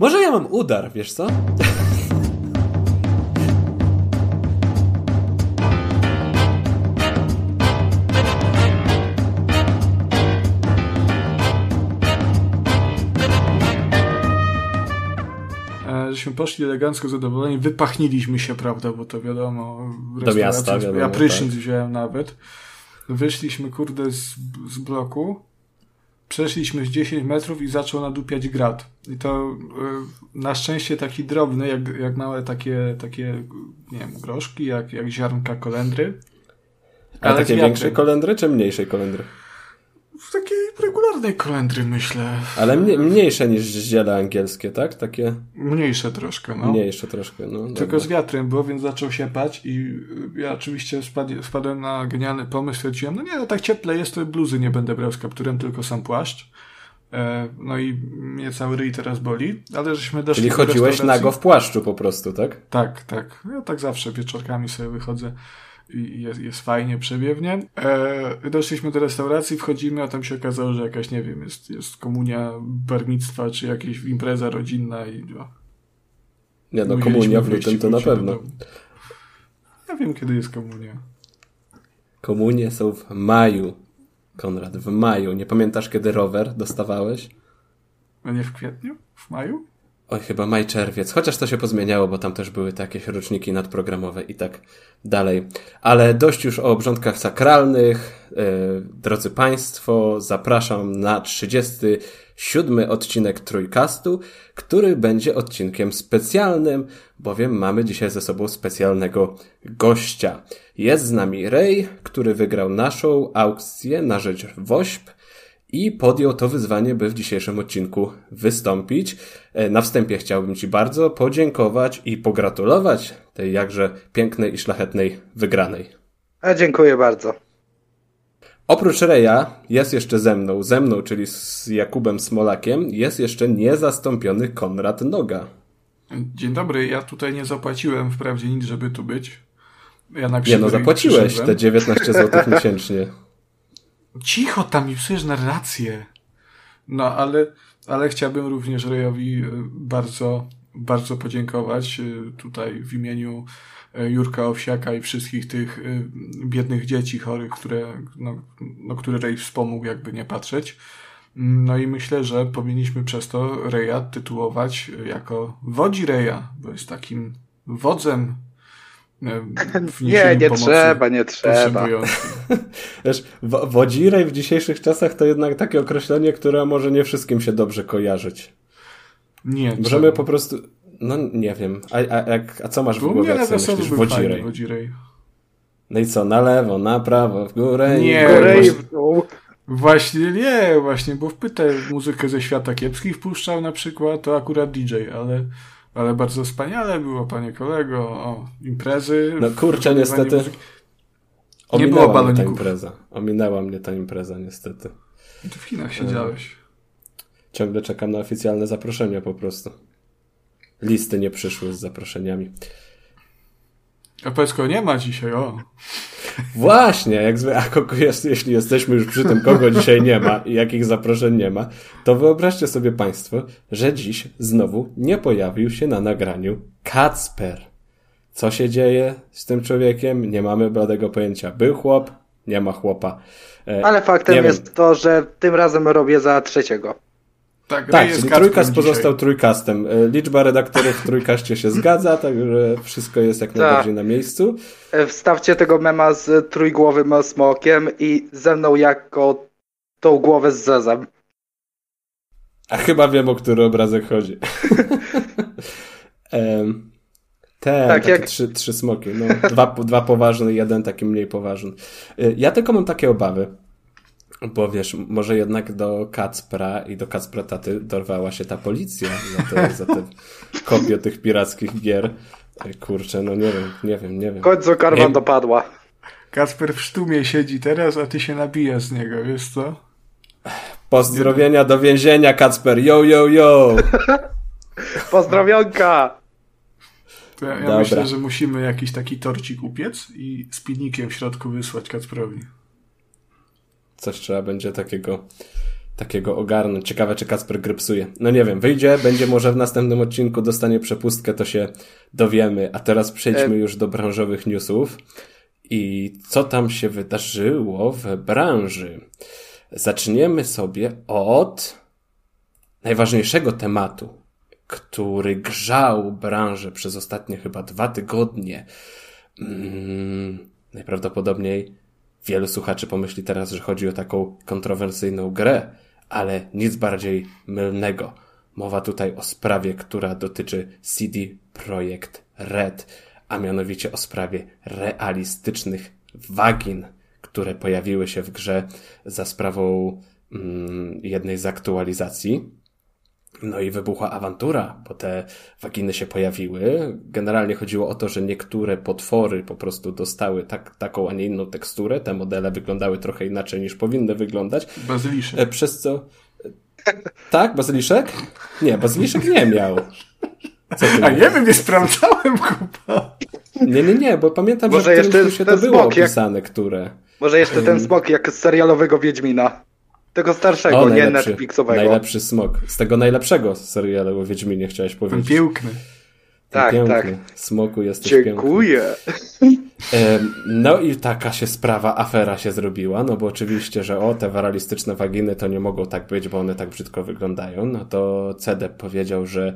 Może ja mam udar, wiesz co? E, żeśmy poszli elegancko zadowoleni, wypachniliśmy się, prawda, bo to wiadomo, Do miasta, wiadomo, ja prysznic tak. wziąłem nawet. Wyszliśmy, kurde, z, z bloku, przeszliśmy z 10 metrów i zaczął nadupiać grad. I to y, na szczęście taki drobny, jak, jak małe takie, takie, nie wiem, groszki, jak, jak ziarnka kolendry. Ale A takie większe kolendry, czy mniejszej kolendry? W takiej regularnej kolendry, myślę. Ale mnie, mniejsze niż ziele angielskie, tak? Takie... Mniejsze troszkę, no. Mniejsze troszkę, no. Tylko dobra. z wiatrem było, więc zaczął się pać i ja oczywiście spad, spadłem na genialny pomysł, stwierdziłem, no nie, no tak cieple jest, to bluzy nie będę brał z kapturem, tylko sam płaszcz. E, no i mnie cały ryj teraz boli, ale żeśmy doszli Czyli chodziłeś nago w płaszczu po prostu, tak? Tak, tak. Ja tak zawsze wieczorkami sobie wychodzę i jest, jest fajnie, przebiewnie. E, doszliśmy do restauracji, wchodzimy, a tam się okazało, że jakaś, nie wiem, jest, jest komunia barnictwa, czy jakaś impreza rodzinna i no. Nie no, komunia w lutym to na pewno. Ja wiem, kiedy jest komunia. Komunie są w maju, Konrad, w maju. Nie pamiętasz, kiedy rower dostawałeś? A nie w kwietniu? W maju? Oj, chyba maj, czerwiec, chociaż to się pozmieniało, bo tam też były takie roczniki nadprogramowe i tak dalej. Ale dość już o obrządkach sakralnych. Yy, drodzy Państwo, zapraszam na 37 odcinek Trójkastu, który będzie odcinkiem specjalnym, bowiem mamy dzisiaj ze sobą specjalnego gościa. Jest z nami Ray, który wygrał naszą aukcję na rzecz WOŚP i podjął to wyzwanie, by w dzisiejszym odcinku wystąpić. E, na wstępie chciałbym Ci bardzo podziękować i pogratulować tej jakże pięknej i szlachetnej wygranej. A dziękuję bardzo. Oprócz Reja jest jeszcze ze mną, ze mną, czyli z Jakubem Smolakiem, jest jeszcze niezastąpiony Konrad Noga. Dzień dobry, ja tutaj nie zapłaciłem wprawdzie nic, żeby tu być. Ja na Nie no, zapłaciłeś te 19 zł miesięcznie. Cicho tam mi psujesz narrację. No, ale, ale chciałbym również Rejowi e, bardzo, bardzo podziękować e, tutaj w imieniu e, Jurka Owsiaka i wszystkich tych biednych dzieci chorych, które, no, no, które Rej wspomógł, jakby nie patrzeć. No i myślę, że powinniśmy przez to Reja tytułować jako Wodzi Reja, bo jest takim wodzem nie, nie trzeba, nie trzeba. Wiesz, wodzirej w dzisiejszych czasach to jednak takie określenie, które może nie wszystkim się dobrze kojarzyć. Nie. Możemy co? po prostu, no nie wiem, a, a, a, a co masz w głowie, jak myślisz? Wodzirej. wodzirej. No i co, na lewo, na prawo, w górę nie, w górę i w dół. Właśnie nie, właśnie, bo wpytę muzykę ze świata kiepskich wpuszczał na przykład, to akurat DJ, ale ale bardzo wspaniale było, panie kolego. O, imprezy. No kurczę, niestety. Muzyki. Nie było baloników. ta impreza. Ominęła mnie ta impreza, niestety. Ty w Chinach siedziałeś. Ciągle czekam na oficjalne zaproszenia po prostu. Listy nie przyszły z zaproszeniami. A Pesko nie ma dzisiaj, o. Właśnie, jak zwykle, a kogo jest, jeśli jesteśmy już przy tym, kogo dzisiaj nie ma i jakich zaproszeń nie ma, to wyobraźcie sobie Państwo, że dziś znowu nie pojawił się na nagraniu Kacper. Co się dzieje z tym człowiekiem? Nie mamy bladego pojęcia. Był chłop, nie ma chłopa. E, Ale faktem jest wiem. to, że tym razem robię za trzeciego. Tak, tak czyli trójkast pozostał trójkastem. E, liczba redaktorów w trójkaście się zgadza, także wszystko jest jak najbardziej na miejscu. E, wstawcie tego mema z trójgłowym smokiem i ze mną jako tą głowę z zezem. A chyba wiem, o który obrazek chodzi. Te tak, takie jak... trzy, trzy smoki. No, dwa, dwa poważne i jeden taki mniej poważny. E, ja tylko mam takie obawy, bo wiesz, może jednak do Kacpra i do Kacpra taty dorwała się ta policja za te, za te kopie tych pirackich gier. Kurczę, no nie wiem, nie wiem, nie wiem. Końcu karma nie... dopadła. Kasper w sztumie siedzi teraz, a ty się nabijasz z niego, wiesz co? Pozdrowienia do więzienia, Kacper, yo, yo, yo! Pozdrowionka! To ja, ja myślę, że musimy jakiś taki torcik upiec i z pilnikiem w środku wysłać Kacprowi coś trzeba będzie takiego takiego ogarnąć. Ciekawe, czy Kasper grypsuje. No nie wiem, wyjdzie, będzie może w następnym odcinku, dostanie przepustkę, to się dowiemy. A teraz przejdźmy już do branżowych newsów. I co tam się wydarzyło w branży? Zaczniemy sobie od najważniejszego tematu, który grzał branżę przez ostatnie chyba dwa tygodnie. Hmm, najprawdopodobniej wielu słuchaczy pomyśli teraz, że chodzi o taką kontrowersyjną grę, ale nic bardziej mylnego. Mowa tutaj o sprawie, która dotyczy CD Projekt Red, a mianowicie o sprawie realistycznych wagin, które pojawiły się w grze za sprawą mm, jednej z aktualizacji. No i wybuchła awantura, bo te waginy się pojawiły. Generalnie chodziło o to, że niektóre potwory po prostu dostały tak, taką, a nie inną teksturę. Te modele wyglądały trochę inaczej niż powinny wyglądać. Bazyliszek. E, przez co... Tak? Bazyliszek? Nie, bazyliszek nie miał. A nie wiem, nie sprawdzałem, kupa. Nie, nie, nie, bo pamiętam, Może że w tym się to było opisane, jak... które... Może jeszcze ten smok jak z serialowego Wiedźmina. Tego starszego, o, nie Netflixowego. Najlepszy smok. Z tego najlepszego serialu o Wiedźminie chciałeś powiedzieć. Piękny. Tak, piękny. tak. Smoku jesteś Dziękuję. No i taka się sprawa, afera się zrobiła, no bo oczywiście, że o, te waralistyczne waginy to nie mogą tak być, bo one tak brzydko wyglądają. No to CEDEP powiedział, że,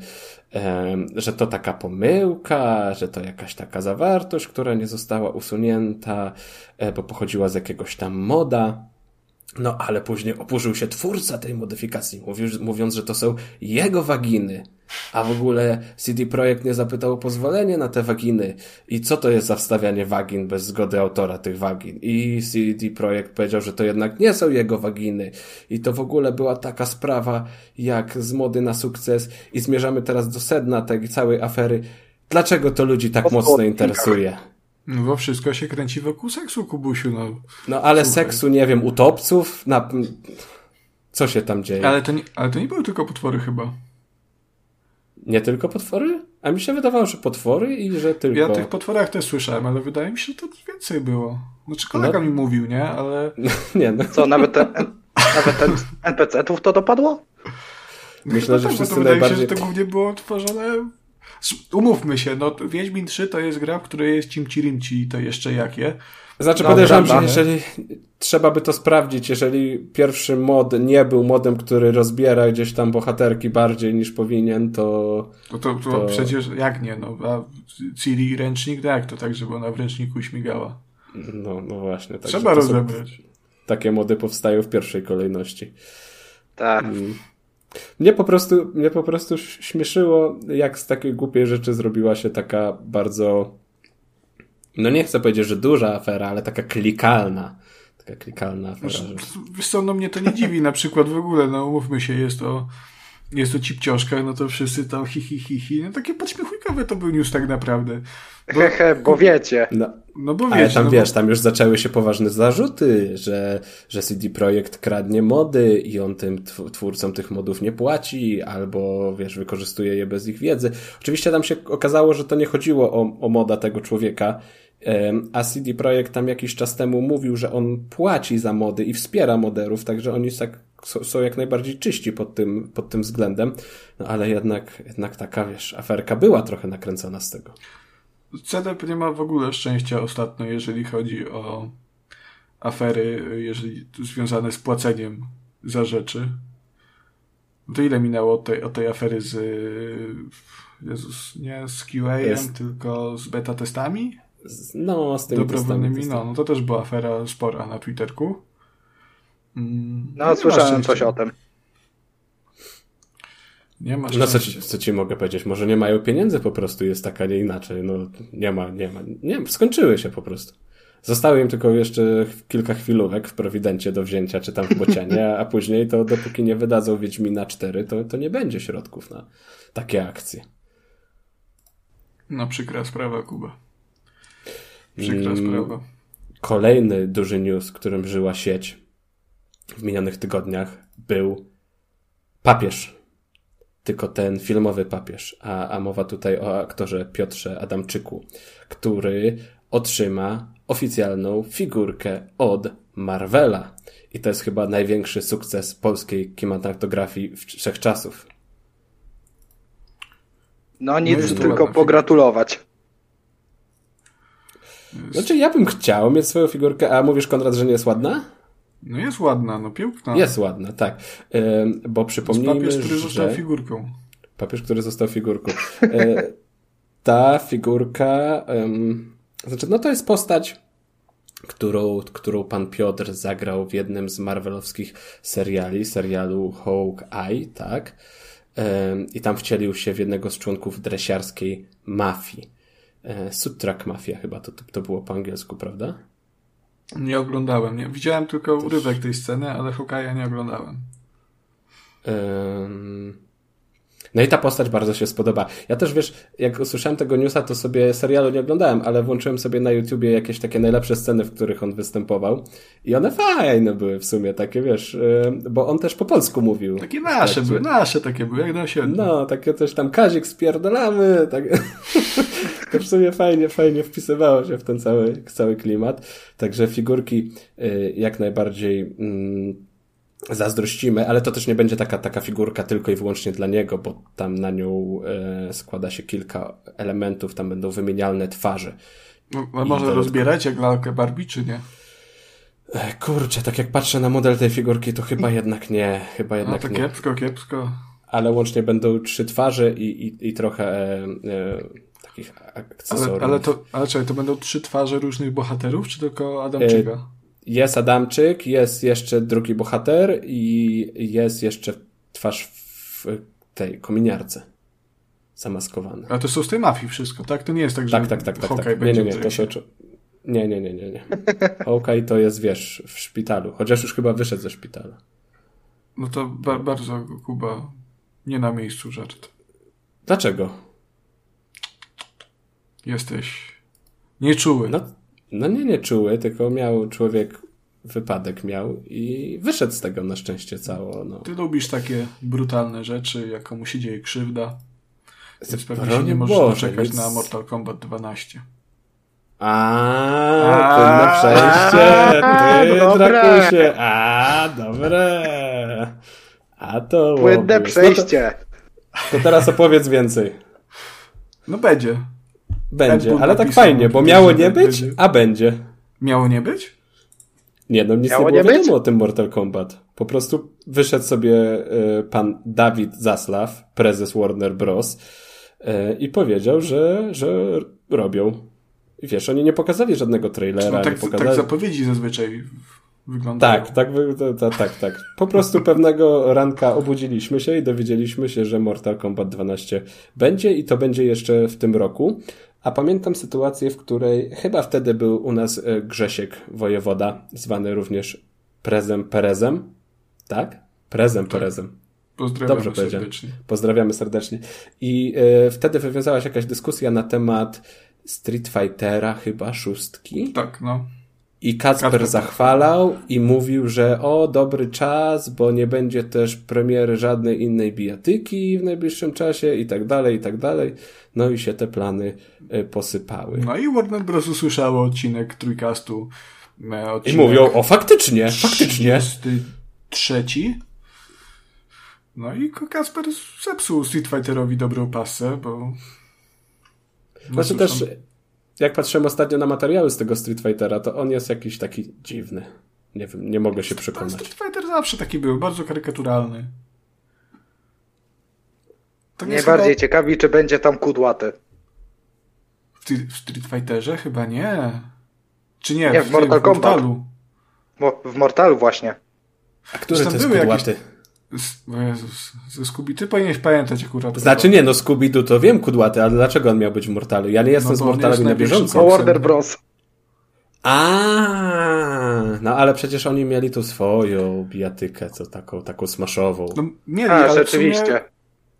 że to taka pomyłka, że to jakaś taka zawartość, która nie została usunięta, e, bo pochodziła z jakiegoś tam moda. No ale później oburzył się twórca tej modyfikacji, mówiąc, że to są jego waginy. A w ogóle CD Projekt nie zapytał o pozwolenie na te waginy. I co to jest za wstawianie wagin bez zgody autora tych wagin? I CD Projekt powiedział, że to jednak nie są jego waginy. I to w ogóle była taka sprawa jak z mody na sukces. I zmierzamy teraz do sedna tej całej afery. Dlaczego to ludzi tak mocno interesuje? No bo wszystko się kręci wokół seksu, Kubusiu, no. No ale Słuchaj. seksu, nie wiem, utopców, na... co się tam dzieje? Ale to, nie, ale to nie były tylko potwory chyba. Nie tylko potwory? A mi się wydawało, że potwory i że tylko... Ja o tych potworach też słyszałem, ale wydaje mi się, że to więcej było. Znaczy kolega no... mi mówił, nie? Ale... nie, no. Co, nawet, ten, nawet ten NPC-ów to dopadło? Myślę, no że tak, wszyscy to najbardziej... Wydaje mi się, że to głównie było tworzone Umówmy się, no Wiedźmin 3 to jest gra, w której jest cimci rimci i to jeszcze jakie. Znaczy no, podejrzewam, że jeżeli trzeba by to sprawdzić, jeżeli pierwszy mod nie był modem, który rozbiera gdzieś tam bohaterki bardziej niż powinien, to... No to, to, to... przecież jak nie, no a Ciri ręcznik, tak, jak to tak, żeby ona w ręczniku śmigała? No, no właśnie. Tak, trzeba rozebrać. Takie mody powstają w pierwszej kolejności. Tak. Mm. Mnie po prostu, mnie po prostu śmieszyło, jak z takiej głupiej rzeczy zrobiła się taka bardzo, no nie chcę powiedzieć, że duża afera, ale taka klikalna. Taka klikalna afera. Że... Wiesz co, no mnie to nie dziwi na przykład w ogóle, no umówmy się, jest to jest to cipcioszkach, no to wszyscy tam hi, hi, hi, hi. No takie podśmiechujkowe to był news tak naprawdę. Bo, Hehe, bo wiecie. No, no bo wiecie. Ale tam no wiesz, bo... tam już zaczęły się poważne zarzuty, że, że CD Projekt kradnie mody i on tym twórcom tych modów nie płaci, albo wiesz, wykorzystuje je bez ich wiedzy. Oczywiście tam się okazało, że to nie chodziło o, o moda tego człowieka, a CD Projekt tam jakiś czas temu mówił, że on płaci za mody i wspiera moderów, także oni tak są jak najbardziej czyści pod tym, pod tym względem. No ale jednak, jednak taka, wiesz, aferka była trochę nakręcona z tego. CDP nie ma w ogóle szczęścia ostatnio, jeżeli chodzi o afery, jeżeli związane z płaceniem za rzeczy. To ile minęło od tej, od tej afery z Jezus, nie z QA, Jest. tylko z beta testami? No, z tymi Dobrowolnymi, testami. no, no to też była afera spora na Twitterku. Mm, no, słyszałem coś o tym. Nie ma No co ci, co ci mogę powiedzieć? Może nie mają pieniędzy po prostu, jest tak, a nie inaczej. No nie ma, nie ma. Nie, skończyły się po prostu. Zostały im tylko jeszcze kilka chwilówek w Prowidencie do wzięcia, czy tam w Bocianie, a później to dopóki nie wydadzą Wiedźmina 4, to, to nie będzie środków na takie akcje. No przykra sprawa, Kuba. Przykra mm, sprawa. Kolejny duży news, którym żyła sieć w minionych tygodniach był papież tylko ten filmowy papież, a, a mowa tutaj o aktorze Piotrze Adamczyku, który otrzyma oficjalną figurkę od Marvela. I to jest chyba największy sukces polskiej kinematografii wszechczasów. No nic, no tylko pogratulować. Znaczy ja bym chciał mieć swoją figurkę, a mówisz Konrad, że nie jest ładna? No jest ładna, no piękna. Jest ładna, tak. Bo przypomnijmy, papież, który został figurką. Papież, który został figurką. E, ta figurka, znaczy no to jest postać, którą, którą pan Piotr zagrał w jednym z marvelowskich seriali, serialu Hawkeye, tak? I tam wcielił się w jednego z członków dresiarskiej mafii. E, Sutrak Mafia chyba to, to było po angielsku, prawda? Nie oglądałem. Nie. Widziałem tylko urywek tej sceny, ale Hokaja nie oglądałem. No i ta postać bardzo się spodoba. Ja też, wiesz, jak usłyszałem tego newsa, to sobie serialu nie oglądałem, ale włączyłem sobie na YouTubie jakieś takie najlepsze sceny, w których on występował. I one fajne były w sumie, takie, wiesz, bo on też po polsku mówił. Takie nasze tak, były, nasze takie były, jak na się. No, takie też tam Kazik spierdolamy, tak. to w sumie fajnie, fajnie wpisywało się w ten cały, cały klimat. Także figurki y, jak najbardziej mm, zazdrościmy, ale to też nie będzie taka, taka figurka tylko i wyłącznie dla niego, bo tam na nią e, składa się kilka elementów, tam będą wymienialne twarze. No, a może dodatkowo... rozbierać jak lalkę Barbie, czy nie? E, kurczę, tak jak patrzę na model tej figurki, to chyba jednak nie, chyba jednak no to nie. kiepsko, kiepsko. Ale łącznie będą trzy twarze i, i, i trochę e, e, takich akcesoriów. Ale, ale, to, ale czekaj, to będą trzy twarze różnych bohaterów, czy tylko Adamczyka? Jest Adamczyk, jest jeszcze drugi bohater i jest jeszcze twarz w tej kominiarce. Zamaskowany. A to są z tej mafii wszystko, tak? To nie jest tak, że tak, tak, tak, tak, tak. Nie, nie, nie, to są... Nie, nie, nie, nie, nie. Hawkeye to jest, wiesz, w szpitalu. Chociaż już chyba wyszedł ze szpitala. No to ba bardzo, Kuba, nie na miejscu żart. Dlaczego? Jesteś nieczuły. No, no nie, nie czuły, tylko miał człowiek wypadek miał i wyszedł z tego na szczęście cało. No. Ty lubisz takie brutalne rzeczy, jak komu się dzieje krzywda. Więc pewnie się nie możesz Boże, czekać więc... na Mortal Kombat 12. A, płynne przejście, ty, Drakusie. A, dobre. A to Płynne przejście. No to, to teraz opowiedz więcej. No będzie. Będzie, ale tak fajnie, bo miało nie być, a będzie. Miało nie być? Nie, no nic Miało nie było nie wiadomo o tym Mortal Kombat. Po prostu wyszedł sobie y, pan Dawid Zaslaw, prezes Warner Bros. Y, i powiedział, że, że robią. I wiesz, oni nie pokazali żadnego trailera. No, tak, nie pokazali... tak zapowiedzi zazwyczaj wyglądają. Tak, tak, tak, tak, tak. Po prostu pewnego ranka obudziliśmy się i dowiedzieliśmy się, że Mortal Kombat 12 będzie i to będzie jeszcze w tym roku. A pamiętam sytuację, w której chyba wtedy był u nas e, Grzesiek Wojewoda, zwany również Prezem Perezem. Tak? Prezem tak. Perezem. Pozdrawiamy Dobrze serdecznie. Pozdrawiamy serdecznie. I y, wtedy wywiązała się jakaś dyskusja na temat Street Fightera, chyba szóstki. Tak, no. I Kacper, Kacper zachwalał i mówił, że o, dobry czas, bo nie będzie też premiery żadnej innej bijatyki w najbliższym czasie i tak dalej, i tak dalej. No i się te plany y, posypały. No i Warner Bros. usłyszało odcinek trójkastu. E, odcinek I mówią, o faktycznie, faktycznie. Trzeci. No i Kasper zepsuł Street Fighterowi dobrą pasę, bo... No znaczy też jak patrzyłem ostatnio na materiały z tego Street Fightera, to on jest jakiś taki dziwny. Nie wiem, nie mogę się przekonać. Street Fighter zawsze taki był, bardzo karykaturalny. To Najbardziej chyba... ciekawi, czy będzie tam kudłaty. W, w Street Fighterze? Chyba nie. Czy nie? Nie, w, w Mortal Kombat. W Mortalu właśnie. A który to jest kudłaty? Jakieś... O Jezus, ze Scooby, ty powinieneś pamiętać akurat. Znaczy nie, no Scooby-Doo to wiem kudłaty, ale dlaczego on miał być w Mortalu? Ja nie jestem no, z Mortalami na bieżąco. Bo Warner Bros. A, no ale przecież oni mieli tu swoją bijatykę, co taką, taką smaszową. No, mieli, A, ale rzeczywiście.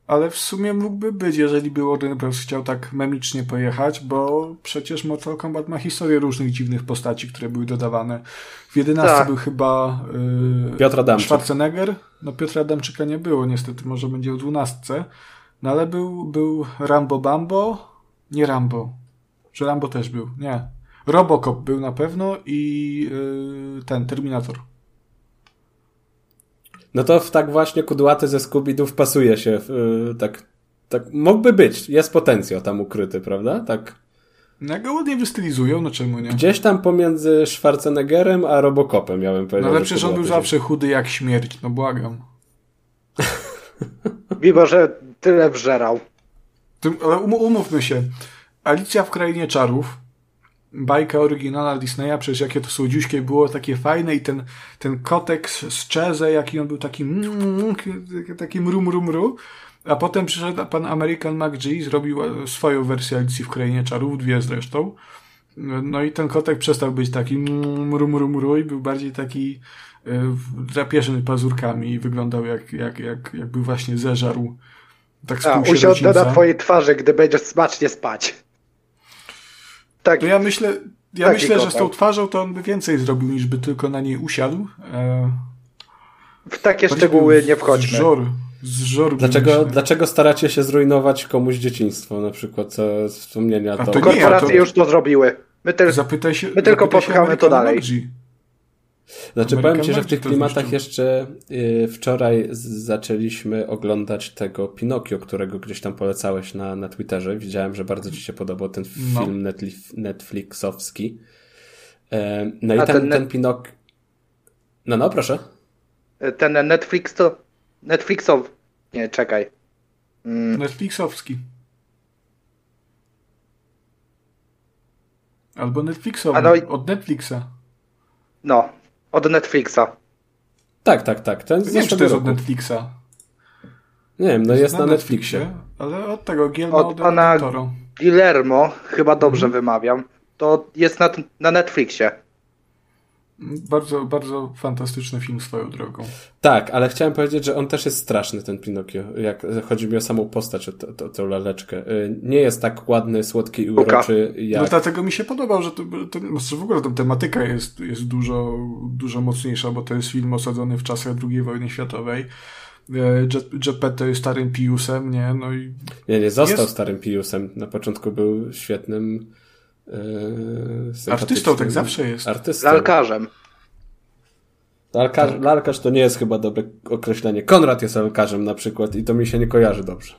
Ale w sumie mógłby być, jeżeli by Warner Bros. chciał tak memicznie pojechać, bo przecież Mortal Kombat ma historię różnych dziwnych postaci, które były dodawane. W 11 tak. był chyba yy, Piotr Adamczyk. Schwarzenegger. No Piotra Adamczyka nie było, niestety może będzie w 12. No ale był, był Rambo Bambo. Nie Rambo. Że Rambo też był. Nie. Robocop był na pewno i yy, ten Terminator. No to w tak właśnie kudłaty ze Scooby-Doo wpasuje się. W, yy, tak, tak mógłby być. Jest potencjał tam ukryty, prawda? Tak. No go ładnie wystylizują, no czemu nie? Gdzieś tam pomiędzy Schwarzeneggerem a Robocopem, ja bym powiedział. No ale przecież on był zawsze chudy jak śmierć, no błagam. Mimo, że tyle wżerał. Tym, ale um, umówmy się. Alicja w Krainie Czarów, bajka oryginalna Disneya, przecież jakie to słodziuśkie było, takie fajne i ten, ten kotek z Czeze, jaki on był taki taki mru, mru, mru. A potem przyszedł pan American McGee, zrobił e, swoją wersję Alicji w Krainie Czarów, dwie zresztą. No i ten kotek przestał być taki mru, mru, mru i był bardziej taki e, drapieżny pazurkami i wyglądał jak, jak, jak, jakby właśnie zeżarł tak A, usiądę na twojej twarzy, gdy będziesz smacznie spać. Tak. To ja myślę, ja myślę że z tą twarzą to on by więcej zrobił, niż by tylko na niej usiadł. E... W takie szczegóły nie wchodźmy. Żor, z żoru dlaczego, dlaczego staracie się zrujnować komuś dzieciństwo, na przykład, co z wspomnienia? To, to Korporacje to... już to zrobiły. My, te... zapytaj się, my tylko popchamy to dalej. Znaczy, powiem Ci, że w tych klimatach jeszcze y, wczoraj zaczęliśmy oglądać tego Pinokio, którego gdzieś tam polecałeś na, na Twitterze. Widziałem, że bardzo Ci się podobał ten no. film Netflix, Netflixowski. E, no i ten, ten, ten Pinok... No, no, proszę. Ten Netflix to... Netflixow... Nie, czekaj. Mm. Netflixowski. Albo Netflixowy, no od Netflixa. No, od Netflixa. Tak, tak, tak. Ten nie wiem, czy to jest od Netflixa. Nie wiem, no jest, jest na, na Netflixie. Netflixie. Ale od tego Guillermo od pana Guillermo, chyba dobrze hmm. wymawiam, to jest na, na Netflixie. Bardzo, bardzo fantastyczny film swoją drogą. Tak, ale chciałem powiedzieć, że on też jest straszny, ten Pinokio. Jak chodzi mi o samą postać, o, o, o tę laleczkę. Y, nie jest tak ładny, słodki i uroczy jak... No dlatego mi się podobał, że to, to, w ogóle ta tematyka jest, jest dużo, dużo mocniejsza, bo to jest film osadzony w czasach II wojny światowej. Y, Geppetto jest starym Piusem, nie? No i nie, nie został jest... starym Piusem. Na początku był świetnym Yy, Artystą tak zawsze jest. Artystą. Lalkarzem. Lalkarz, tak. Lalkarz to nie jest chyba dobre określenie. Konrad jest lalkarzem na przykład i to mi się nie kojarzy dobrze.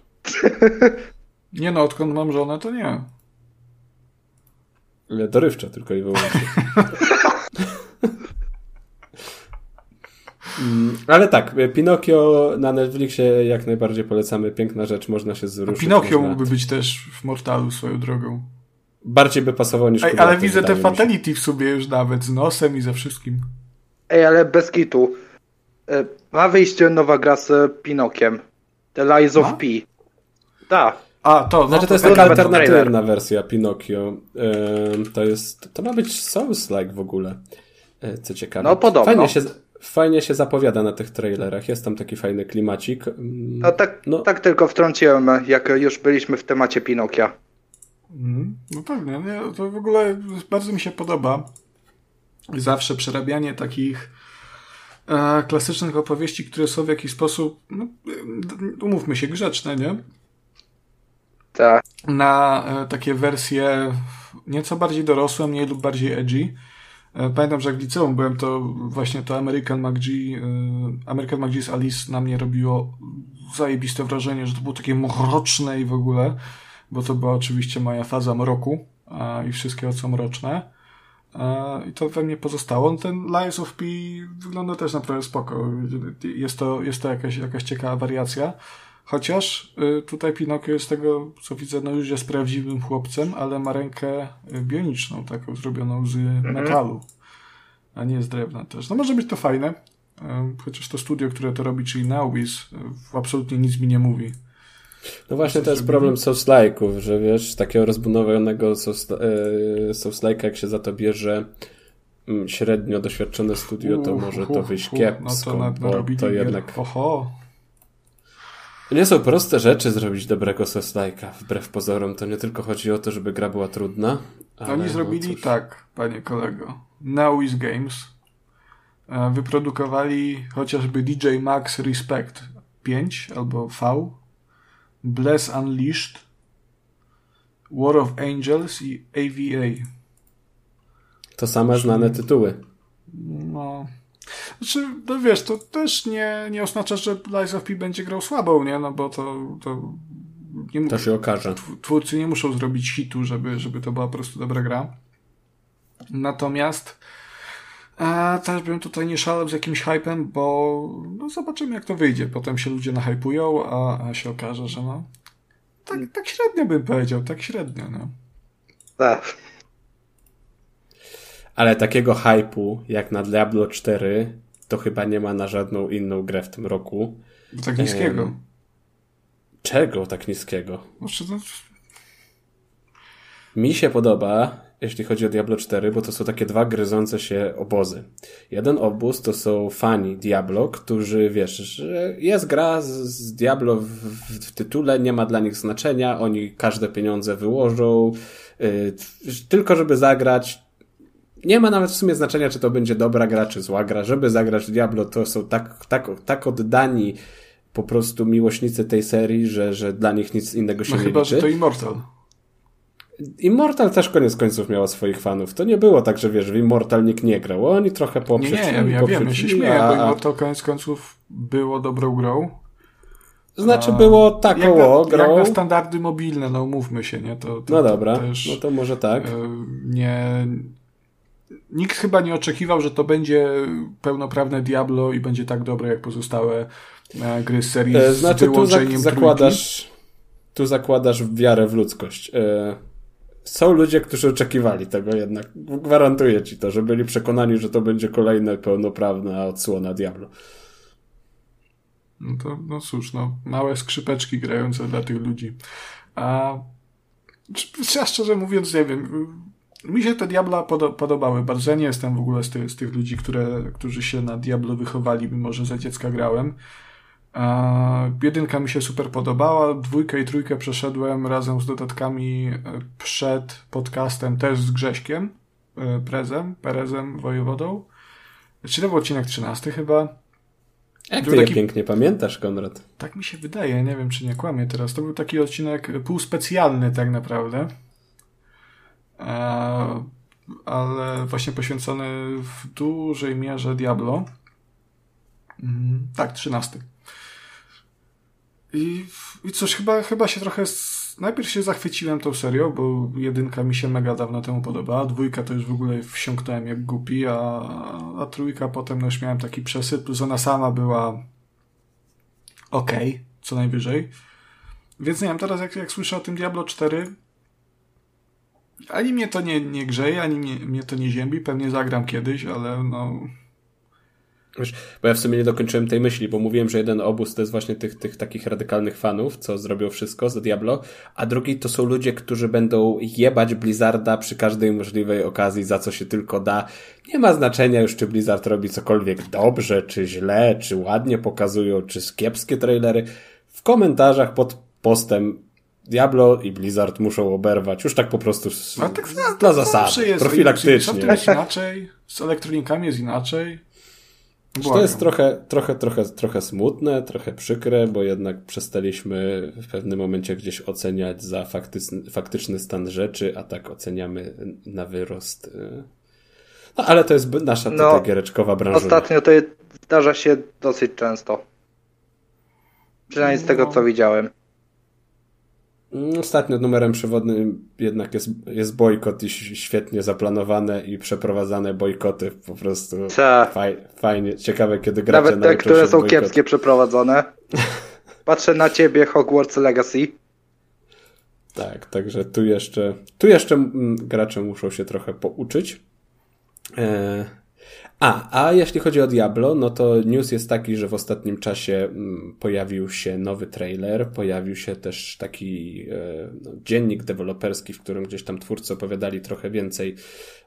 nie no, odkąd mam żonę, to nie. Dorywcza tylko i wyłącznie. Mm, ale tak, Pinokio na Netflixie jak najbardziej polecamy. Piękna rzecz, można się zwrócić. Pinokio można... mógłby być też w Mortalu swoją drogą. Bardziej by pasował niż Ej, Ale widzę te Fatality w sobie już nawet, z nosem i ze wszystkim. Ej, ale bez kitu. E, ma wyjście nowa gra z Pinokiem. The Lies of P. Tak. A, to, no, znaczy to, jest taka alternatywna wersja Pinokio. to jest, to ma być Souls-like w ogóle. E, co ciekawe. No podobno. Fajnie się, fajnie się zapowiada na tych trailerach. Jest tam taki fajny klimacik. Mm, no tak, no. tak tylko wtrąciłem, jak już byliśmy w temacie Pinokia. Mhm. No pewnie, nie? to w ogóle bardzo mi się podoba. Zawsze przerabianie takich e, klasycznych opowieści, które są w jakiś sposób, no, umówmy się, grzeczne, nie? Tak. Na e, takie wersje nieco bardziej dorosłe, mniej lub bardziej edgy. E, pamiętam, że jak w liceum byłem, to właśnie to American McGee, e, American McGee's Alice na mnie robiło zajebiste wrażenie, że to było takie mroczne i w ogóle bo to była oczywiście moja faza mroku i wszystkiego co mroczne. I to we mnie pozostało. No, ten Lies of P wygląda też naprawdę spoko. Jest to, jest to jakaś, jakaś ciekawa wariacja. Chociaż y, tutaj Pinokio jest tego, co widzę, no już jest prawdziwym chłopcem, ale ma rękę bioniczną, taką zrobioną z mhm. metalu, a nie z drewna też. No może być to fajne, chociaż to studio, które to robi, czyli Nauwis, absolutnie nic mi nie mówi. No właśnie to jest problem Souls-like'ów, że wiesz, takiego rozbudowanego e, Souls-like'a jak się za to bierze mm, średnio doświadczone studio, to może to wyjść kiepsko, no to bo to jednak... Oho. Nie są proste rzeczy zrobić dobrego Souls-like'a, wbrew pozorom. To nie tylko chodzi o to, żeby gra była trudna. Ale Oni no zrobili no tak, panie kolego. Nauis Games e, wyprodukowali chociażby DJ Max Respect 5 albo V Bless Unleashed, War of Angels i AVA. To same znane tytuły. No. Znaczy, no wiesz, to też nie, nie oznacza, że Lies of P będzie grał słabo, nie? No bo to, to nie to się okaże. Twórcy nie muszą zrobić hitu, żeby, żeby to była po prostu dobra gra. Natomiast a też bym tutaj nie szalał z jakimś hypem, bo no zobaczymy jak to wyjdzie. Potem się ludzie nahypują, a, a się okaże, że no tak, tak średnio bym powiedział, tak średnio, no. Tak. Ale takiego hypu jak na Diablo 4 to chyba nie ma na żadną inną grę w tym roku. Tak niskiego. Czego tak niskiego? Może to... Mi się podoba, jeśli chodzi o Diablo 4, bo to są takie dwa gryzące się obozy. Jeden obóz to są fani Diablo, którzy wiesz, że jest gra z, Diablo w, w, tytule, nie ma dla nich znaczenia, oni każde pieniądze wyłożą, yy, tylko żeby zagrać. Nie ma nawet w sumie znaczenia, czy to będzie dobra gra, czy zła gra. Żeby zagrać Diablo, to są tak, tak, tak oddani po prostu miłośnicy tej serii, że, że dla nich nic innego się no nie chyba, liczy. że to Immortal. Immortal też koniec końców miała swoich fanów. To nie było tak, że wiesz, w Immortal nikt nie grał. Oni trochę poprzeć. Nie, nie, ja, ja wiem, ja się śmieję, a... bo Immortal koniec końców było dobrą grą. Znaczy było taką jak na, grą. Jak na standardy mobilne, no umówmy się, nie? To, to no dobra, też, no to może tak. E, nie... Nikt chyba nie oczekiwał, że to będzie pełnoprawne Diablo i będzie tak dobre jak pozostałe e, gry z serii e, znaczy, z wyłączeniem tu zakładasz, tu zakładasz wiarę w ludzkość są ludzie, którzy oczekiwali tego jednak. Gwarantuję ci to, że byli przekonani, że to będzie kolejna pełnoprawna odsłona Diablo. No to, no cóż, no, małe skrzypeczki grające dla tych ludzi. A ja szczerze mówiąc, nie wiem, mi się te Diabla podobały bardzo. Ja nie jestem w ogóle z tych, z tych ludzi, które, którzy się na Diablo wychowali, mimo że za dziecka grałem. Jedynka mi się super podobała, dwójkę i trójkę przeszedłem razem z dodatkami e, przed podcastem też z Grześkiem, e, Prezem, Perezem, Wojewodą. Czy to był odcinek 13 chyba? Jak ty taki... pięknie pamiętasz, Konrad? Tak mi się wydaje, nie wiem czy nie kłamię teraz. To był taki odcinek półspecjalny tak naprawdę. E, ale właśnie poświęcony w dużej mierze Diablo. Mm, tak, 13. I, i cóż, chyba, chyba się trochę. Najpierw się zachwyciłem tą serią, bo jedynka mi się mega dawno temu podobała, dwójka to już w ogóle wsiąknąłem jak głupi, a, a trójka potem no już miałem taki przesyp, plus ona sama była ok, co najwyżej. Więc nie wiem, teraz jak, jak słyszę o tym Diablo 4, ani mnie to nie, nie grzeje, ani mnie, mnie to nie ziębi, pewnie zagram kiedyś, ale no Wiesz, bo ja w sumie nie dokończyłem tej myśli, bo mówiłem, że jeden obóz to jest właśnie tych, tych takich radykalnych fanów, co zrobią wszystko za Diablo, a drugi to są ludzie, którzy będą jebać Blizzarda przy każdej możliwej okazji, za co się tylko da. Nie ma znaczenia już, czy Blizzard robi cokolwiek dobrze, czy źle, czy ładnie pokazują, czy kiepskie trailery. W komentarzach pod postem Diablo i Blizzard muszą oberwać, już tak po prostu z, tak, dla zasady, profilaktycznie. Jest inaczej, z elektronikami jest inaczej. To jest trochę, trochę, trochę, trochę smutne, trochę przykre, bo jednak przestaliśmy w pewnym momencie gdzieś oceniać za faktyczny, faktyczny stan rzeczy, a tak oceniamy na wyrost. Y. No ale to jest nasza no, tutaj giereczkowa branża. Ostatnio to zdarza się dosyć często. Przynajmniej z tego, co no. widziałem. Mm, ostatnio numerem przewodnim jednak jest, jest bojkot i świetnie zaplanowane i przeprowadzane bojkoty. Po prostu faj, fajnie, ciekawe kiedy gracie Nawet te, które są kiepskie przeprowadzone. Patrzę na ciebie Hogwarts Legacy. Tak, także tu jeszcze, tu jeszcze mm, gracze muszą się trochę pouczyć. E, a, a jeśli chodzi o Diablo, no to news jest taki, że w ostatnim czasie mm, pojawił się nowy trailer, pojawił się też taki e, no, dziennik deweloperski, w którym gdzieś tam twórcy opowiadali trochę więcej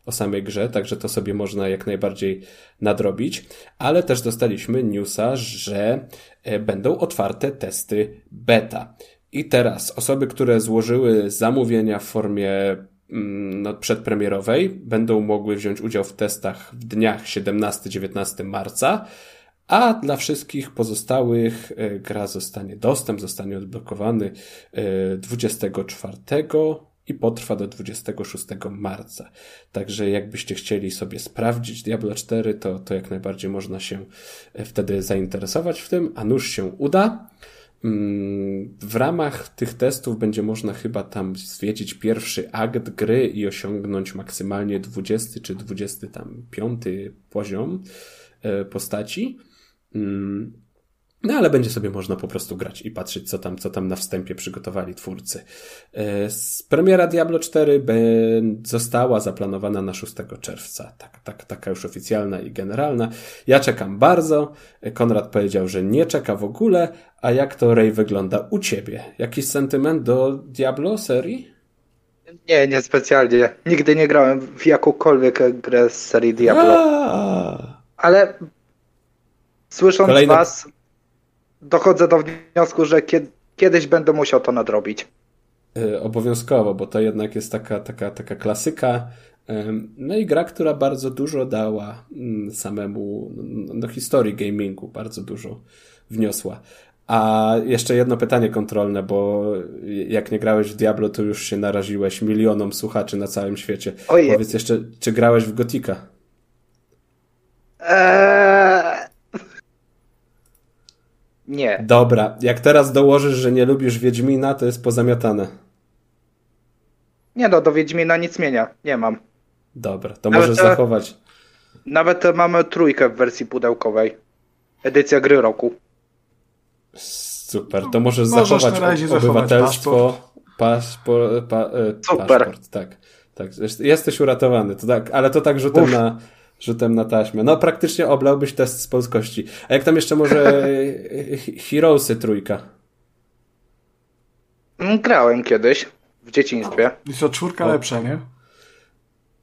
o samej grze, także to sobie można jak najbardziej nadrobić, ale też dostaliśmy newsa, że e, będą otwarte testy beta. I teraz osoby, które złożyły zamówienia w formie przedpremierowej będą mogły wziąć udział w testach w dniach 17-19 marca, a dla wszystkich pozostałych e, gra zostanie, dostęp zostanie odblokowany 24 e, i potrwa do 26 marca. Także jakbyście chcieli sobie sprawdzić Diablo 4, to, to jak najbardziej można się e, wtedy zainteresować w tym, a nuż się uda. Mm, w ramach tych testów będzie można chyba tam zwiedzić pierwszy akt gry i osiągnąć maksymalnie 20 czy 25 poziom e, postaci. Mm, no ale będzie sobie można po prostu grać i patrzeć, co tam, co tam na wstępie przygotowali twórcy. E, premiera Diablo 4 została zaplanowana na 6 czerwca. Tak, tak, taka już oficjalna i generalna. Ja czekam bardzo. Konrad powiedział, że nie czeka w ogóle. A jak to Ray wygląda u ciebie? Jakiś sentyment do Diablo serii? Nie, nie specjalnie. Nigdy nie grałem w jakąkolwiek grę z serii Diablo. A. Ale słysząc Kolejne... was, dochodzę do wniosku, że kiedyś będę musiał to nadrobić. Yy, obowiązkowo, bo to jednak jest taka, taka, taka klasyka. No i gra, która bardzo dużo dała mm, samemu no, historii gamingu, bardzo dużo wniosła. A jeszcze jedno pytanie kontrolne, bo jak nie grałeś w Diablo, to już się naraziłeś milionom słuchaczy na całym świecie. Oje. Powiedz jeszcze, czy grałeś w Gotika? Eee... Nie. Dobra, jak teraz dołożysz, że nie lubisz Wiedźmina, to jest pozamiatane. Nie no, do Wiedźmina nic zmienia. Nie mam. Dobra, to nawet możesz zachować. Nawet mamy trójkę w wersji pudełkowej. Edycja gry roku. Super, to możesz, możesz zachować obywatelstwo, paszport, pa, e, Super. paszport, tak. tak. Jesteś uratowany, to tak, ale to tak rzutem na, rzutem na taśmę. No praktycznie oblałbyś test z polskości. A jak tam jeszcze może Heroesy trójka? Mm, grałem kiedyś, w dzieciństwie. I co, czwórka o. lepsza, nie?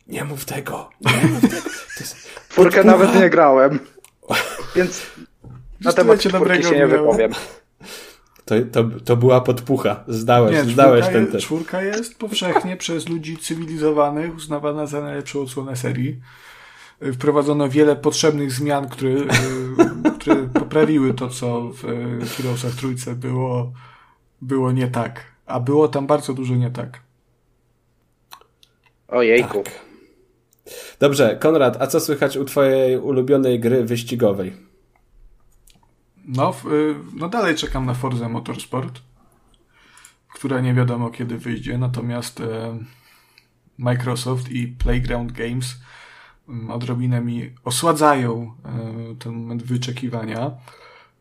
Nie mów tego. Nie mów tego. Czwórkę nawet nie grałem. Więc na temat czwórki się nie wypowiem. To, to, to była podpucha. Zdałeś, nie, zdałeś ten test. Czwórka jest powszechnie przez ludzi cywilizowanych uznawana za najlepszą odsłonę serii. Wprowadzono wiele potrzebnych zmian, które, y, które poprawiły to, co w Heroesach Trójce było, było nie tak. A było tam bardzo dużo nie tak. Ojejku. Tak. Dobrze, Konrad, a co słychać u twojej ulubionej gry wyścigowej? No, y, no dalej czekam na Forza Motorsport, która nie wiadomo kiedy wyjdzie, natomiast e, Microsoft i Playground Games mm, odrobinę mi osładzają e, ten moment wyczekiwania.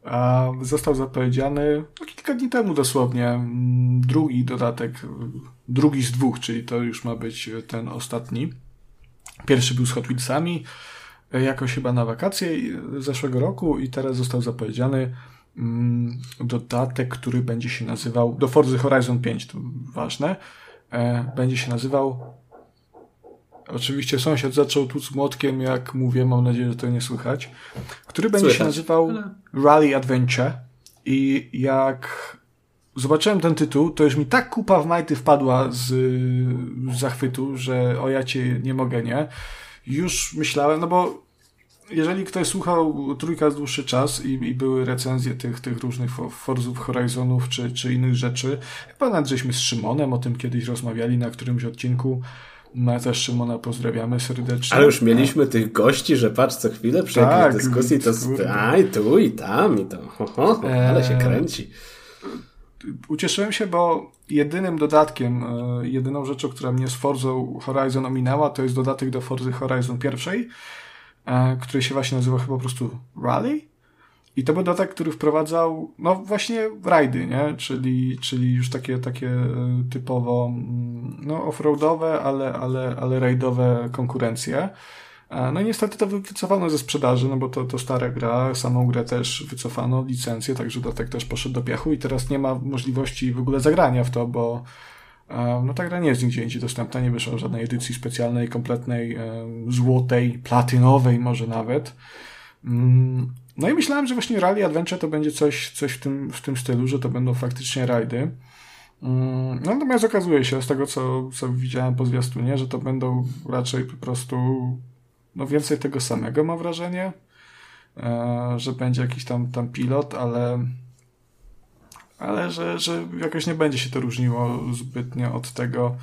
A został zapowiedziany no, kilka dni temu dosłownie mm, drugi dodatek, drugi z dwóch, czyli to już ma być ten ostatni. Pierwszy był z Hot Wheelsami, jakoś chyba na wakacje zeszłego roku i teraz został zapowiedziany mm, dodatek, który będzie się nazywał, do Forza Horizon 5, to ważne, e, będzie się nazywał Oczywiście sąsiad zaczął tłuc młotkiem, jak mówię, mam nadzieję, że to nie słychać. Który będzie słychać. się nazywał Rally Adventure. I jak zobaczyłem ten tytuł, to już mi tak kupa w majty wpadła z, z zachwytu, że o ja cię nie mogę, nie? Już myślałem, no bo jeżeli ktoś słuchał Trójka z dłuższy czas i, i były recenzje tych, tych różnych Forzów, Horizonów czy, czy innych rzeczy, chyba nawet żeśmy z Szymonem o tym kiedyś rozmawiali na którymś odcinku, no też Szymona pozdrawiamy serdecznie. Ale już mieliśmy tych gości, że patrz co chwilę przy tak, jakiejś dyskusji to aj tu i tam i to ho, ho, ho ale się kręci. Ucieszyłem się, bo jedynym dodatkiem, e, jedyną rzeczą, która mnie z Forza Horizon ominęła, to jest dodatek do Forza Horizon pierwszej, który się właśnie nazywa chyba po prostu Rally. I to był dodatek, który wprowadzał, no właśnie rajdy, nie? Czyli, czyli już takie, takie e, typowo, mm, no offroadowe, ale, ale, ale rajdowe konkurencje. E, no i niestety to wycofano ze sprzedaży, no bo to, to stara gra, samą grę też wycofano, licencję, także dodatek też poszedł do piachu i teraz nie ma możliwości w ogóle zagrania w to, bo no ta gra nie jest nigdzie indziej dostępna, nie wyszła żadnej edycji specjalnej, kompletnej, złotej, platynowej może nawet. Mm, no i myślałem, że właśnie Rally Adventure to będzie coś, coś w, tym, w tym stylu, że to będą faktycznie rajdy. Mm, no, natomiast okazuje się z tego, co, co widziałem po zwiastunie, że to będą raczej po prostu no więcej tego samego, mam wrażenie, e, że będzie jakiś tam, tam pilot, ale ale że, że jakoś nie będzie się to różniło zbytnio od tego,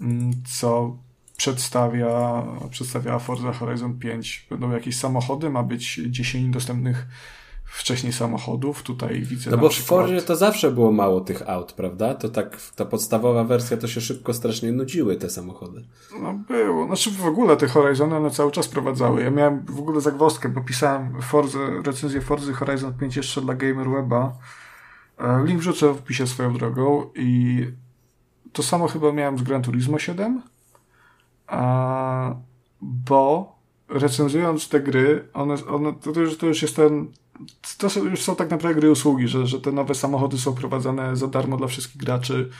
mm, co przedstawia, przedstawiała Forza Horizon 5. Będą jakieś samochody, ma być 10 dostępnych wcześniej samochodów. Tutaj widzę. No bo przykład... w Forzie to zawsze było mało tych aut, prawda? To tak, ta podstawowa wersja to się szybko strasznie nudziły te samochody. No było. Znaczy w ogóle te Horizony one cały czas prowadzały. Ja miałem w ogóle zagwozdkę, bo pisałem Forza, recenzję Forzy Horizon 5 jeszcze dla Gamer Weba. E, link wrzucę w opisie swoją drogą i to samo chyba miałem z Gran Turismo 7, a, bo recenzując te gry, one, one, to, już, to już jest ten to już są tak naprawdę gry usługi, że, że te nowe samochody są prowadzone za darmo dla wszystkich graczy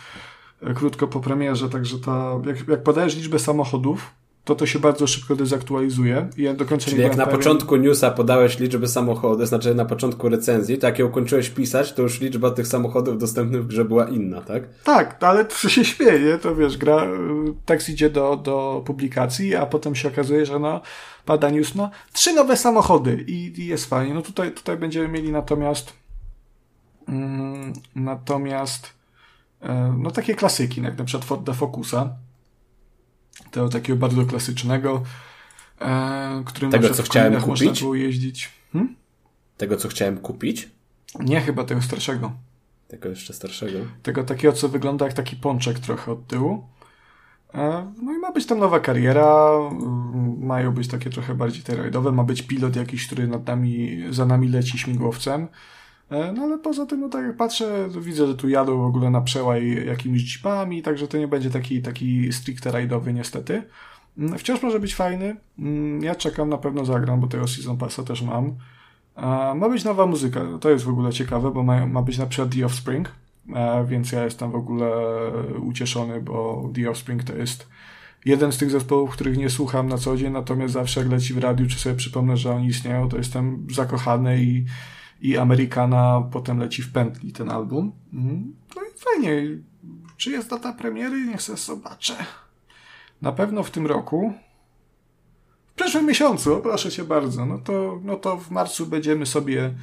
e, krótko po premierze, także ta, jak, jak podajesz liczbę samochodów, to to się bardzo szybko dezaktualizuje i ja do końca Czyli nie jak na pewien... początku newsa podałeś liczbę samochodów, znaczy na początku recenzji, tak ją kończyłeś pisać, to już liczba tych samochodów dostępnych w grze była inna, tak? Tak, ale to się śmieje, to wiesz, gra, tekst idzie do, do publikacji, a potem się okazuje, że no, pada news, no, trzy nowe samochody i, i jest fajnie. No tutaj, tutaj będziemy mieli natomiast mm, natomiast e, no takie klasyki, jak na przykład Forda Focusa, tego takiego bardzo klasycznego, e, którym tego, co chciałem kupić? można było jeździć. Hmm? Tego, co chciałem kupić? Nie, chyba tego starszego. Tego jeszcze starszego? Tego takiego, co wygląda jak taki pączek trochę od tyłu. E, no i ma być tam nowa kariera, mm, mają być takie trochę bardziej terroidowe, ma być pilot jakiś, który nad nami, za nami leci śmigłowcem. E, no ale poza tym, no tak jak patrzę, widzę, że tu jadą w ogóle na przełaj jakimiś jeepami, także to nie będzie taki, taki stricte rajdowy niestety. Mm, wciąż może być fajny. Mm, ja czekam, na pewno zagram, bo tego Season Passa też mam. Ma być nowa muzyka, to jest w ogóle ciekawe, bo ma, ma być na przykład The Offspring, więc ja jestem w ogóle ucieszony, bo The Offspring to jest jeden z tych zespołów, których nie słucham na co dzień, natomiast zawsze jak leci w radiu, czy sobie przypomnę, że oni istnieją, to jestem zakochany i i Amerykana potem leci w pętli ten album. Mhm. No i fajnie. Czy jest data premiery? Niech sobie zobaczę. Na pewno w tym roku. W przyszłym miesiącu, proszę cię bardzo. No to, no to w marcu będziemy sobie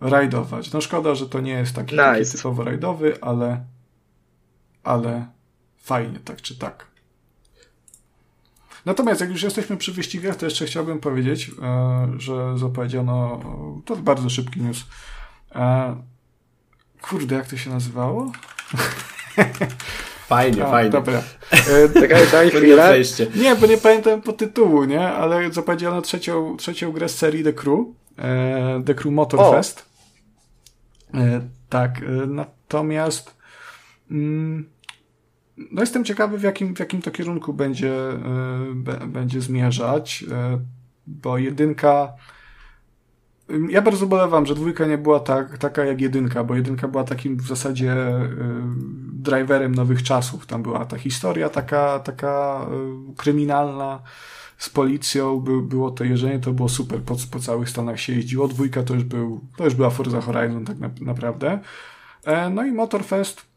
rajdować. No szkoda, że to nie jest taki, nice. taki typowo rajdowy, ale ale fajnie, tak czy tak. Natomiast jak już jesteśmy przy wyścigach, to jeszcze chciałbym powiedzieć, e, że zapowiedziano, to bardzo szybki news. E, kurde, jak to się nazywało? Fajnie, A, fajnie. Dobra. Czekaj, daj chwilę. Nie, bo nie pamiętam po tytułu, nie? Ale zapowiedziano trzecią, trzecią grę z serii The Crew. E, The Crew Motorfest. Tak, natomiast mm, no jestem ciekawy, w jakim, w jakim to kierunku będzie, e, będzie zmierzać, e, bo jedynka. Ja bardzo bolewam, że dwójka nie była tak, taka jak jedynka, bo jedynka była takim w zasadzie e, driverem nowych czasów. Tam była ta historia taka, taka kryminalna z policją, by, było to jeżdżenie, to było super, po, po całych Stanach się jeździło. Dwójka to już był, to już była Forza Horizon tak na, naprawdę. No i Motorfest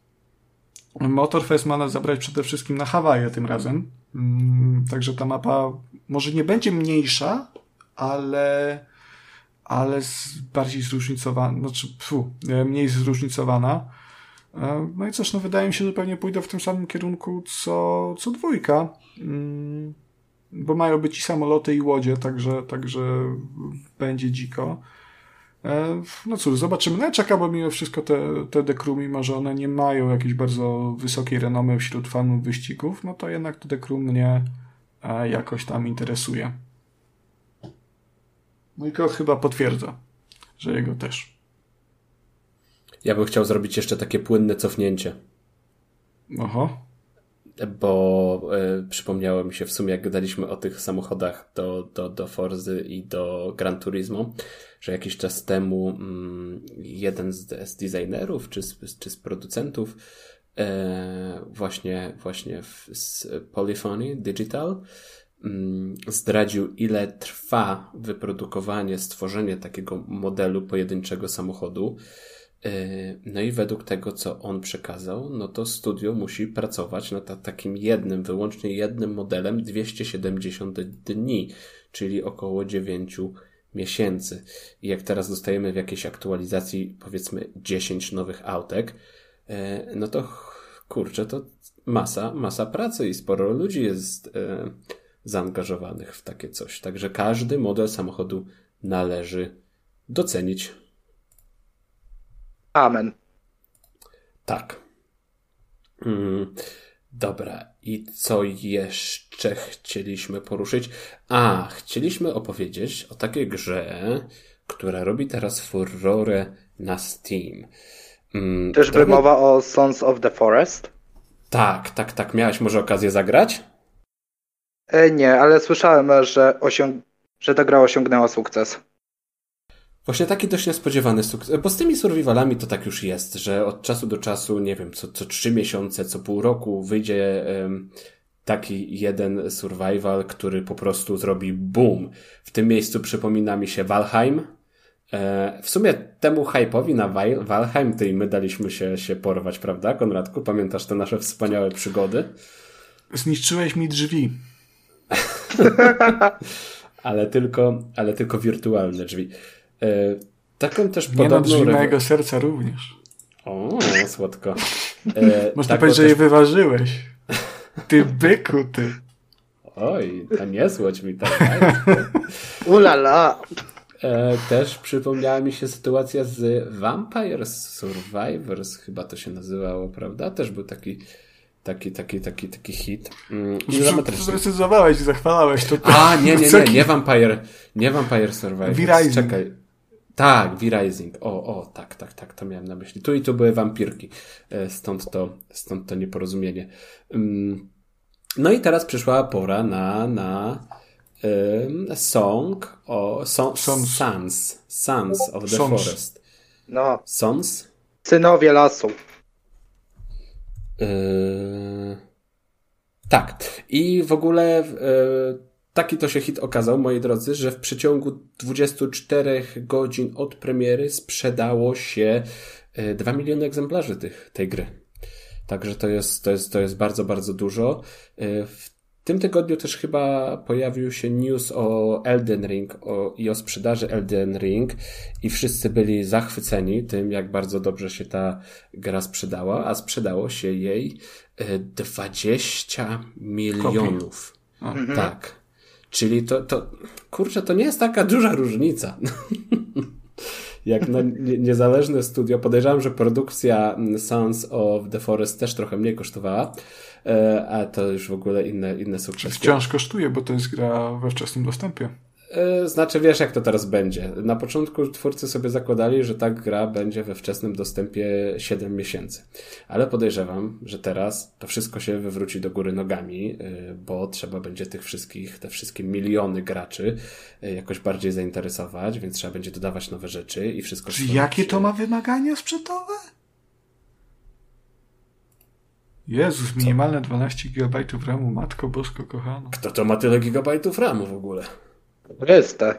Motorfest ma nas zabrać przede wszystkim na Hawaje tym razem. Mm, także ta mapa może nie będzie mniejsza, ale, ale bardziej zróżnicowana, znaczy, pfu, mniej zróżnicowana. E, no i coś, no wydaje mi się, że pewnie pójdę w tym samym kierunku co, co dwójka. Mm, bo mają być i samoloty, i łodzie, także, także będzie dziko. E, no cóż, zobaczymy. No ja czekam, bo mimo wszystko te, te dekru, mimo że one nie mają jakiejś bardzo wysokiej renomy wśród fanów wyścigów, no to jednak to dekru mnie e, jakoś tam interesuje. No i Koch chyba potwierdza, że jego też. Ja bym chciał zrobić jeszcze takie płynne cofnięcie. Oho bo y, przypomniało mi się w sumie, jak gadaliśmy o tych samochodach do, do, do Forzy i do Gran Turismo, że jakiś czas temu mm, jeden z, z designerów czy z, czy z producentów e, właśnie, właśnie z Polyphony Digital mm, zdradził, ile trwa wyprodukowanie, stworzenie takiego modelu pojedynczego samochodu. E, no i według tego, co on przekazał, no to studio musi pracować nad takim jednym, wyłącznie jednym modelem 270 dni, czyli około 9 miesięcy. I jak teraz dostajemy w jakiejś aktualizacji powiedzmy 10 nowych autek, e, no to kurczę, to masa, masa pracy i sporo ludzi jest e, zaangażowanych w takie coś. Także każdy model samochodu należy docenić. Amen. Tak. Mm, dobra. I co jeszcze chcieliśmy poruszyć? A, chcieliśmy opowiedzieć o takiej grze, która robi teraz furorę na Steam. Mm, Czyżby mowa o Sons of the Forest? Tak, tak, tak. Miałeś może okazję zagrać? E, nie, ale słyszałem, że, osiąg... że ta gra osiągnęła sukces. Właśnie taki dość niespodziewany sukces. Bo z tymi survivalami to tak już jest, że od czasu do czasu, nie wiem, co, co trzy miesiące, co pół roku wyjdzie um, taki jeden survival, który po prostu zrobi boom. W tym miejscu przypomina mi się Valheim. E, w sumie temu hype'owi na Valheim ty i my daliśmy się, się porwać, prawda, Konradku? Pamiętasz te nasze wspaniałe przygody? Zniszczyłeś mi drzwi. ale tylko, ale tylko wirtualne drzwi. E, taką też Nie podobną... Nie no, drzwi mojego serca również. O, słodko. E, Można powiedzieć, też... że je wyważyłeś. Ty byku, ty. Oj, to nie słodź mi tak. Ulala. E, też przypomniała mi się sytuacja z Vampires Survivors, chyba to się nazywało, prawda? Też był taki taki, taki, taki, taki hit. Mm, Sprecyzowałeś i zachwalałeś to. A, nie, nie, nie, nie Vampire, nie Vampire Survivors. Czekaj. Tak, V-Rising. O, o, tak, tak, tak, to miałem na myśli. Tu i tu były wampirki. E, stąd to, stąd to nieporozumienie. Mm, no i teraz przyszła pora na, na um, song o so, Sons. Sons, Sons of the Sons. Forest. No. Sons? Synowie lasu. Yy... Tak. I w ogóle yy, taki to się hit okazał, moi drodzy, że w przeciągu 24 godzin od premiery sprzedało się 2 yy, miliony egzemplarzy tych, tej gry. Także to jest, to jest, to jest bardzo, bardzo dużo. Yy, w tym tygodniu też chyba pojawił się news o Elden Ring o, i o sprzedaży Elden Ring i wszyscy byli zachwyceni tym, jak bardzo dobrze się ta gra sprzedała, a sprzedało się jej 20 e, milionów. Mhm. Tak. Czyli to, to, kurczę, to nie jest taka duża różnica. jak na niezależne studio. Podejrzewam, że produkcja Sons of the Forest też trochę mniej kosztowała, e, a to już w ogóle inne, inne sukcesy. Wciąż kosztuje, bo to jest gra we wczesnym dostępie. E, znaczy, wiesz, jak to teraz będzie. Na początku twórcy sobie zakładali, że ta gra będzie we wczesnym dostępie 7 miesięcy. Ale podejrzewam, że teraz to wszystko się wywróci do góry nogami, e, bo trzeba będzie tych wszystkich, te wszystkie miliony graczy e, jakoś bardziej zainteresować, więc trzeba będzie dodawać nowe rzeczy i wszystko. Czy jakie to ma wymagania sprzętowe? Jezus, minimalne 12 GB RAMu, matko bosko kochana. Kto to ma tyle gigabajtów RAMu w ogóle? Chryste.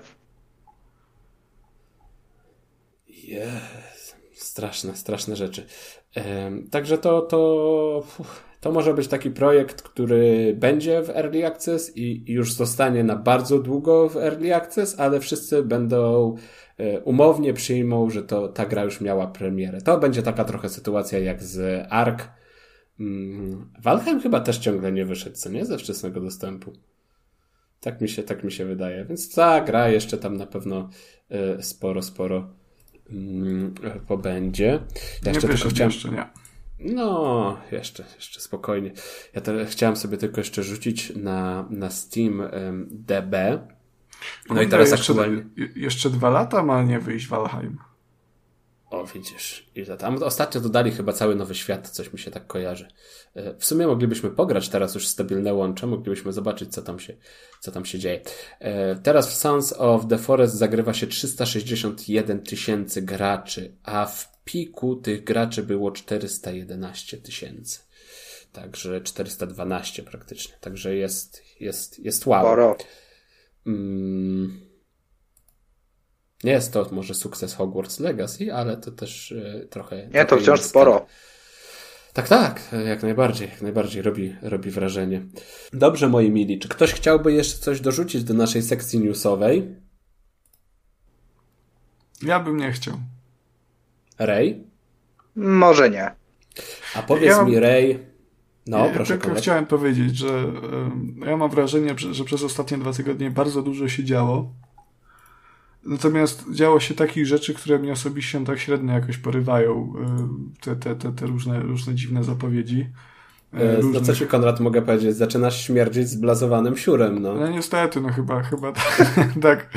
Jest. Straszne, straszne rzeczy. Także to, to, to może być taki projekt, który będzie w Early Access i już zostanie na bardzo długo w Early Access, ale wszyscy będą e, umownie przyjmą, że to ta gra już miała premierę. To będzie taka trochę sytuacja jak z Ark. Mm, Valheim chyba też ciągle nie wyszedł, co nie? Ze wczesnego dostępu. Tak mi się, tak mi się wydaje. Więc ta gra jeszcze tam na pewno y, sporo, sporo mm, pobędzie. Ja jeszcze tylko chciałem... jeszcze, nie. No, jeszcze, jeszcze spokojnie. Ja te, chciałem sobie tylko jeszcze rzucić na, na Steam DB. No Kurde, i teraz jeszcze, aktualnie... Jeszcze dwa lata ma nie wyjść Valheim. O, widzisz. I tam ostatnio dodali chyba cały nowy świat, coś mi się tak kojarzy. E, w sumie moglibyśmy pograć teraz już stabilne łącze, moglibyśmy zobaczyć, co tam się, co tam się dzieje. E, teraz w Sons of the Forest zagrywa się 361 tysięcy graczy, a w piku tych graczy było 411 tysięcy. Także 412 praktycznie. Także jest, jest, jest wow. Sporo. Mm. Nie jest to może sukces Hogwarts Legacy, ale to też y, trochę. Nie, to wciąż sporo. Tak, tak, jak najbardziej, jak najbardziej robi, robi wrażenie. Dobrze, moi mili, czy ktoś chciałby jeszcze coś dorzucić do naszej sekcji newsowej? Ja bym nie chciał. Ray? Może nie. A powiedz Ja- mi, Ray. No, ja proszę. tylko Kolek. chciałem powiedzieć, że ja mam wrażenie, że, że przez ostatnie dwa tygodnie bardzo dużo się działo. Natomiast działo się takich rzeczy, które mnie osobiście tak średnio jakoś porywają. em, Te, te, te, te różne, różne dziwne zapowiedzi. e, E, No różnych- co ci, Konrad, mogę powiedzieć? Zaczynasz śmierdzić zblazowanym siurem, no. No niestety, no chyba, chyba tak,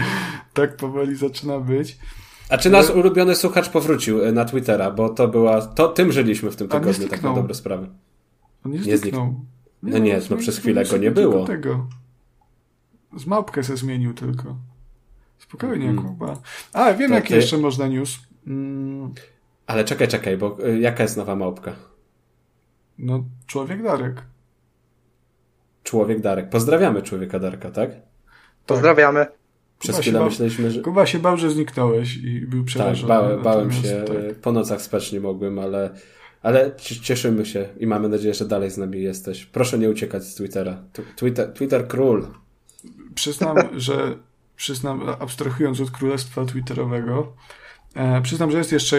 tak, powoli zaczyna być. A czy nasz ulubiony słuchacz powrócił e, na Twittera, bo to była, to tym żyliśmy w tym nie tygodniu, tak na dobre sprawy. On nie Nie zniknął. No nie, no zmienił- przez chwilę go nie było. Tego. Z małpkę se zmienił tylko. Spokojnie, Mm. Kuba. A, wiem, To jaki ty- jeszcze można news. Mm, Ale czekaj, czekaj, bo e, jaka jest nowa małpka? no, człowiek Darek. Człowiek Darek. Pozdrawiamy człowieka Darka, tak? Pozdrawiamy. Przez Kuba chwilę bał- myśleliśmy, że... Kuba się bał, że zniknąłeś i był Tak, przerażony. bałem, bałem Natomiast się, tak. e, po nocach spać nie mogłem, ale, ale ci- cieszymy się i mamy nadzieję, że dalej z nami jesteś. Proszę nie uciekać z Twittera. Twitter, Twitter król. Przyznam, że przyznam, abstrahując od królestwa twitterowego, e, przyznam, że jest jeszcze,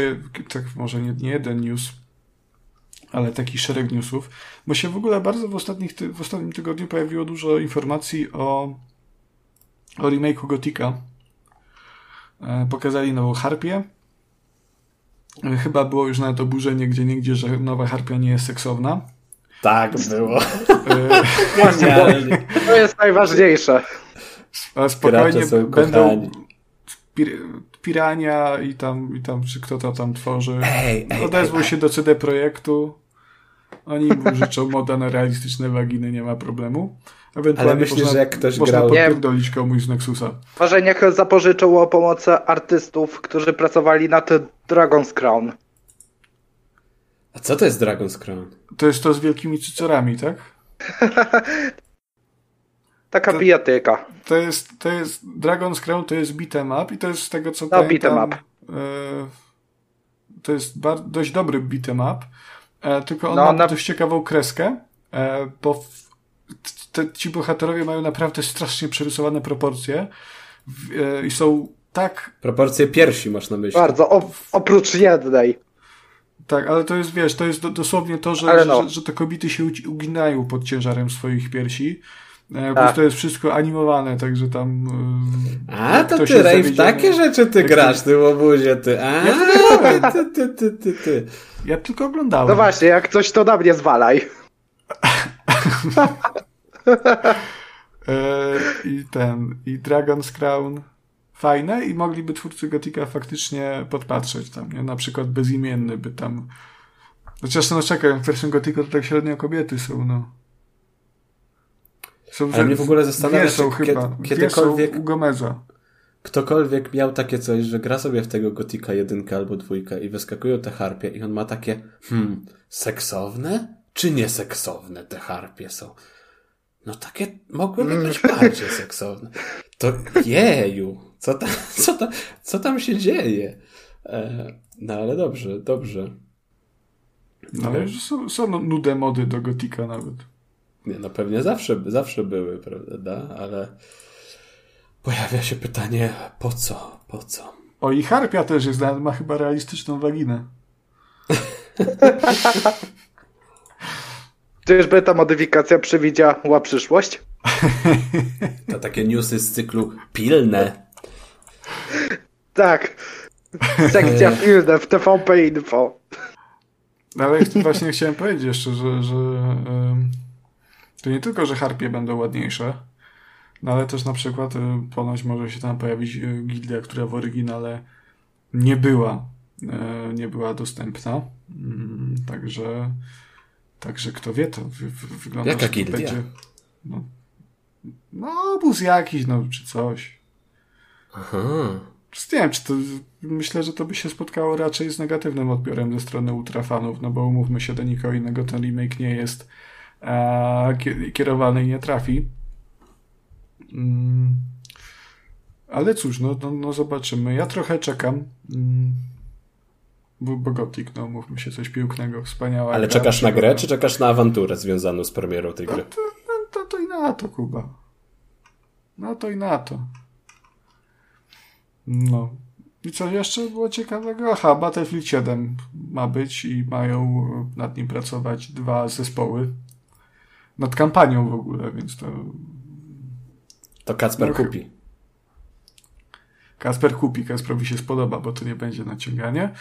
tak może nie, nie jeden news, ale taki szereg newsów, bo się w ogóle bardzo w, ostatnich ty, w ostatnim tygodniu pojawiło dużo informacji o, o remake'u Gotika. E, pokazali nową harpię. E, Chyba było już nawet oburzenie gdzie niegdzie, że nowa harpia nie jest seksowna. Tak było. E. To jest najważniejsze. Ale spokojnie będą pir, Pirania i tam, i tam, czy kto to tam tworzy. Ej, ej, Odezwał ej, się do CD Projektu. Oni mu życzą moda na realistyczne waginy, nie ma problemu. Ewentualnie Ale myślisz, można, że jak ktoś można grał- podpierdolić komuś z Nexusa. Może niech zapożyczą o pomocy artystów, którzy pracowali nad Dragon's Crown. A co to jest Dragon's Crown? To jest to z wielkimi cycorami, tak? Taka To- bijatyka. To jest, to jest Dragon's Crown to jest beat'em up i to jest z tego co No, pamiętam, beat'em up. e, to jest bar- dość dobry beat'em up, e, tylko on No, ma na- dość ciekawą kreskę, e, bo w, te, ci bohaterowie mają naprawdę strasznie przerysowane proporcje w, e, i są tak, Proporcje piersi masz na myśli. Bardzo. O, oprócz jednej. tak, ale to jest, wiesz, to jest do, dosłownie to, że, no. że, że te kobiety się uginają pod ciężarem swoich piersi. E, Tak. To jest wszystko animowane, także tam. e, A, to ty, Rej, w takie rzeczy ty grasz, ty łobuzie, ty. A, Ja ty, ty, ty, ty, ty. Ja tylko oglądałem. No właśnie, jak coś to na mnie zwalaj. E, I ten, i Dragon's Crown fajne i mogliby twórcy Gotika faktycznie podpatrzeć tam, nie? Na przykład bezimienny by tam... Chociaż no czekaj, w pierwszym Gotiku to tak średnio kobiety są, no. Są Ale mnie w ogóle zastanawia, dwie są czy chyba. kiedy- kiedykolwiek- u Gomeza. Ktokolwiek miał takie coś, że gra sobie w tego Gotika jedynkę albo dwójkę i wyskakują te harpie i on ma takie, hmm, seksowne czy nieseksowne te harpie są? No takie mogłyby być bardziej seksowne. To jeju, co tam, co tam, co tam się dzieje? E, no ale dobrze, dobrze. No, ale są, są nude mody do Gotika nawet. Nie, no pewnie zawsze, zawsze były, prawda? Ale pojawia się pytanie, po co? Po co? O, i Harpia też jest, nawet ma chyba realistyczną waginę. Czyżby ta modyfikacja przewidziała przyszłość? To takie newsy z cyklu pilne. Tak. Sekcja pilna w TVP Info. Ale właśnie chciałem powiedzieć jeszcze, że, że to nie tylko, że harpie będą ładniejsze, no ale też na przykład y, ponoć może się tam pojawić y, gildia, która w oryginale nie była, e, nie była dostępna. Mm, Także, także kto wie, to wy, wy, wygląda, Jaka gildia? będzie. No, no, obóz jakiś, no, czy coś. Aha. Nie wiem, czy to. Myślę, że to by się spotkało raczej z negatywnym odbiorem ze strony ultrafanów, no bo umówmy się, do nikogo innego ten remake nie jest kierowany i nie trafi. Mm. Ale cóż, no, no, no zobaczymy. Ja trochę czekam. Mm. Bo, Gothic, no mówmy się, coś pięknego, wspaniała. Ale gra, czekasz na grę, przygoda. czy czekasz na awanturę związaną z premierą tej No gry? to, no, to, to i na to, Kuba. No to i na to. No. I co jeszcze było ciekawego? Aha, Battlefield 7 ma być i mają nad nim pracować dwa zespoły. Nad kampanią w ogóle, więc to. To Kacper no, kupi. Kasper kupi, Kasprowi się spodoba, bo to nie będzie naciąganie.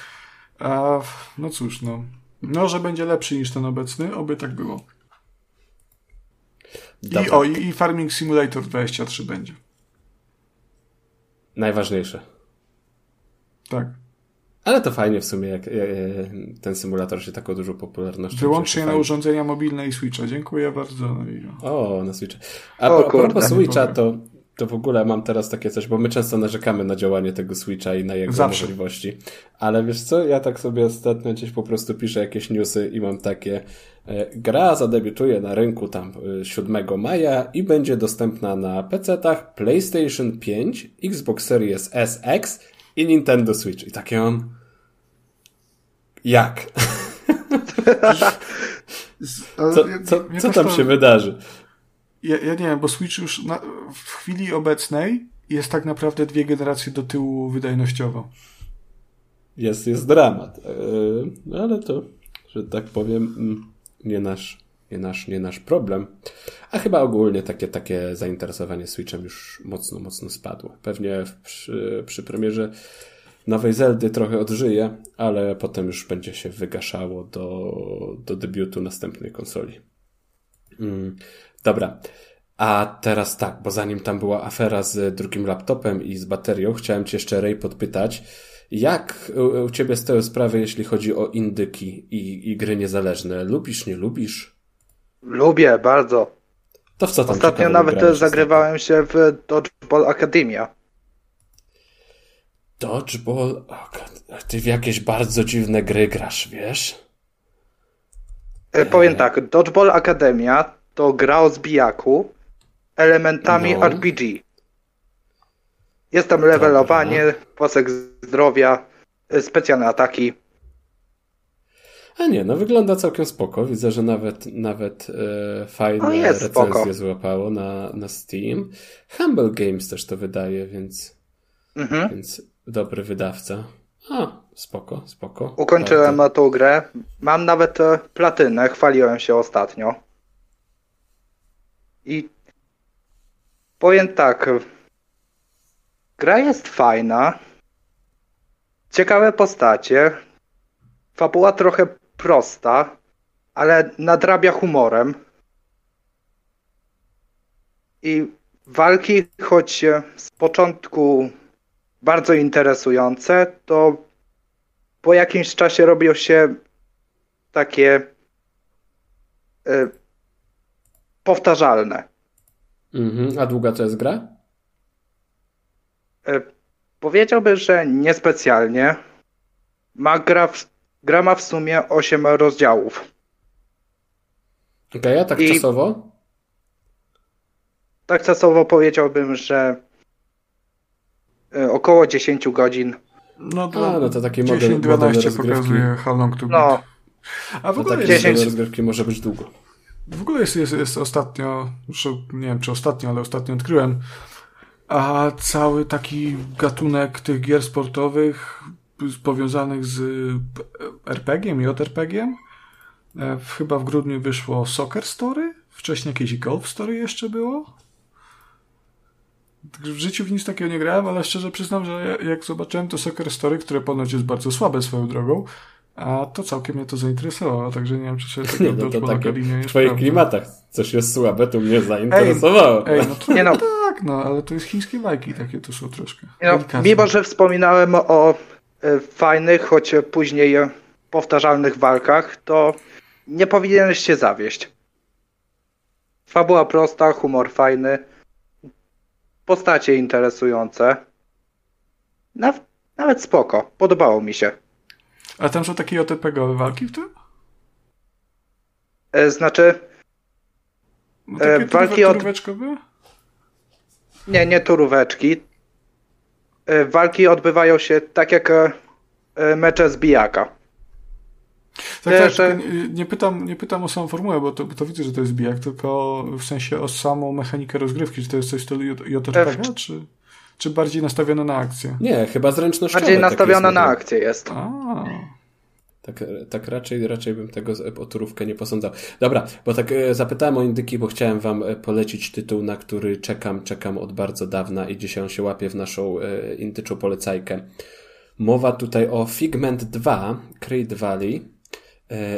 A, no cóż, no. No, że będzie lepszy niż ten obecny, oby tak było. I, o, i, i Farming Simulator 23 będzie. Najważniejsze. Tak. Ale to fajnie w sumie, jak, jak ten symulator się taką dużą popularnością Wyłącznie na urządzenia mobilne i Switcha. Dziękuję bardzo. No o, na Switcha. A o, propos Switcha, to, to w ogóle mam teraz takie coś, bo my często narzekamy na działanie tego Switcha i na jego Zawsze. możliwości. Ale wiesz co, ja tak sobie ostatnio gdzieś po prostu piszę jakieś newsy i mam takie e, gra zadebiutuje na rynku tam 7 e, maja i będzie dostępna na PC-tach PlayStation 5, Xbox Series SX i Nintendo Switch. I takie on. Jak? co, co, co tam się wydarzy? Ja, ja, nie wiem, bo Switch już na, w chwili obecnej jest tak naprawdę dwie generacje do tyłu wydajnościowo. Jest, jest dramat. Yy, ale to, że tak powiem, mm, nie nasz, nie nasz, nie nasz problem. A chyba ogólnie takie, takie zainteresowanie Switchem już mocno, mocno spadło. Pewnie przy, przy premierze nowej Zeldy trochę odżyje, ale potem już będzie się wygaszało do, do debiutu następnej konsoli. Mm, dobra. A teraz tak, bo zanim tam była afera z drugim laptopem i z baterią, chciałem Cię jeszcze, Ray, podpytać, jak u, u Ciebie stoją sprawy, jeśli chodzi o indyki i, i gry niezależne? Lubisz, nie lubisz? Lubię bardzo. To w co tam Ostatnio nawet zagrywałem się w Dodgeball Academia. Dodgeball? ty w jakieś bardzo dziwne gry grasz, wiesz? E, powiem tak, Dodgeball Academia to gra o zbijaku elementami no. RPG. Jest tam levelowanie, posek zdrowia, e, specjalne ataki. A nie, no wygląda całkiem spoko. Widzę, że nawet, nawet e, fajne no recenzje spoko. złapało na, na Steam. Humble Games też to wydaje, więc, mhm. więc dobry wydawca. A, spoko, spoko. Ukończyłem Warto. tą grę. Mam nawet e, platynę, chwaliłem się ostatnio. I powiem tak. Gra jest fajna. Ciekawe postacie. Fabuła trochę prosta, ale nadrabia humorem. I walki, choć z początku bardzo interesujące, to po jakimś czasie robią się takie y, powtarzalne. Mhm. A długa to jest gra? Y, powiedziałbym, że niespecjalnie. Ma gra, w, gra ma w sumie 8 rozdziałów. Okej, okay, a tak I czasowo? Tak czasowo powiedziałbym, że E, około 10 godzin. No to, A, no to taki 10-12 pokazuje how long to no. A w ogóle tak 10... rozgrywki może być długo. W ogóle jest, jest, jest ostatnio, już nie wiem czy ostatnio, ale ostatnio odkryłem, a cały taki gatunek tych gier sportowych powiązanych z RPG-iem i JRPG-iem. E, chyba w grudniu wyszło Soccer Story, wcześniej jakieś Golf Story jeszcze było. W życiu w nic takiego nie grałem, ale szczerze przyznam, że jak zobaczyłem to Soccer Story, które ponoć jest bardzo słabe swoją drogą, a to całkiem mnie to zainteresowało, także nie wiem, czy się tego no to takie W twoich klimatach coś jest słabe, to mnie zainteresowało. Ej, ej no to, nie no. tak, no, ale to jest chińskie bajki takie to są troszkę. No, mimo, że wspominałem o e, fajnych, choć później powtarzalnych walkach, to nie powinieneś się zawieść. Fabuła prosta, humor fajny, postacie interesujące. Naw nawet spoko, podobało mi się. A tam są takie JRPG-owe walki w tym? E, znaczy... No takie e, walki od... Nie, nie turóweczki. E, walki odbywają się tak jak e, mecze z bijaka. Tak, tak, że... nie, pytam, nie pytam o samą formułę, bo to, bo to widzę, że to jest bijak, tylko w sensie o samą mechanikę rozgrywki, czy to jest coś w stylu JRPG, czy, czy bardziej nastawiona na akcję? Nie, chyba zręcznościowe. Bardziej nastawiona na akcję jest. A. Tak, tak raczej, raczej bym tego o turówkę nie posądzał. Dobra, bo tak e, zapytałem o indyki, bo chciałem wam e, polecić tytuł, na który czekam, czekam od bardzo dawna i dzisiaj on się łapie w naszą e, indyczą polecajkę. Mowa tutaj o Figment 2, Creed Valley.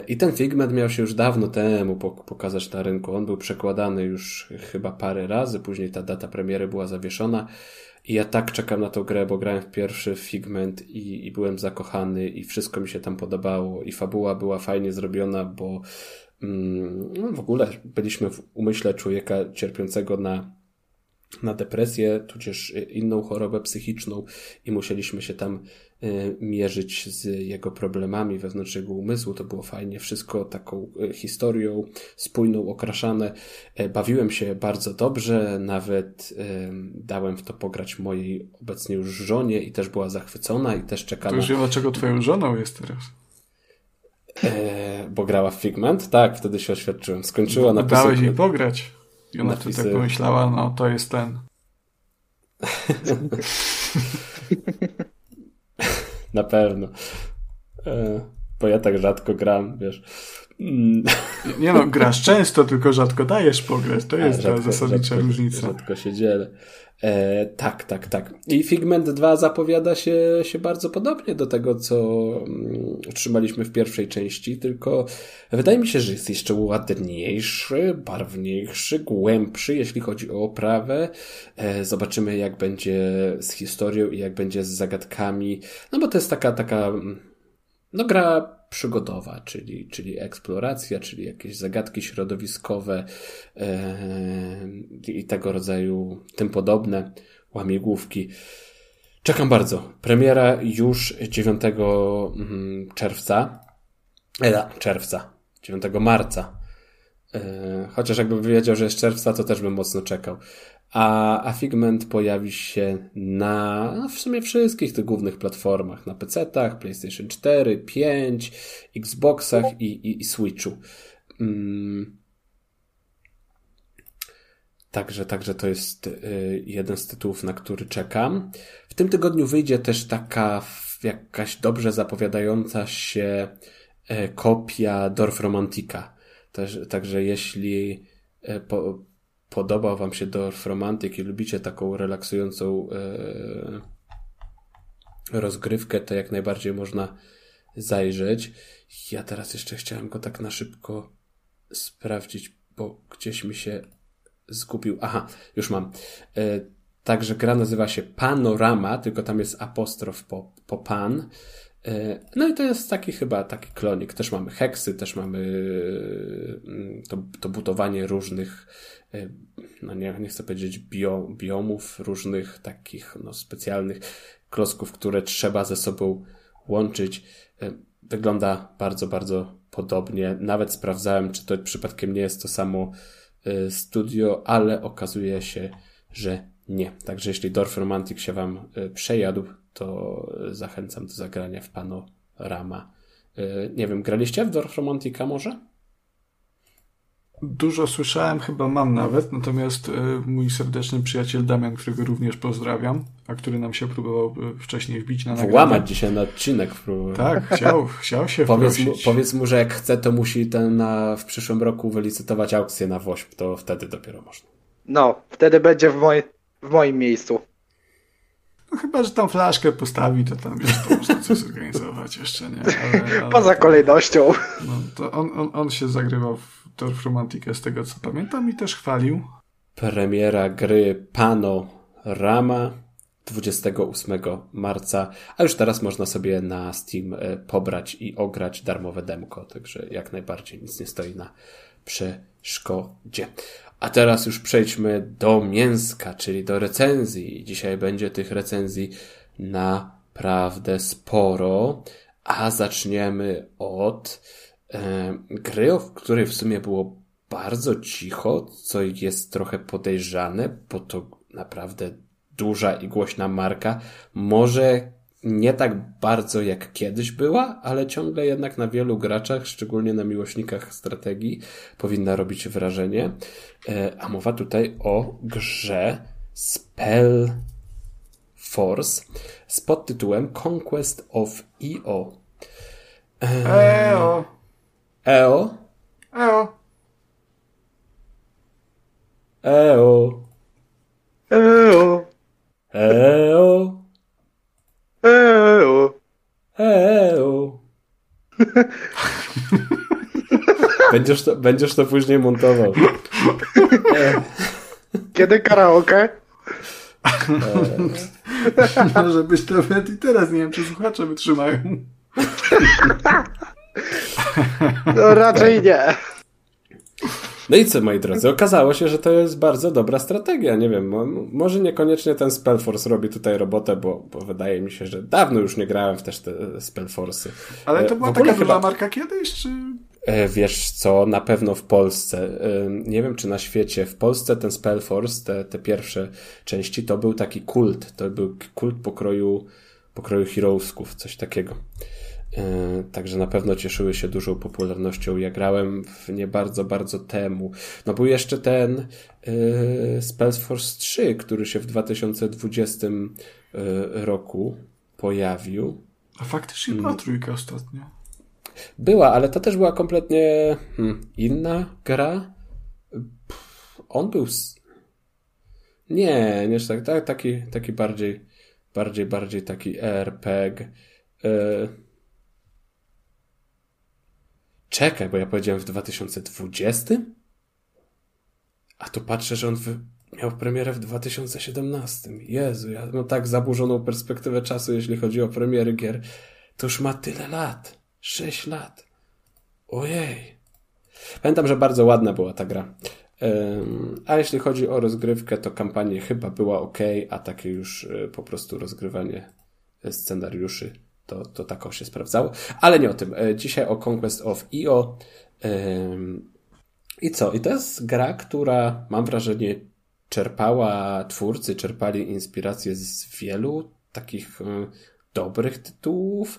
I ten Figment miał się już dawno temu pokazać na rynku. On był przekładany już chyba parę razy, później ta data premiery była zawieszona. I ja tak czekam na tą grę, bo grałem w pierwszy Figment i, i byłem zakochany i wszystko mi się tam podobało. I fabuła była fajnie zrobiona, bo mm, no w ogóle byliśmy w umyśle człowieka cierpiącego na na depresję, tudzież inną chorobę psychiczną i musieliśmy się tam y, mierzyć z jego problemami wewnątrz jego umysłu. To było fajnie, wszystko taką y, historią spójną, okraszane. Y, bawiłem się bardzo dobrze, nawet dałem w to pograć mojej obecnie już żonie i też była zachwycona i też czekała. To już wiem, dlaczego twoją żoną jest teraz. E, bo grała w Figment? Tak, wtedy się oświadczyłem. Skończyła na Dałeś jej pograć. I ona wtedy tak pomyślała, no to jest ten. Na pewno. E, bo ja tak rzadko gram, wiesz. Nie no, grasz często, tylko rzadko dajesz pograć. To jest A, rzadko, ta zasadnicza rzadko, różnica. Rzadko się dzielę. E, tak, tak, tak. I Figment 2 zapowiada się, się bardzo podobnie do tego, co mm, otrzymaliśmy w pierwszej części, tylko wydaje mi się, że jest jeszcze ładniejszy, barwniejszy, głębszy, jeśli chodzi o oprawę. E, zobaczymy, jak będzie z historią i jak będzie z zagadkami. No bo to jest taka, taka, mm, no gra przygodowa, czyli, czyli eksploracja, czyli jakieś zagadki środowiskowe e, i tego rodzaju, tym podobne łamigłówki. Czekam bardzo. Premiera już 9 mm, czerwca. E, czerwca. 9 marca. E, chociaż jakbym wiedział, że jest czerwca, to też bym mocno czekał a, a Figment pojawi się na w sumie wszystkich tych głównych platformach, na PC-tach, PlayStation 4, 5, Xboxach i, i, i Switchu. Mm. Także, także to jest y, jeden z tytułów, na który czekam. W tym tygodniu wyjdzie też taka jakaś dobrze zapowiadająca się y, kopia Dorf Romantika. Także jeśli y, po, podobał Wam się Dorf Romantic i lubicie taką relaksującą e, rozgrywkę, to jak najbardziej można zajrzeć. Ja teraz jeszcze chciałem go tak na szybko sprawdzić, bo gdzieś mi się zgubił. Aha, już mam. E, także gra nazywa się Panorama, tylko tam jest apostrof po, po pan. E, no i to jest taki chyba taki klonik. Też mamy heksy, też mamy mm, to, to budowanie różnych E, no nie, nie chcę powiedzieć bio, biomów, różnych takich no, specjalnych klocków, które trzeba ze sobą łączyć. E, wygląda bardzo, bardzo podobnie. Nawet sprawdzałem, czy to przypadkiem nie jest to samo studio, ale okazuje się, że nie. Także jeśli Dorf Romantic się Wam przejadł, to zachęcam do zagrania w Panorama. Nie wiem, graliście w Dorf Romantica może? Dużo słyszałem, chyba mam nawet, natomiast y, mój serdeczny przyjaciel Damian, którego również pozdrawiam, a który nam się próbował y, wcześniej wbić na nagranie. Włamać dzisiaj na odcinek próbował. Tak, chciał, chciał się powiedz mu, powiedz mu, że jak chce, to musi ten na, w przyszłym roku wylicytować aukcję na WOŚP, to wtedy dopiero można. No, wtedy będzie w, moj, w moim miejscu. No chyba, że tam flaszkę postawi, to tam wiesz, to można coś zorganizować jeszcze, nie? Ale, ale Poza kolejnością. No, to on, on, on się zagrywał w Dorf Romantica z tego co pamiętam i też chwalił. Premiera gry Panorama 28 marca, a już teraz można sobie na Steam e, pobrać i ograć darmowe demko, także jak najbardziej nic nie stoi na przeszkodzie. A teraz już przejdźmy do mięska, czyli do recenzji. Dzisiaj będzie tych recenzji naprawdę sporo, a zaczniemy od e, gry, w której w sumie było bardzo cicho, co jest trochę podejrzane, bo to naprawdę duża i głośna marka. Może nie tak bardzo jak kiedyś była, ale ciągle jednak na wielu graczach, szczególnie na miłośnikach strategii, powinna robić wrażenie. E, a mowa tutaj o grze Spell Force z podtytułem Conquest of EO. Eo. EO? Eo. EO. Eo, EO. eo. EO. Będziesz to, będziesz to później montował. Kiedy karaoke? Może być nawet i teraz. Nie wiem, czy słuchacze wytrzymają. No raczej nie. No i co, moi drodzy, okazało się, że to jest bardzo dobra strategia. Nie wiem, mo- może niekoniecznie ten Spellforce robi tutaj robotę, bo, bo wydaje mi się, że dawno już nie grałem w też te Spellforce'y. Ale to E, była taka chyba- duża marka kiedyś, czy... E, Wiesz co, na pewno w Polsce, e, nie wiem czy na świecie, w Polsce ten Spellforce, te, te pierwsze części, to był taki kult, to był kult pokroju, pokroju Heroesków, coś takiego. E, Także na pewno cieszyły się dużą popularnością. Ja grałem w nie bardzo, bardzo temu. No był jeszcze ten e, Spellforce 3, który się w 2020 e, roku pojawił. A faktycznie była trójka ostatnio. Była, ale to też była kompletnie hmm, inna gra. Pff, On był. Nie, nie tak, tak taki, taki bardziej, bardziej, bardziej taki RPG. E... Czekaj, bo ja powiedziałem w 2020? A tu patrzę, że on w... miał premierę w 2017. Jezu, ja mam tak zaburzoną perspektywę czasu, jeśli chodzi o premiery gier. To już ma tyle lat. 6 lat. Ojej. Pamiętam, że bardzo ładna była ta gra. A jeśli chodzi o rozgrywkę, to kampania chyba była ok, a takie już y, po prostu rozgrywanie scenariuszy to, to tako się sprawdzało. Ale nie o tym. E, Dzisiaj o Conquest of. Ym, I co? I to jest gra, która mam wrażenie czerpała, twórcy czerpali inspirację z wielu takich y, dobrych tytułów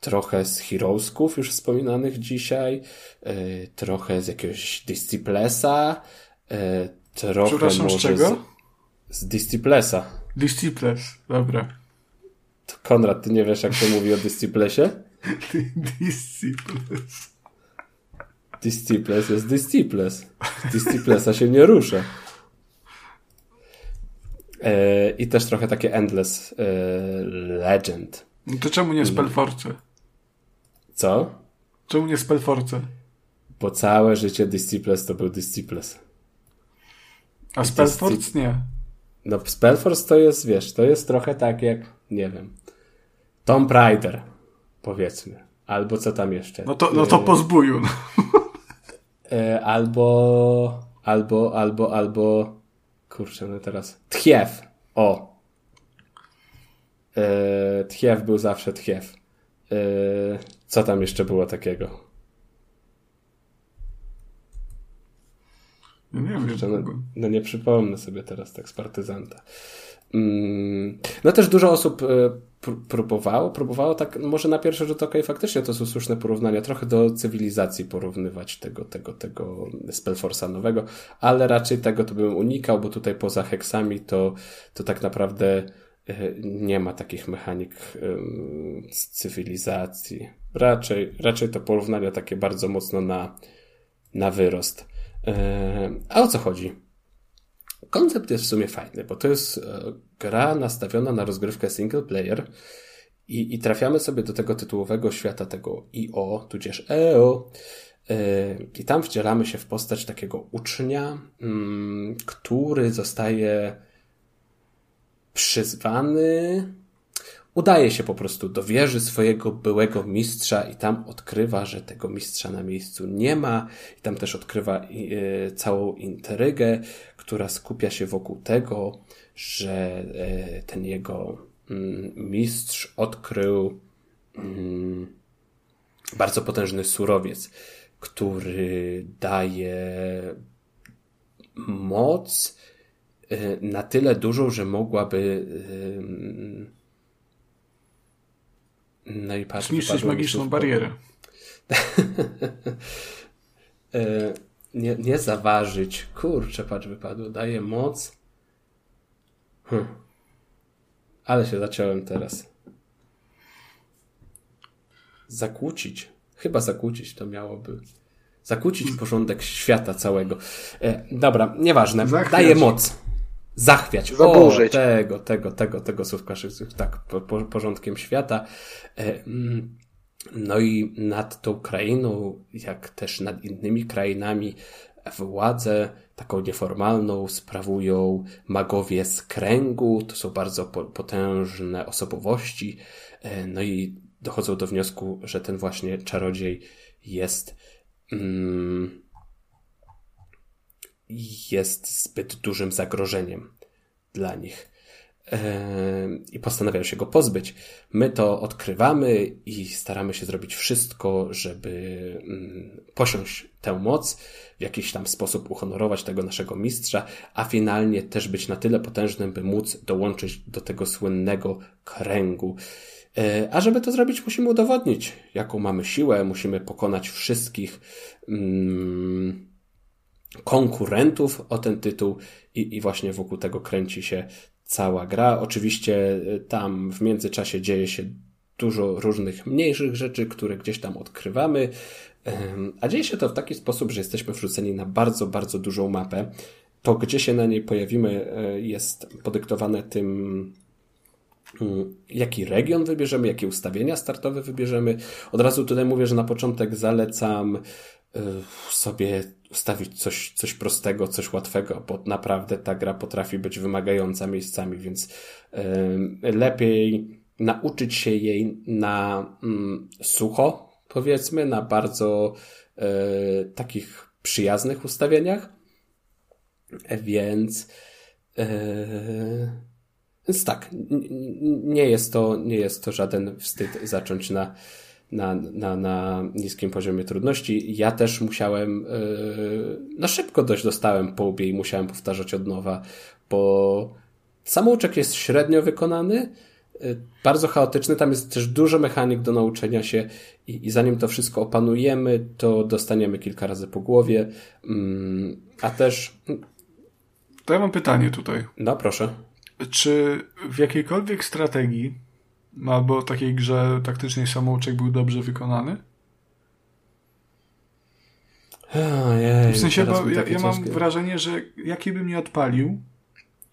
trochę z Heroesków już wspominanych dzisiaj, e, trochę z jakiegoś Disciplesa, e, trochę Przepraszam, z może czego? Z, z Disciplesa. Disciples, dobra. To Konrad, ty nie wiesz jak się mówi o Disciplesie? Disciples. Disciples jest Disciples. Disciplesa się nie rusza. E, I też trochę takie Endless e, Legend. No to czemu nie Spellforce? Co? Czemu nie Spellforce? Bo całe życie Disciples to był Disciples. A Spellforce nie. No, Spellforce to jest, wiesz, to jest trochę tak jak, nie wiem, Tomb Raider, powiedzmy. Albo co tam jeszcze? No to, no to po zbóju. No. E, Albo, albo, albo, albo, kurczę, no teraz, Tchiew, o. E, Tchiew był zawsze Tchiew. E, Co tam jeszcze było takiego? Ja nie wiem. Kurczę, no, no nie przypomnę sobie teraz tak z partyzanta. Mm, No też dużo osób e, pr- próbowało, próbowało tak, no może na pierwszy rzut oka i faktycznie to są słuszne porównania, trochę do cywilizacji porównywać tego, tego, tego Spellforce'a nowego, ale raczej tego to bym unikał, bo tutaj poza heksami to, to tak naprawdę e, nie ma takich mechanik z cywilizacji. Raczej, raczej to porównania takie bardzo mocno na, na wyrost. E, A o co chodzi? Koncept jest w sumie fajny, bo to jest e, gra nastawiona na rozgrywkę single player i, i trafiamy sobie do tego tytułowego świata, tego IO, tudzież EO. e, I tam wcielamy się w postać takiego ucznia, mm, który zostaje przyzwany. Udaje się po prostu do wieży swojego byłego mistrza i tam odkrywa, że tego mistrza na miejscu nie ma. I tam też odkrywa e, całą intrygę, która skupia się wokół tego, że e, ten jego mm, mistrz odkrył mm, bardzo potężny surowiec, który daje moc e, na tyle dużą, że mogłaby no i patrz, Zniszczyć magiczną słówko. barierę. E, nie, nie zaważyć. Kurczę, patrz, wypadło. Daje moc. Hm. Ale się zaciąłem teraz. Zakłócić. Chyba zakłócić to miałoby. Zakłócić porządek świata całego. E, dobra, nieważne. Zachwiać. Daje moc. Zachwiać. Zaburzyć. O, tego, tego, tego, tego słówka tak, po, po, porządkiem świata. E, mm, no i nad tą krainą, jak też nad innymi krainami, władzę taką nieformalną sprawują magowie z kręgu. To są bardzo po, potężne osobowości. E, no i dochodzą do wniosku, że ten właśnie czarodziej jest mm, jest zbyt dużym zagrożeniem dla nich. Eee, I postanawiają się go pozbyć. My to odkrywamy i staramy się zrobić wszystko, żeby mm, posiąść tę moc, w jakiś tam sposób uhonorować tego naszego mistrza, a finalnie też być na tyle potężnym, by móc dołączyć do tego słynnego kręgu. Eee, A żeby to zrobić, musimy udowodnić, jaką mamy siłę, musimy pokonać wszystkich. Mm, konkurentów o ten tytuł i, i właśnie wokół tego kręci się cała gra. Oczywiście y, tam w międzyczasie dzieje się dużo różnych mniejszych rzeczy, które gdzieś tam odkrywamy, Em, a dzieje się to w taki sposób, że jesteśmy wrzuceni na bardzo, bardzo dużą mapę. To, gdzie się na niej pojawimy, e, jest podyktowane tym, mm, jaki region wybierzemy, jakie ustawienia startowe wybierzemy. Od razu tutaj mówię, że na początek zalecam y, sobie ustawić coś, coś prostego, coś łatwego, bo naprawdę ta gra potrafi być wymagająca miejscami, więc y, lepiej nauczyć się jej na mm, sucho, powiedzmy, na bardzo y, takich przyjaznych ustawieniach. Więc y, więc tak, nie jest to, nie jest to żaden wstyd zacząć na, na, na, na niskim poziomie trudności. Ja też musiałem, no szybko dość dostałem po łbie i musiałem powtarzać od nowa, bo samouczek jest średnio wykonany, yy, bardzo chaotyczny, tam jest też dużo mechanik do nauczenia się i, i zanim to wszystko opanujemy, to dostaniemy kilka razy po głowie, mm, a też, To ja mam pytanie tutaj. no proszę. Czy w jakiejkolwiek strategii albo takiej grze taktycznej samouczek był dobrze wykonany? Ojej, W sensie, bo ja, ja mam ciężkie. wrażenie, że jaki bym nie odpalił,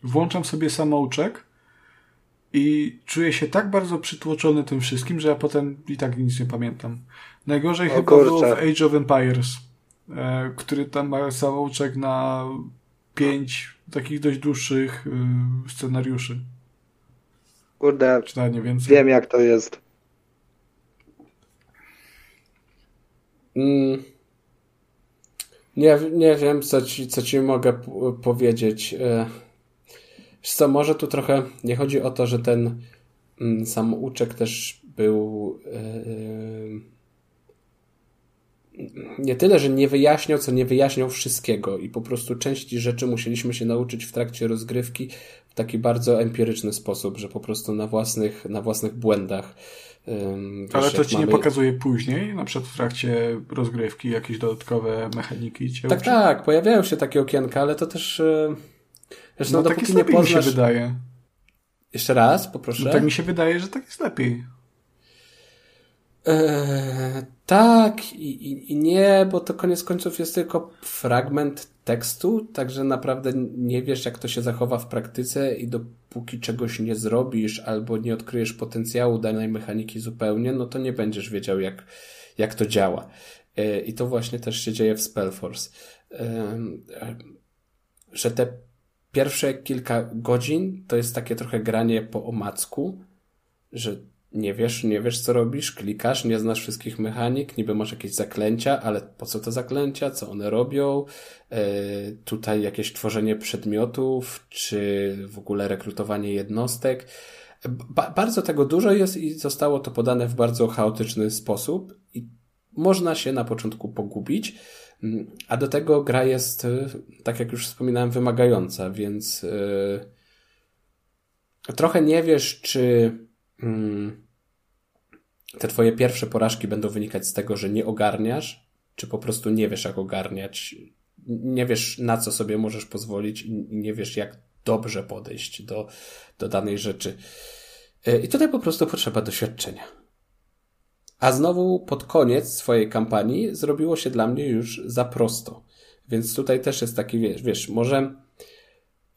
włączam sobie samouczek i czuję się tak bardzo przytłoczony tym wszystkim, że ja potem i tak nic nie pamiętam. Najgorzej O chyba kurczę. było w Age of Empires, e, który tam ma samouczek na pięć takich dość dłuższych y, scenariuszy, Kurde, czy nawet nie więcej. wiem jak to jest. Mm. Nie, nie wiem, co ci, co ci mogę p- powiedzieć. E, Wiesz co, może tu trochę nie chodzi o to, że ten mm, samouczek też był e, nie tyle, że nie wyjaśniał, co nie wyjaśniał wszystkiego i po prostu części rzeczy musieliśmy się nauczyć w trakcie rozgrywki w taki bardzo empiryczny sposób, że po prostu na własnych, na własnych błędach. em, Ale to ci nie mamy- pokazuje później, na przykład w trakcie rozgrywki, jakieś dodatkowe mechaniki cię Tak, uczy? tak, pojawiają się takie okienka, ale to też. e, Wiesz, no, No, tak dopóki nie lepiej mi się poznasz. wydaje. Jeszcze raz, poproszę. No, tak mi się wydaje, że tak jest lepiej. Eee, tak i, i nie, bo to koniec końców jest tylko fragment tekstu, także naprawdę nie wiesz, jak to się zachowa w praktyce i dopóki czegoś nie zrobisz albo nie odkryjesz potencjału danej mechaniki zupełnie, no to nie będziesz wiedział, jak, jak to działa. Eee, I to właśnie też się dzieje w Spellforce. E, że te pierwsze kilka godzin to jest takie trochę granie po omacku, że nie wiesz, nie wiesz co robisz, klikasz, nie znasz wszystkich mechanik, niby masz jakieś zaklęcia, ale po co te zaklęcia, co one robią, e, tutaj jakieś tworzenie przedmiotów, czy w ogóle rekrutowanie jednostek. Ba bardzo tego dużo jest i zostało to podane w bardzo chaotyczny sposób i można się na początku pogubić, Mm, a do tego gra jest, e, tak jak już wspominałem, wymagająca, więc e, trochę nie wiesz, czy mm, te twoje pierwsze porażki będą wynikać z tego, że nie ogarniasz, czy po prostu nie wiesz, jak ogarniać, nie wiesz, na co sobie możesz pozwolić i nie wiesz, jak dobrze podejść do, do danej rzeczy. E, I tutaj po prostu potrzeba doświadczenia. A znowu pod koniec swojej kampanii zrobiło się dla mnie już za prosto. Więc tutaj też jest taki, wiesz, wiesz może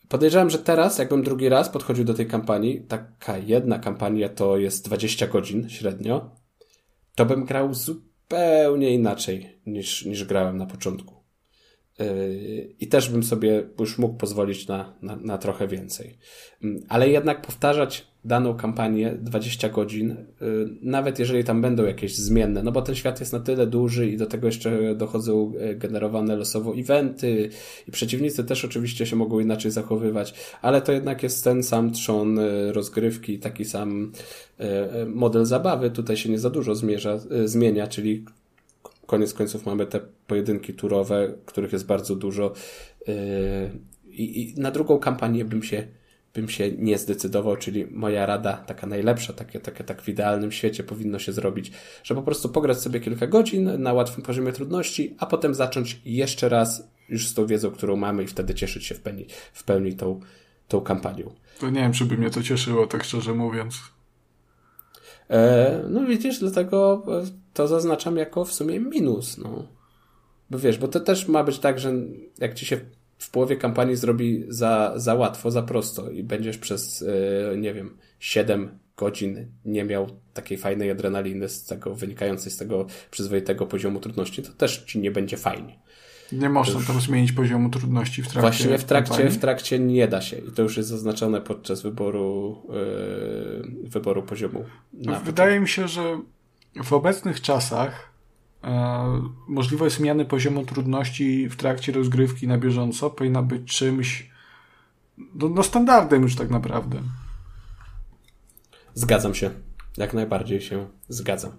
podejrzewam, że teraz, jakbym drugi raz podchodził do tej kampanii, taka jedna kampania to jest 20 godzin średnio, to bym grał zupełnie inaczej niż, niż grałem na początku. Yy, I też bym sobie już mógł pozwolić na, na, na trochę więcej. Mm, ale jednak powtarzać daną kampanię 20 godzin, yy, nawet jeżeli tam będą jakieś zmienne, no bo ten świat jest na tyle duży i do tego jeszcze dochodzą e, generowane losowo eventy i przeciwnicy też oczywiście się mogą inaczej zachowywać, ale to jednak jest ten sam trzon e, rozgrywki, taki sam e, model zabawy, tutaj się nie za dużo zmierza, zmienia, czyli koniec końców mamy te pojedynki turowe, których jest bardzo dużo. Yy, I, na drugą kampanię bym się, bym się nie zdecydował, czyli moja rada, taka najlepsza, takie, takie tak w idealnym świecie powinno się zrobić, że po prostu pograć sobie kilka godzin na łatwym poziomie trudności, a potem zacząć jeszcze raz już z tą wiedzą, którą mamy i wtedy cieszyć się w pełni, w pełni tą, tą kampanią. To nie wiem, czy by mnie to cieszyło, tak szczerze mówiąc. E, no widzisz, dlatego e, to zaznaczam jako w sumie minus, no. Bo wiesz, bo to też ma być tak, że jak ci się w połowie kampanii zrobi za, za łatwo, za prosto i będziesz przez, e, nie wiem, 7 godzin nie miał takiej fajnej adrenaliny z tego, wynikającej z tego przyzwoitego poziomu trudności, to też ci nie będzie fajnie. Nie można tam zmienić poziomu trudności w trakcie. Właśnie w trakcie, w trakcie nie da się i to już jest zaznaczone podczas wyboru, yy, wyboru poziomu. Wydaje mi się, że w obecnych czasach możliwość zmiany poziomu trudności w trakcie rozgrywki na bieżąco powinna być czymś no, no standardem już tak naprawdę. Zgadzam się. Jak najbardziej się zgadzam.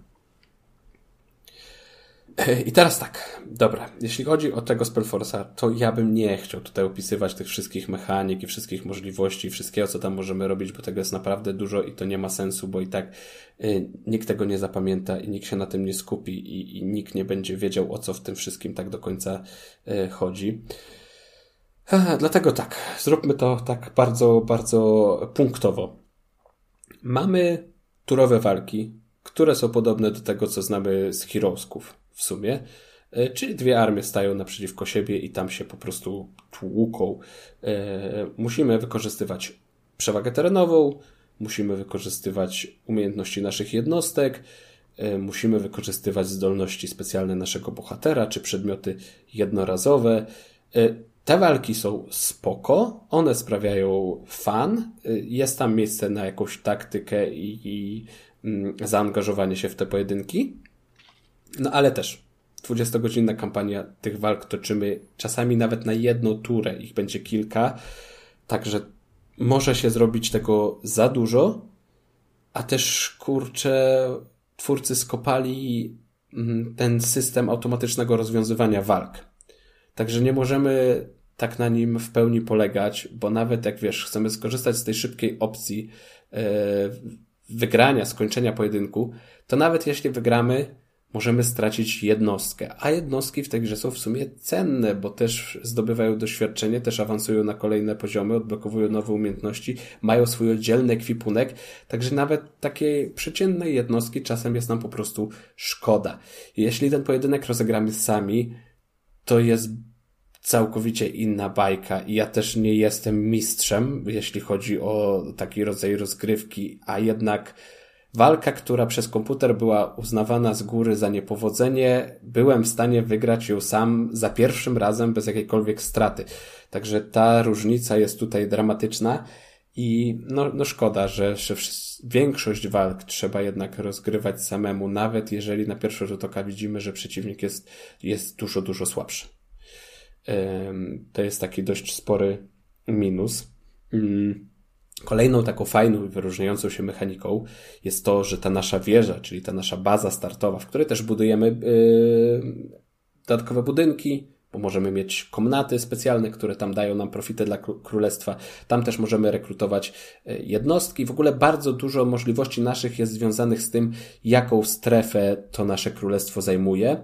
I teraz tak, dobra, jeśli chodzi o tego Spellforce'a, to ja bym nie chciał tutaj opisywać tych wszystkich mechanik i wszystkich możliwości, wszystkiego, co tam możemy robić, bo tego jest naprawdę dużo i to nie ma sensu, bo i tak y, nikt tego nie zapamięta i nikt się na tym nie skupi i, i nikt nie będzie wiedział, o co w tym wszystkim tak do końca y, chodzi. Dlatego tak, zróbmy to tak bardzo, bardzo punktowo. Mamy turowe walki, które są podobne do tego, co znamy z Heroesków w sumie. E, czyli dwie armie stają naprzeciwko siebie i tam się po prostu tłuką. E, musimy wykorzystywać przewagę terenową, musimy wykorzystywać umiejętności naszych jednostek, e, musimy wykorzystywać zdolności specjalne naszego bohatera, czy przedmioty jednorazowe. Te walki są spoko, one sprawiają fan, jest tam miejsce na jakąś taktykę i, i mm, zaangażowanie się w te pojedynki. No ale też 20-godzinna kampania tych walk toczymy czasami nawet na jedną turę, ich będzie kilka, także może się zrobić tego za dużo, a też kurczę, twórcy skopali mm, ten system automatycznego rozwiązywania walk. Także nie możemy tak na nim w pełni polegać, bo nawet jak wiesz, chcemy skorzystać z tej szybkiej opcji yy, wygrania, skończenia pojedynku, to nawet jeśli wygramy, możemy stracić jednostkę. A jednostki w tej grze są w sumie cenne, bo też zdobywają doświadczenie, też awansują na kolejne poziomy, odblokowują nowe umiejętności, mają swój oddzielny ekwipunek, także nawet takiej przeciętnej jednostki czasem jest nam po prostu szkoda. Jeśli ten pojedynek rozegramy sami, to jest całkowicie inna bajka i ja też nie jestem mistrzem, jeśli chodzi o taki rodzaj rozgrywki, a jednak Walka, która przez komputer była uznawana z góry za niepowodzenie, byłem w stanie wygrać ją sam za pierwszym razem bez jakiejkolwiek straty. Także ta różnica jest tutaj dramatyczna i no, no szkoda, że, że większość walk trzeba jednak rozgrywać samemu, nawet jeżeli na pierwszy rzut oka widzimy, że przeciwnik jest, jest dużo, dużo słabszy. To jest taki dość spory minus. Mm. Kolejną taką fajną i wyróżniającą się mechaniką jest to, że ta nasza wieża, czyli ta nasza baza startowa, w której też budujemy yy, dodatkowe budynki, bo możemy mieć komnaty specjalne, które tam dają nam profity dla królestwa. Tam też możemy rekrutować yy, jednostki. W ogóle bardzo dużo możliwości naszych jest związanych z tym, jaką strefę to nasze królestwo zajmuje.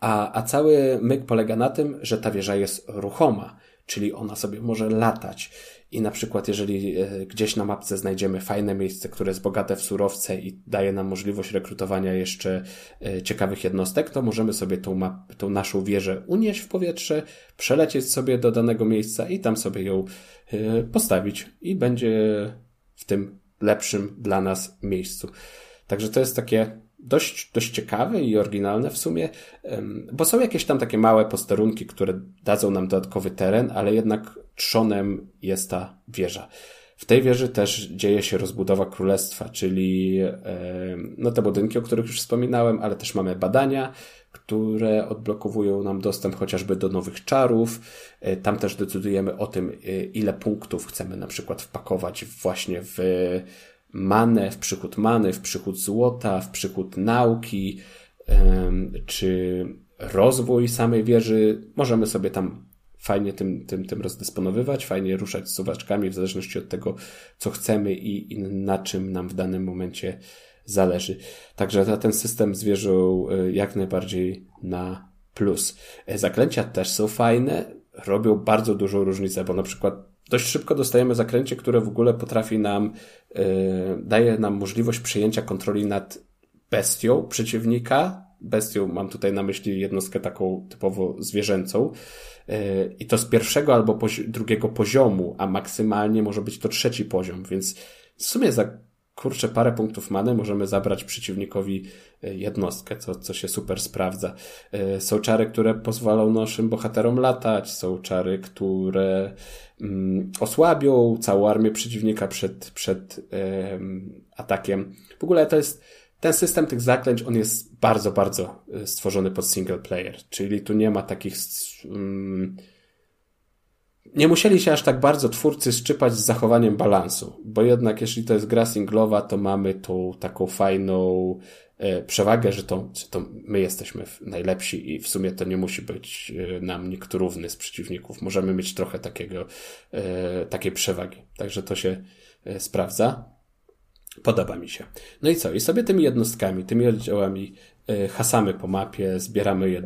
A, a cały myk polega na tym, że ta wieża jest ruchoma czyli ona sobie może latać. I na przykład, jeżeli e, gdzieś na mapce znajdziemy fajne miejsce, które jest bogate w surowce i daje nam możliwość rekrutowania jeszcze e, ciekawych jednostek, to możemy sobie tą, map, tą naszą wieżę unieść w powietrze, przelecieć sobie do danego miejsca i tam sobie ją e, postawić i będzie w tym lepszym dla nas miejscu. Także to jest takie dość, dość ciekawe i oryginalne w sumie, bo są jakieś tam takie małe posterunki, które dadzą nam dodatkowy teren, ale jednak trzonem jest ta wieża. W tej wieży też dzieje się rozbudowa królestwa, czyli no te budynki, o których już wspominałem, ale też mamy badania, które odblokowują nam dostęp chociażby do nowych czarów. E, tam też decydujemy o tym, e, ile punktów chcemy na przykład wpakować właśnie w manę, w przychód many, w przychód złota, w przychód nauki, czy rozwój samej wieży. Możemy sobie tam fajnie tym, tym, tym rozdysponowywać, fajnie ruszać suwaczkami w zależności od tego, co chcemy i, i na czym nam w danym momencie zależy. Także ten system zwierzył e, jak najbardziej na plus. E, zaklęcia też są fajne, robią bardzo dużą różnicę, bo na przykład dość szybko dostajemy zakręcie, które w ogóle potrafi nam, yy, daje nam możliwość przejęcia kontroli nad bestią przeciwnika. Bestią mam tutaj na myśli jednostkę taką typowo zwierzęcą. Yy, I to z pierwszego albo drugiego poziomu, a maksymalnie może być to trzeci poziom, więc w sumie za kurczę, parę punktów many możemy zabrać przeciwnikowi e, jednostkę, co, co się super sprawdza. E, są czary, które pozwolą naszym bohaterom latać, są czary, które mm, osłabią całą armię przeciwnika przed, przed atakiem. W ogóle to jest ten system tych zaklęć, on jest bardzo, bardzo e, stworzony pod single player, czyli tu nie ma takich mm, nie musieli się aż tak bardzo twórcy szczypać z zachowaniem balansu, bo jednak jeśli to jest gra singlowa, to mamy tą taką fajną e, przewagę, że to, to my jesteśmy najlepsi i w sumie to nie musi być e, nam nikt równy z przeciwników. Możemy mieć trochę takiego, e, takiej przewagi. Także to się sprawdza. Podoba mi się. No i co? I sobie tymi jednostkami, tymi oddziałami hasamy po mapie, zbieramy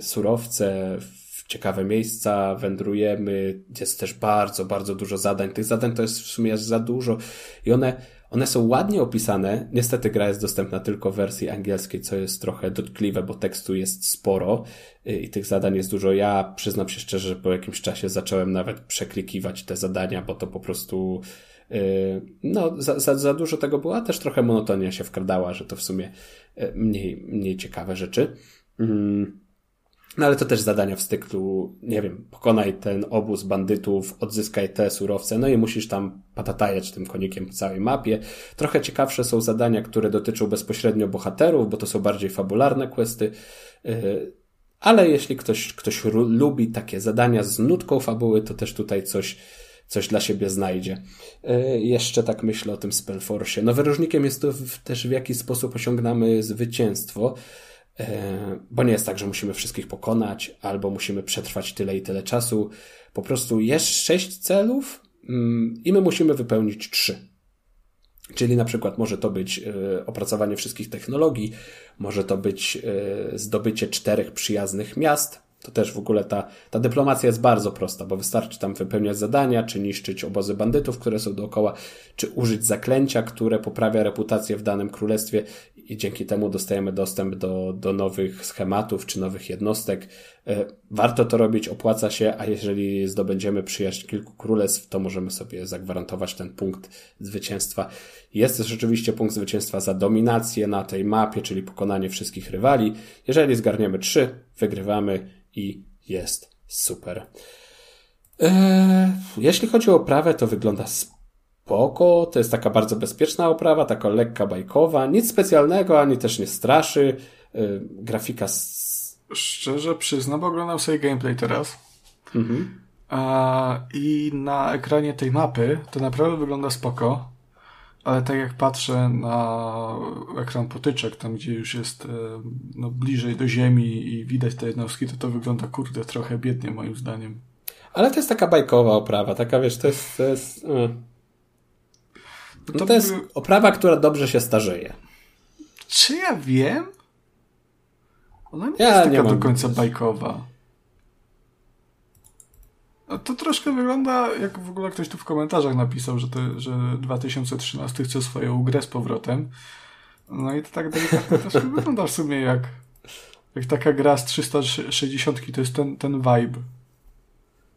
surowce, ciekawe miejsca, wędrujemy, jest też bardzo, bardzo dużo zadań. Tych zadań to jest w sumie aż za dużo i one, one są ładnie opisane. Niestety gra jest dostępna tylko w wersji angielskiej, co jest trochę dotkliwe, bo tekstu jest sporo y, i tych zadań jest dużo. Ja przyznam się szczerze, że po jakimś czasie zacząłem nawet przeklikiwać te zadania, bo to po prostu y, no, za, za, za dużo tego było, a też trochę monotonia się wkradała, że to w sumie y, mniej, mniej ciekawe rzeczy. Mm. No ale to też zadania w styklu, nie wiem, pokonaj ten obóz bandytów, odzyskaj te surowce, no i musisz tam patatajać tym konikiem po całej mapie. Trochę ciekawsze są zadania, które dotyczą bezpośrednio bohaterów, bo to są bardziej fabularne questy. Y, ale jeśli ktoś, ktoś lubi takie zadania z nutką fabuły, to też tutaj coś, coś dla siebie znajdzie. Y, jeszcze tak myślę o tym Spellforce. No wyróżnikiem jest to też w jaki sposób osiągnamy zwycięstwo. E, bo nie jest tak, że musimy wszystkich pokonać, albo musimy przetrwać tyle i tyle czasu. Po prostu jest sześć celów mm, i my musimy wypełnić trzy. Czyli na przykład może to być e, opracowanie wszystkich technologii, może to być e, zdobycie czterech przyjaznych miast, to też w ogóle ta, ta dyplomacja jest bardzo prosta, bo wystarczy tam wypełniać zadania, czy niszczyć obozy bandytów, które są dookoła, czy użyć zaklęcia, które poprawia reputację w danym królestwie i dzięki temu dostajemy dostęp do, do nowych schematów czy nowych jednostek. E, warto to robić, opłaca się, a jeżeli zdobędziemy przyjaźń kilku królestw, to możemy sobie zagwarantować ten punkt zwycięstwa. Jest też oczywiście punkt zwycięstwa za dominację na tej mapie, czyli pokonanie wszystkich rywali. Jeżeli zgarniemy trzy, wygrywamy i jest super. Eee, jeśli chodzi o oprawę, to wygląda spoko. To jest taka bardzo bezpieczna oprawa, taka lekka bajkowa. Nic specjalnego, ani też nie straszy. Eee, grafika. Z... Szczerze przyznam, oglądam sobie gameplay teraz. Mhm. I na ekranie tej mapy to naprawdę wygląda spoko. Ale tak jak patrzę na ekran potyczek, tam gdzie już jest e, no, bliżej do ziemi i widać te jednostki, to to wygląda kurde trochę biednie moim zdaniem. Ale to jest taka bajkowa oprawa, taka wiesz, to jest... To jest, e, no to, to jest oprawa, która dobrze się starzeje. Czy ja wiem? Ona nie ja jest taka nie do końca bajkowa. To troszkę wygląda, jak w ogóle ktoś tu w komentarzach napisał, że, że 2013 chce swoją grę z powrotem. No i to tak delikatnie troszkę wygląda w sumie jak, jak taka gra z 360 to jest ten, ten vibe.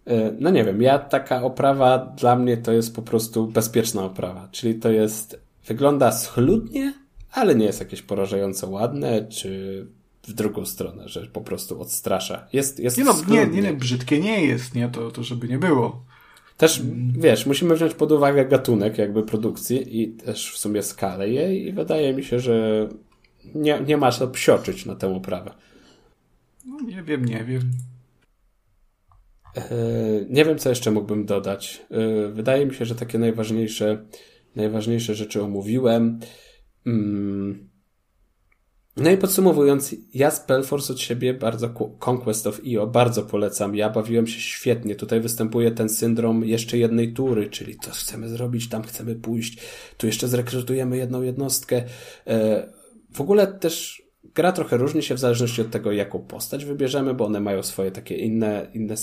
E, no nie wiem, ja taka oprawa dla mnie to jest po prostu bezpieczna oprawa, czyli to jest, wygląda schludnie, ale nie jest jakieś porażająco ładne, czy w drugą stronę, że po prostu odstrasza. Jest, jest nie, no, nie, nie, nie, brzydkie nie jest, nie, to, to żeby nie było. Też, wiesz, musimy wziąć pod uwagę gatunek jakby produkcji i też w sumie skalę jej i wydaje mi się, że nie, nie ma co psioczyć na tę oprawę. No nie wiem, nie wiem. E, nie wiem, co jeszcze mógłbym dodać. E, wydaje mi się, że takie najważniejsze, najważniejsze rzeczy omówiłem. Mm. No i podsumowując, ja Spellforce od siebie bardzo Conquest of Io bardzo polecam. Ja bawiłem się świetnie. Tutaj występuje ten syndrom jeszcze jednej tury, czyli to chcemy zrobić, tam chcemy pójść, tu jeszcze zrekrutujemy jedną jednostkę. E, w ogóle też gra trochę różni się w zależności od tego, jaką postać wybierzemy, bo one mają swoje takie inne, inne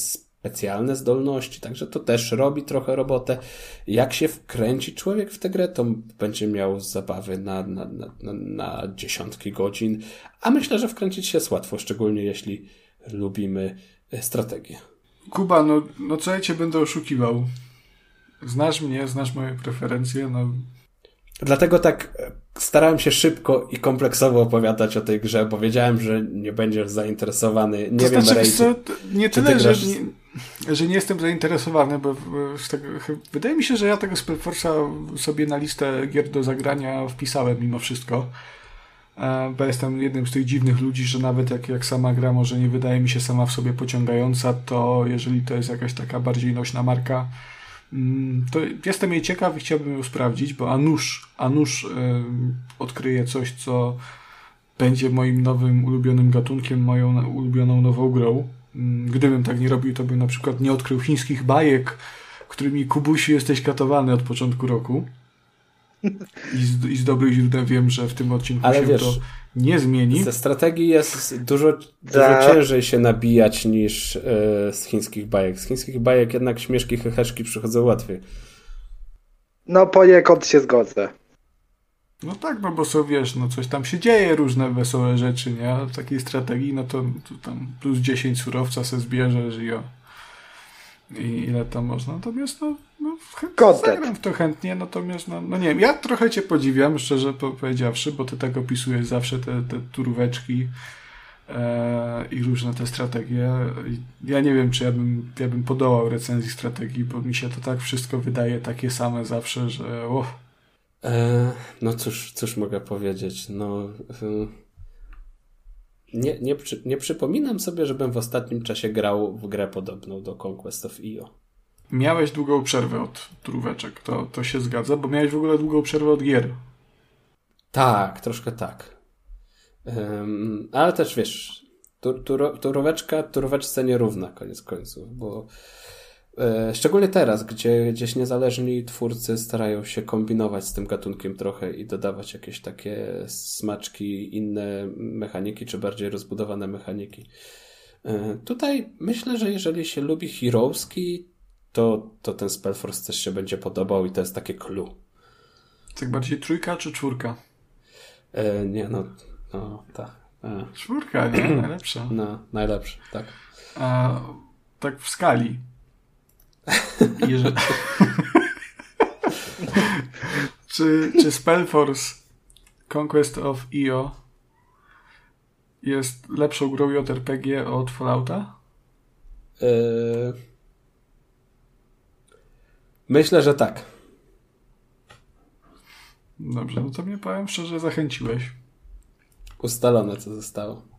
specjalne zdolności, także to też robi trochę robotę. Jak się wkręci człowiek w tę grę, to będzie miał zabawy na, na, na, na dziesiątki godzin, a myślę, że wkręcić się jest łatwo, szczególnie jeśli lubimy e, strategię. Kuba, no, no co ja cię będę oszukiwał? Znasz mnie, znasz moje preferencje, no Dlatego tak e, starałem się szybko i kompleksowo opowiadać o tej grze, bo wiedziałem, że nie będziesz zainteresowany. Nie to wiem, znaczy, co, nie tyle, że nie, że nie jestem zainteresowany, bo tego, wydaje mi się, że ja tego Spellforce'a sobie na listę gier do zagrania wpisałem mimo wszystko. E, bo jestem jednym z tych dziwnych ludzi, że nawet jak, jak sama gra może nie wydaje mi się sama w sobie pociągająca, to jeżeli to jest jakaś taka bardziej nośna marka, mm, to jestem jej ciekaw i chciałbym ją sprawdzić, bo Anusz, Anusz yy, odkryje coś, co będzie moim nowym ulubionym gatunkiem, moją ulubioną nową grą. Mm, gdybym tak nie robił, to bym na przykład nie odkrył chińskich bajek, którymi Kubusi jesteś katowany od początku roku. I z, i z dobrych źródeł wiem, że w tym odcinku Ale się wiesz, to nie zmieni. Ze strategii jest dużo, dużo tak. ciężej się nabijać niż yy, z chińskich bajek. Z chińskich bajek jednak śmieszki, heheszki przychodzą łatwiej. No poniekąd się zgodzę. No tak, no bo są, wiesz, no coś tam się dzieje, różne wesołe rzeczy, nie? A w takiej strategii, no to, to tam plus 10 surowca se zbierzesz i o. I ile tam można. Natomiast no, no zagram w to chętnie, natomiast no, no nie wiem, ja trochę cię podziwiam, szczerze powiedziawszy, bo ty tak opisujesz zawsze te, te turóweczki e, i różne te strategie. Ja nie wiem, czy ja bym, ja bym podołał recenzji strategii, bo mi się to tak wszystko wydaje takie same zawsze, że oh, E, no cóż, cóż mogę powiedzieć? No, e, nie, nie, nie przypominam sobie, żebym w ostatnim czasie grał w grę podobną do Conquest of Io. Miałeś długą przerwę od tróweczek, to, to się zgadza, bo miałeś w ogóle długą przerwę od gier. Tak, troszkę tak. Um, ale też wiesz, tur, tur, turóweczka turóweczce nierówna koniec końców, bo szczególnie teraz, gdzie gdzieś niezależni twórcy starają się kombinować z tym gatunkiem trochę i dodawać jakieś takie smaczki, inne mechaniki, czy bardziej rozbudowane mechaniki. E, tutaj myślę, że jeżeli się lubi Heroeski, to, to ten Spellforce też się będzie podobał i to jest takie clue. Tak bardziej trójka czy czwórka? E, nie, no, no tak. E. Czwórka, nie? Najlepsza. No, najlepsza, tak. A, tak w skali. Jeżeli... czy, czy Spellforce Conquest of Io jest lepszą grą JRPG od Fallouta? Yy... Myślę, że tak. Dobrze, no to mnie powiem szczerze, zachęciłeś. Ustalone, co zostało.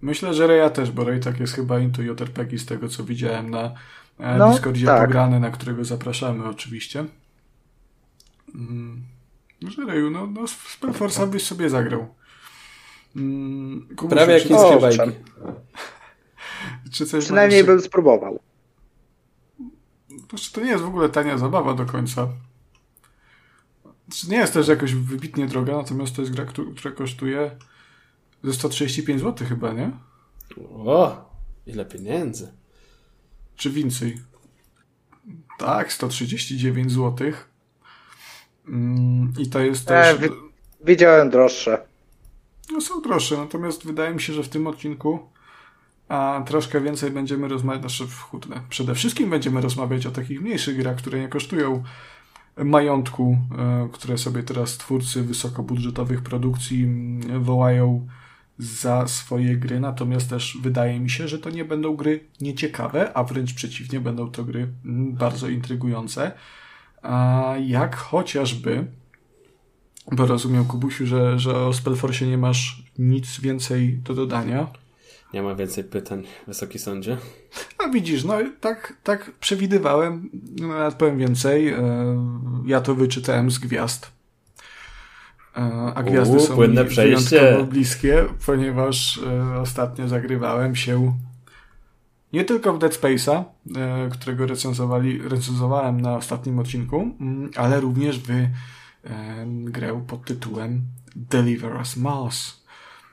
Myślę, że Reja też, bo Rej tak jest chyba into JRPG z tego, co widziałem na e, no, Discordzie tak. pograny, na którego zapraszamy oczywiście. Mm, że Reju, no, no Spellforce'a byś sobie zagrał. Mm, Prawie jak chińskie bajki. Czy coś Przynajmniej bym spróbował. To nie jest w ogóle tania zabawa do końca. Znaczy, nie jest też jakoś wybitnie droga, natomiast to jest gra, która kosztuje ze 135 zł chyba, nie? O, ile pieniędzy. czy więcej? Tak, 139 zł. Mm, I to jest też... E, widziałem droższe. No są droższe, natomiast wydaje mi się, że w tym odcinku a troszkę więcej będziemy rozmawiać, znaczy w chudle. Przede wszystkim będziemy rozmawiać o takich mniejszych grach, które nie kosztują majątku, e, które sobie teraz twórcy wysokobudżetowych produkcji mm, wołają za swoje gry, natomiast też wydaje mi się, że to nie będą gry nieciekawe, a wręcz przeciwnie, będą to gry mm, bardzo intrygujące, jak chociażby bo rozumiem, Kubusiu, że, że o Spellforce nie masz nic więcej do dodania. Nie ma więcej pytań, Wysoki Sądzie. A widzisz, no tak, tak przewidywałem, no, nawet powiem więcej. E, ja to wyczytałem z gwiazd. E, a gwiazdy są mi wyjątkowo bliskie, ponieważ e, ostatnio zagrywałem się nie tylko w Dead Space'a, którego recenzowali, recenzowałem na ostatnim odcinku, mm, ale również w grę pod tytułem Deliver Us Mars.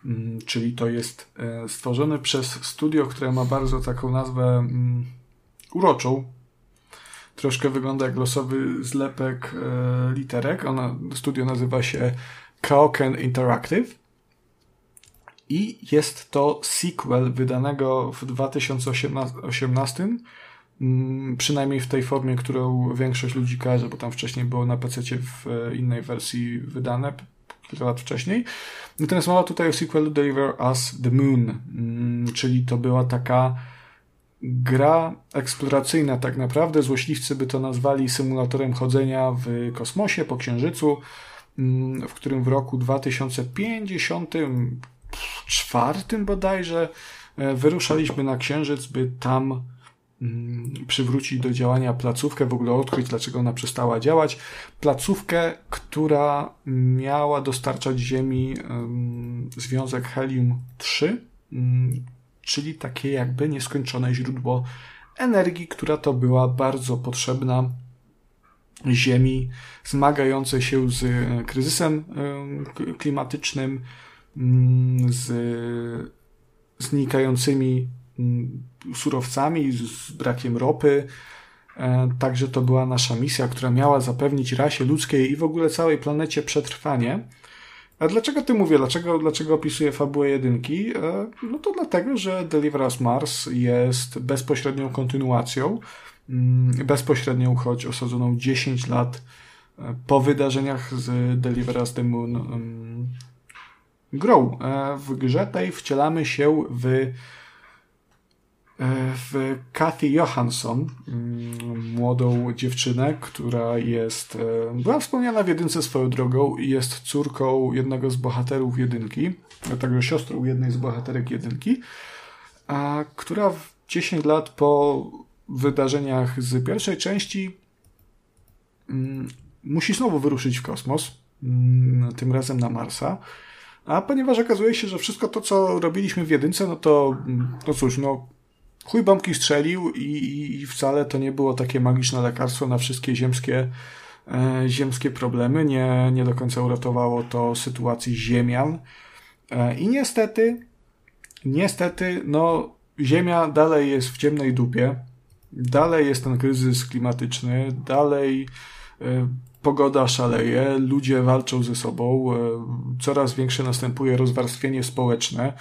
Mm, czyli to jest e, stworzone przez studio, które ma bardzo taką nazwę mm, uroczą. Troszkę wygląda jak losowy zlepek e, literek. Ona, studio nazywa się Kaoken Interactive. I jest to sequel wydanego w 2018, mm, przynajmniej w tej formie, którą większość ludzi kojarzy, bo tam wcześniej było na PC w e, innej wersji wydane, kilka lat wcześniej. Natomiast mowa tutaj o sequelu Deliver Us the Moon, mm, czyli to była taka gra eksploracyjna tak naprawdę. Złośliwcy by to nazwali symulatorem chodzenia w kosmosie po Księżycu, mm, w którym w roku 2054 bodajże e, wyruszaliśmy na Księżyc, by tam Mm, przywrócić do działania placówkę, w ogóle odkryć, dlaczego ona przestała działać. Placówkę, która miała dostarczać Ziemi związek helium-3, mm, czyli takie jakby nieskończone źródło energii, która to była bardzo potrzebna Ziemi zmagającej się z e, kryzysem klimatycznym, mm, z znikającymi surowcami, z brakiem ropy. E, także to była nasza misja, która miała zapewnić rasie ludzkiej i w ogóle całej planecie przetrwanie. A dlaczego ty mówię? Dlaczego, dlaczego opisuję fabułę jedynki? E, no to dlatego, że Deliver Us Mars jest bezpośrednią kontynuacją, mm, bezpośrednią, choć osadzoną 10 lat e, po wydarzeniach z Deliver Us the Moon mm, grą. W grze tej wcielamy się w E, w Kathy Johansson, mm, młodą dziewczynę, która jest, e, była wspomniana w jedynce swoją drogą i jest córką jednego z bohaterów jedynki, także siostrą jednej z bohaterek jedynki, a która 10 lat po wydarzeniach z pierwszej części mm, musi znowu wyruszyć w kosmos, mm, tym razem na Marsa. A ponieważ okazuje się, że wszystko to, co robiliśmy w jedynce, no to, no cóż, no chuj bombki strzelił i, i wcale to nie było takie magiczne lekarstwo na wszystkie ziemskie, e, ziemskie problemy. Nie, nie do końca uratowało to sytuacji ziemian. E, I niestety, niestety, no, Ziemia dalej jest w ciemnej dupie. Dalej jest ten kryzys klimatyczny, dalej e, pogoda szaleje, ludzie walczą ze sobą, e, coraz większe następuje rozwarstwienie społeczne.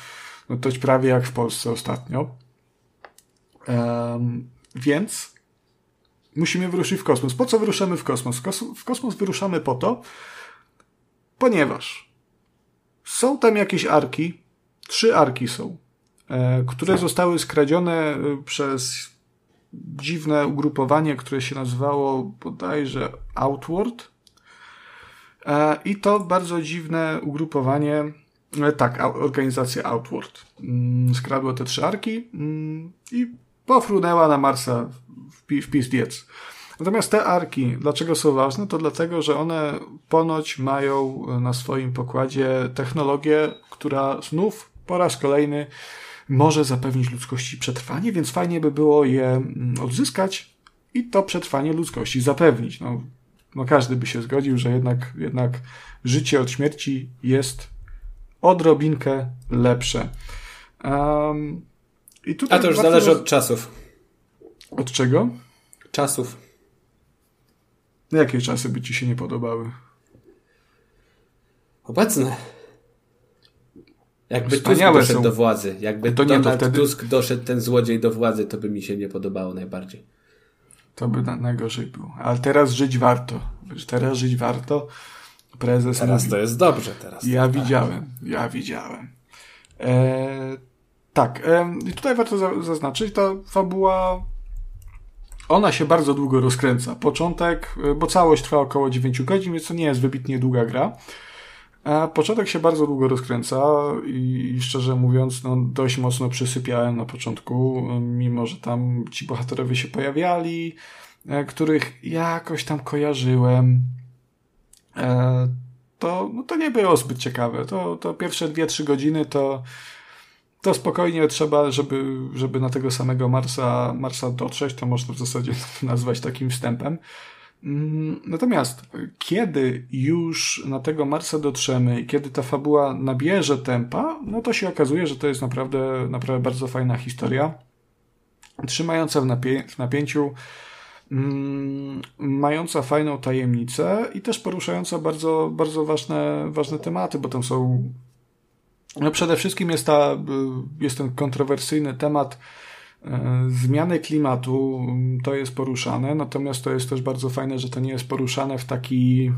No to prawie jak w Polsce ostatnio. Um, więc musimy wyruszyć w kosmos. Po co wyruszamy w kosmos? W kosmos wyruszamy po to, ponieważ są tam jakieś arki, trzy arki są, e, które zostały skradzione e, przez dziwne ugrupowanie, które się nazywało bodajże Outward. E, I to bardzo dziwne ugrupowanie, tak, organizacja Outward, mm, skradło te trzy arki mm, i pofrunęła na Marsa w, w pizdiec. Natomiast te arki, dlaczego są ważne? To dlatego, że one ponoć mają na swoim pokładzie technologię, która znów po raz kolejny może zapewnić ludzkości przetrwanie, więc fajnie by było je mm, odzyskać i to przetrwanie ludzkości zapewnić. No, no każdy by się zgodził, że jednak, jednak życie od śmierci jest odrobinkę lepsze. Um, i tutaj A to już zależy od czasów. Od czego? Czasów. Jakie czasy by ci się nie podobały? Obecne. Jakby Wspaniałe Tusk doszedł są. do władzy, jakby To nie, Donald wtedy- Tusk doszedł ten złodziej do władzy, to by mi się nie podobało najbardziej. To by na, najgorzej było. Ale teraz żyć warto. Teraz żyć warto. Prezes Teraz mówi. to jest dobrze teraz. Ja tak. widziałem, ja widziałem. E, tak, e, i tutaj warto za, zaznaczyć, ta fabuła, ona się bardzo długo rozkręca. Początek, e, bo całość trwa około 9 godzin, więc to nie jest wybitnie długa gra. A początek się bardzo długo rozkręca i, szczerze mówiąc, no, dość mocno przysypiałem na początku, e, mimo że tam ci bohaterowie się pojawiali, e, których jakoś tam kojarzyłem. E, to, no to nie było zbyt ciekawe. To, to pierwsze 2-3 godziny to, to spokojnie trzeba, żeby, żeby na tego samego Marsa, Marsa dotrzeć, to można w zasadzie nazwać takim wstępem. Mm, Natomiast kiedy już na tego Marsa dotrzemy i kiedy ta fabuła nabierze tempa, no to się okazuje, że to jest naprawdę, naprawdę bardzo fajna historia, trzymająca w, napie- w napięciu, mm, mająca fajną tajemnicę i też poruszająca bardzo, bardzo ważne, ważne tematy, bo tam są no przede wszystkim jest, ta, y, jest ten kontrowersyjny temat e, zmiany klimatu, to jest poruszane, natomiast to jest też bardzo fajne, że to nie jest poruszane w taki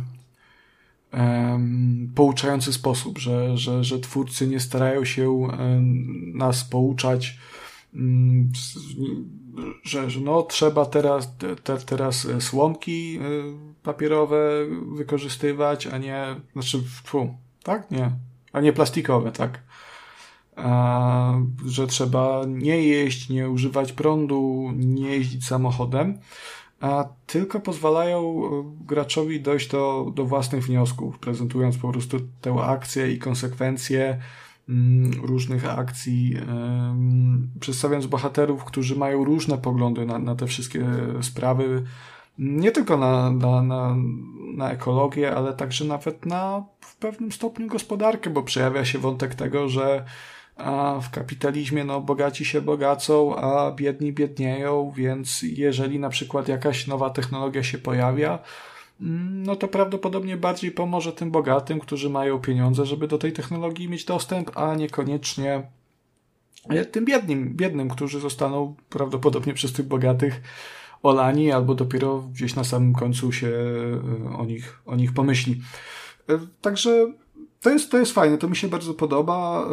em, pouczający sposób, że, że, że twórcy nie starają się em, nas pouczać, mm, że, że no trzeba teraz, te, teraz słomki y, papierowe wykorzystywać, a nie, znaczy, fu, tak? Nie, a nie plastikowe, tak? A, że trzeba nie jeść, nie używać prądu, nie jeździć samochodem, a tylko pozwalają y, graczowi dojść do, do własnych wniosków, prezentując po prostu tę akcję i konsekwencje mm, różnych akcji, przedstawiając bohaterów, którzy mają różne poglądy na, na te wszystkie sprawy, nie tylko na, na, na, na ekologię, ale także nawet na w pewnym stopniu gospodarkę, bo przejawia się wątek tego, że a w kapitalizmie no, bogaci się bogacą, a biedni biednieją, więc jeżeli na przykład jakaś nowa technologia się pojawia, mm, no to prawdopodobnie bardziej pomoże tym bogatym, którzy mają pieniądze, żeby do tej technologii mieć dostęp, a niekoniecznie e, tym biednym, biednym, którzy zostaną prawdopodobnie przez tych bogatych olani, albo dopiero gdzieś na samym końcu się e, o nich, o nich pomyśli. E, Także to jest, to jest fajne, to mi się bardzo podoba, y,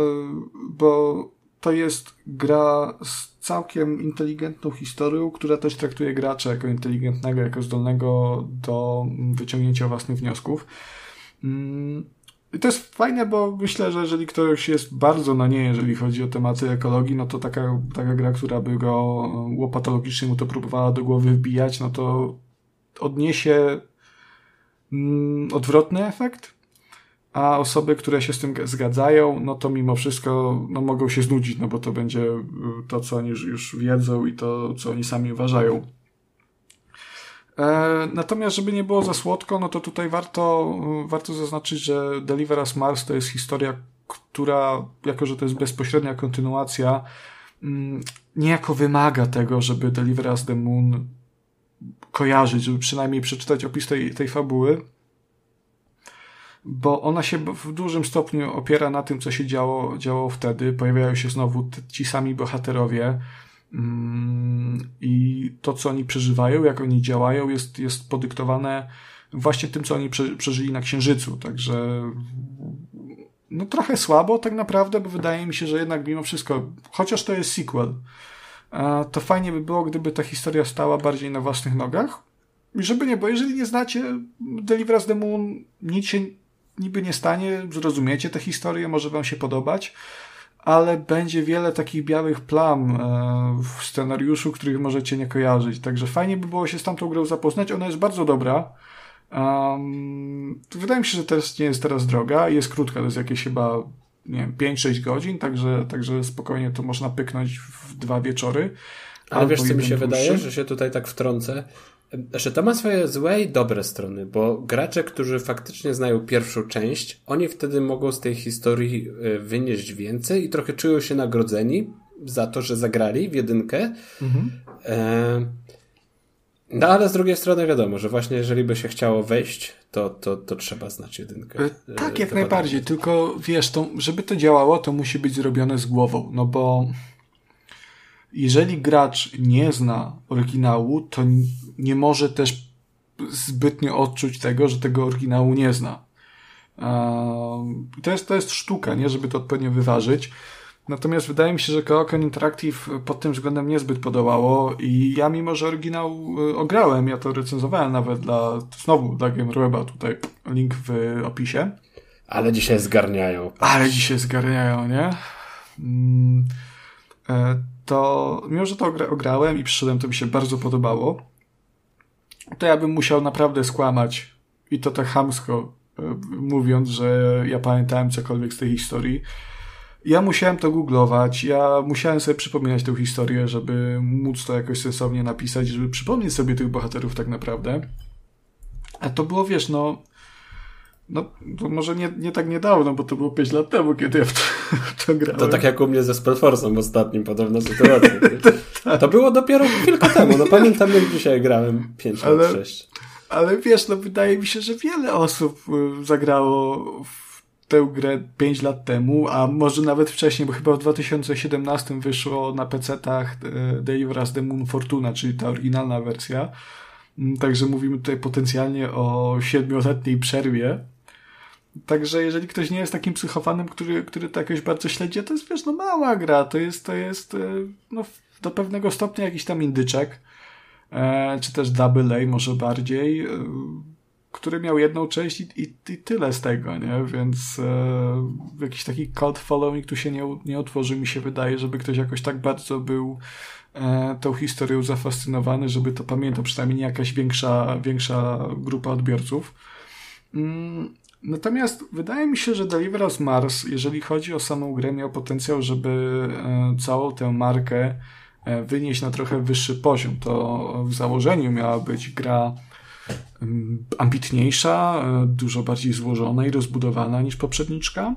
bo to jest gra z całkiem inteligentną historią, która też traktuje gracza jako inteligentnego, jako zdolnego do wyciągnięcia własnych wniosków. I to jest fajne, bo myślę, że jeżeli ktoś jest bardzo na nie, jeżeli chodzi o tematy ekologii, no to taka, taka gra, która by go łopatologicznie mu to próbowała do głowy wbijać, no to odniesie mm, odwrotny efekt, a osoby, które się z tym zgadzają, no to mimo wszystko no, mogą się znudzić, no bo to będzie y, to, co oni już wiedzą i to, co oni sami uważają. E, natomiast, żeby nie było za słodko, no to tutaj warto, y, warto zaznaczyć, że Deliver Us Mars to jest historia, która, jako że to jest bezpośrednia kontynuacja, mm, niejako wymaga tego, żeby Deliver Us the Moon kojarzyć, żeby przynajmniej przeczytać opis tej, tej fabuły bo ona się w dużym stopniu opiera na tym, co się działo, działo wtedy. Pojawiają się znowu ci sami bohaterowie i to, co oni przeżywają, jak oni działają, jest, jest podyktowane właśnie tym, co oni prze, przeżyli na Księżycu. Także no trochę słabo tak naprawdę, bo wydaje mi się, że jednak mimo wszystko, chociaż to jest sequel, to fajnie by było, gdyby ta historia stała bardziej na własnych nogach. I żeby nie, bo jeżeli nie znacie Deliver Us the Moon, nic się niby nie stanie, zrozumiecie tę historię, może wam się podobać, ale będzie wiele takich białych plam e, w scenariuszu, których możecie nie kojarzyć. Także fajnie by było się z tamtą grą zapoznać. Ona jest bardzo dobra. Um, wydaje mi się, że też nie jest teraz droga. Jest krótka, to jest jakieś chyba nie wiem, 5-6 godzin, także, także spokojnie to można pyknąć w dwa wieczory. Ale wiesz, co mi się wydaje, że się tutaj tak wtrącę, że to ma swoje złe i dobre strony, bo gracze, którzy faktycznie znają pierwszą część, oni wtedy mogą z tej historii y, wynieść więcej i trochę czują się nagrodzeni, za to, że zagrali w jedynkę. Mhm. E, no ale z drugiej strony wiadomo, że właśnie jeżeli by się chciało wejść, to, to, to trzeba znać jedynkę. E, tak, jak najbardziej, tylko wiesz, to, żeby to działało, to musi być zrobione z głową, no bo jeżeli gracz nie zna oryginału, to nie może też zbytnio odczuć tego, że tego oryginału nie zna. To jest, to jest sztuka, nie? Żeby to odpowiednio wyważyć. Natomiast wydaje mi się, że Kookon Interactive pod tym względem niezbyt podobało i ja mimo, że oryginał y, ograłem, ja to recenzowałem nawet dla, znowu dla GameRuba, tutaj link w opisie. Ale dzisiaj zgarniają. Ale dzisiaj zgarniają, nie? Mm, e, to mimo, że to ograłem i przyszedłem, to mi się bardzo podobało, to ja bym musiał naprawdę skłamać i to tak hamsko e, mówiąc, że ja pamiętałem cokolwiek z tej historii. Ja musiałem to googlować, ja musiałem sobie przypominać tę historię, żeby móc to jakoś sensownie napisać, żeby przypomnieć sobie tych bohaterów tak naprawdę. A to było, wiesz, no, no, to może nie, nie tak niedawno, bo to było 5 lat temu, kiedy ja w to, w to grałem. To tak jak u mnie ze Spellforce'em ostatnim, podobna sytuacja. Tak. to było dopiero chwilkę temu, no pamiętam jak dzisiaj grałem 5 ale, lat 6. Ale wiesz, no wydaje mi się, że wiele osób y, zagrało w tę grę 5 lat temu, a może nawet wcześniej, bo chyba w 2017 wyszło na PC-tach y, Deliver the Moon Fortuna, czyli ta oryginalna wersja. Mm, także mówimy tutaj potencjalnie o siedmioletniej przerwie Także jeżeli ktoś nie jest takim psychofanem, który, który to jakoś bardzo śledzi, to jest, wiesz, no mała gra, to jest, to jest, e, no, do pewnego stopnia jakiś tam indyczek, e, czy też double A może bardziej, e, który miał jedną część i, i, i, tyle z tego, nie? Więc jakiś taki cult following tu się nie, nie otworzy, mi się wydaje, żeby ktoś jakoś tak bardzo był tą historią zafascynowany, żeby to pamiętał, przynajmniej nie jakaś większa, większa grupa odbiorców. Natomiast wydaje mi się, że Deliver Us Mars, jeżeli chodzi o samą grę, miał potencjał, żeby e, całą tę markę e, wynieść na trochę wyższy poziom. To w założeniu miała być gra mm, ambitniejsza, e, dużo bardziej złożona i rozbudowana niż poprzedniczka.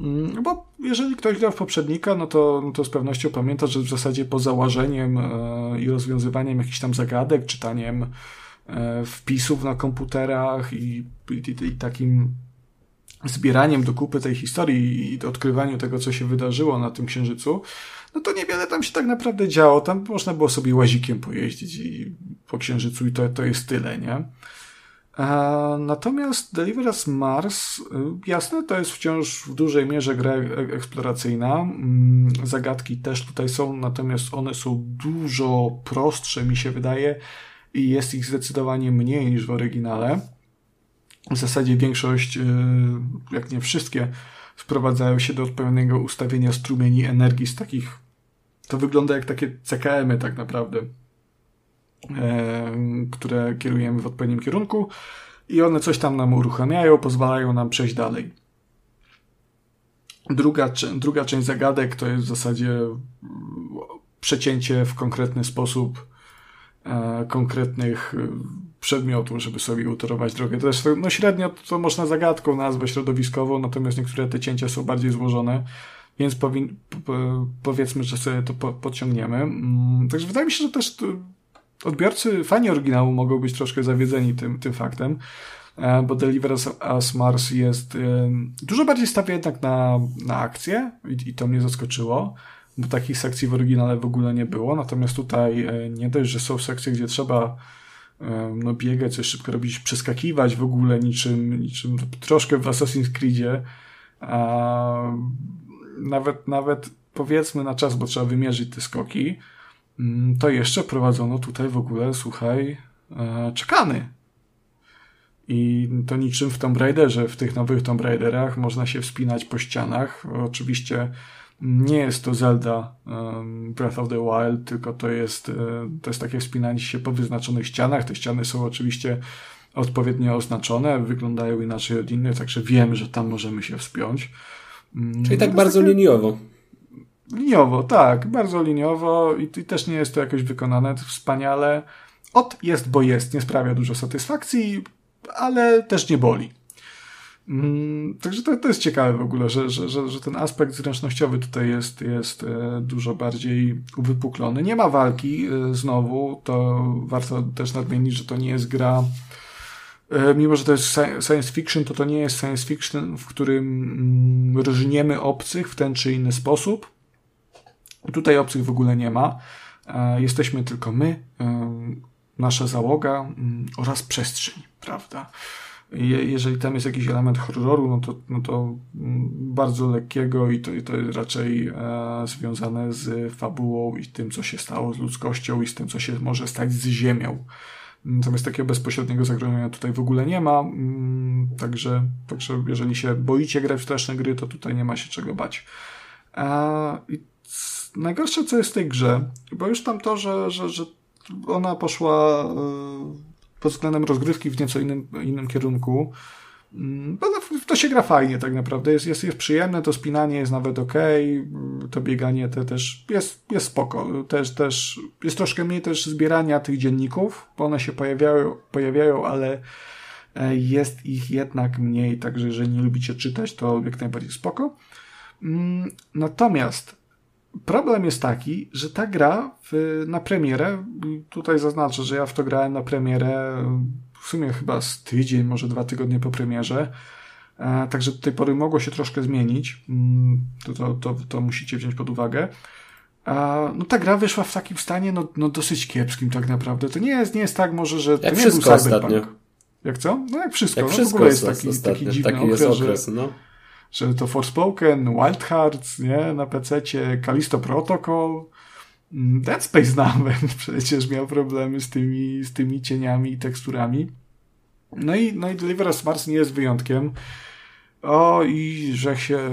Mm, bo jeżeli ktoś grał w poprzednika, no to, no to z pewnością pamięta, że w zasadzie poza łażeniem i rozwiązywaniem jakichś tam zagadek, czytaniem wpisów na komputerach i, i, i takim zbieraniem do kupy tej historii i odkrywaniu tego, co się wydarzyło na tym księżycu, no to niewiele tam się tak naprawdę działo. Tam można było sobie łazikiem pojeździć i po księżycu i to, to jest tyle, nie? A, natomiast Deliver Mars, y, jasne, to jest wciąż w dużej mierze gra eksploracyjna. Mm, zagadki też tutaj są, natomiast one są dużo prostsze, mi się wydaje, i jest ich zdecydowanie mniej niż w oryginale. W zasadzie większość, y, jak nie wszystkie, sprowadzają się do odpowiedniego ustawienia strumieni energii z takich. To wygląda jak takie CKM-y, tak naprawdę, e, które kierujemy w odpowiednim kierunku i one coś tam nam uruchamiają, pozwalają nam przejść dalej. Druga, druga część zagadek to jest w zasadzie mm, przecięcie w konkretny sposób konkretnych e, przedmiotów, żeby sobie utorować drogę. To też no średnio to można zagadką nazwać środowiskową, natomiast niektóre te cięcia są bardziej złożone, więc powin, powiedzmy, że sobie to po, podciągniemy. Mm, także wydaje mi się, że też odbiorcy, fani oryginału mogą być troszkę zawiedzeni tym, tym faktem, e, bo Deliver Us Mars jest dużo bardziej stawia jednak na, na akcję i, i to mnie zaskoczyło bo takich sekcji w oryginale w ogóle nie było. Natomiast tutaj e, nie dość, że są sekcje, gdzie trzeba e, no, biegać, coś szybko robić, przeskakiwać w ogóle niczym, niczym troszkę w Assassin's Creedzie, a nawet, nawet powiedzmy na czas, bo trzeba wymierzyć te skoki, mm, to jeszcze prowadzono tutaj w ogóle, słuchaj, e, czekany. I to niczym w Tomb Raiderze, w tych nowych Tomb Raiderach można się wspinać po ścianach. Oczywiście nie jest to Zelda Breath of the Wild, tylko to jest, e, to jest takie wspinanie się po wyznaczonych ścianach. Te ściany są oczywiście odpowiednio oznaczone, wyglądają inaczej od innych, także wiemy, że tam możemy się wspiąć. Mm, Czyli tak no bardzo takie... liniowo. Liniowo, tak, bardzo liniowo i, i też nie jest to jakoś wykonane wspaniale. Od jest, bo jest, nie sprawia dużo satysfakcji, ale też nie boli. Mm, także to, to jest ciekawe w ogóle, że, że, że, że ten aspekt zręcznościowy tutaj jest, jest e, dużo bardziej uwypuklony. Nie ma walki e, znowu, to warto też nadmienić, że to nie jest gra e, mimo, że to jest science fiction, to to nie jest science fiction, w którym mm, różniemy obcych w ten czy inny sposób. Tutaj obcych w ogóle nie ma. Jesteśmy tylko my, nasza załoga mm, oraz przestrzeń, prawda? Jeżeli tam jest jakiś element horroru, no to, no to mm, bardzo lekkiego i to, i to jest raczej e, związane z fabułą i tym, co się stało z ludzkością i z tym, co się może stać z Ziemią. Natomiast takiego bezpośredniego zagrożenia tutaj w ogóle nie ma, mm, także, także jeżeli się boicie grać w straszne gry, to tutaj nie ma się czego bać. E, I najgorsze, co jest w tej grze, bo już tam to, że, że, że ona poszła e, pod względem rozgrywki w nieco innym, innym kierunku. Mm, no, to się gra fajnie tak naprawdę, jest, jest, jest przyjemne, to spinanie jest nawet ok, to bieganie te też jest, jest spoko. Też, też, jest troszkę mniej też zbierania tych dzienników, bo one się pojawiają, pojawiają ale e, jest ich jednak mniej, także jeżeli nie lubicie czytać, to jak najbardziej spoko. Mm, natomiast Problem jest taki, że ta gra w, na premierę, tutaj zaznaczę, że ja w to grałem na premierę w sumie chyba z tydzień, może dwa tygodnie po premierze, e, także do tej pory mogło się troszkę zmienić, mm, to, to, to, to musicie wziąć pod uwagę. A, no ta gra wyszła w takim stanie no, no dosyć kiepskim tak naprawdę. To nie jest, nie jest tak może, że to jak nie był Cyberpunk. Ostatnio. Jak co? No jak wszystko. Jak no, wszystko w ogóle jest taki, taki, taki dziwny taki okres, okres no że to Forspoken, Wild Hearts, nie, na PC, Callisto Protocol, mm, Dead Space nawet przecież miał problemy z tymi, z tymi cieniami i teksturami. No i, no i Deliver Us Mars nie jest wyjątkiem. O, i że się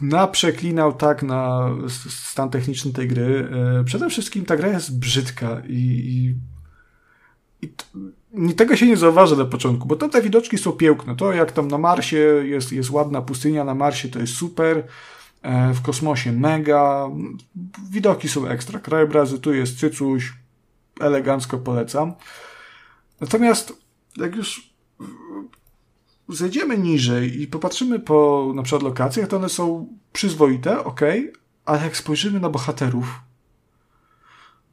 naprzeklinał tak na stan techniczny tej gry. E, przede wszystkim ta gra jest brzydka i, i, i tego się nie zauważy na początku, bo tam te widoczki są piękne. To jak tam na Marsie jest, jest ładna pustynia, na Marsie to jest super, e, w kosmosie mega, widoki są ekstra, krajobrazy, tu jest cycuś, elegancko polecam. Natomiast jak już zejdziemy niżej i popatrzymy po na przykład lokacjach, to one są przyzwoite, ok, ale jak spojrzymy na bohaterów,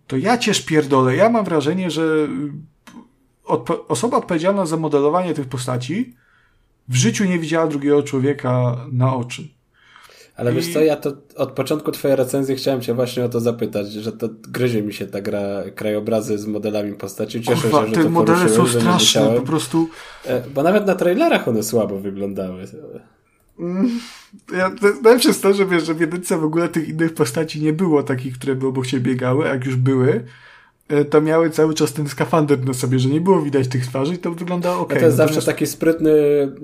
to ja cię pierdolę. Ja mam wrażenie, że odpo osoba odpowiedzialna za modelowanie tych postaci w życiu nie widziała drugiego człowieka na oczy. Ale I... wiesz co, ja to od początku twojej recenzji chciałem cię właśnie o to zapytać, że to gryzie mi się ta gra krajobrazy z modelami postaci. Cieszę Kurwa, się, że te to modele są straszne, po prostu. E, bo nawet na trailerach one słabo wyglądały. Mm, ja, najlepsze jest to, że wiesz, że w jedynce w ogóle tych innych postaci nie było takich, które by obok ciebie biegały, a jak już były, to miały cały czas ten skafander na sobie, że nie było widać tych twarzy i to wyglądało ok. to jest zawsze taki sprytny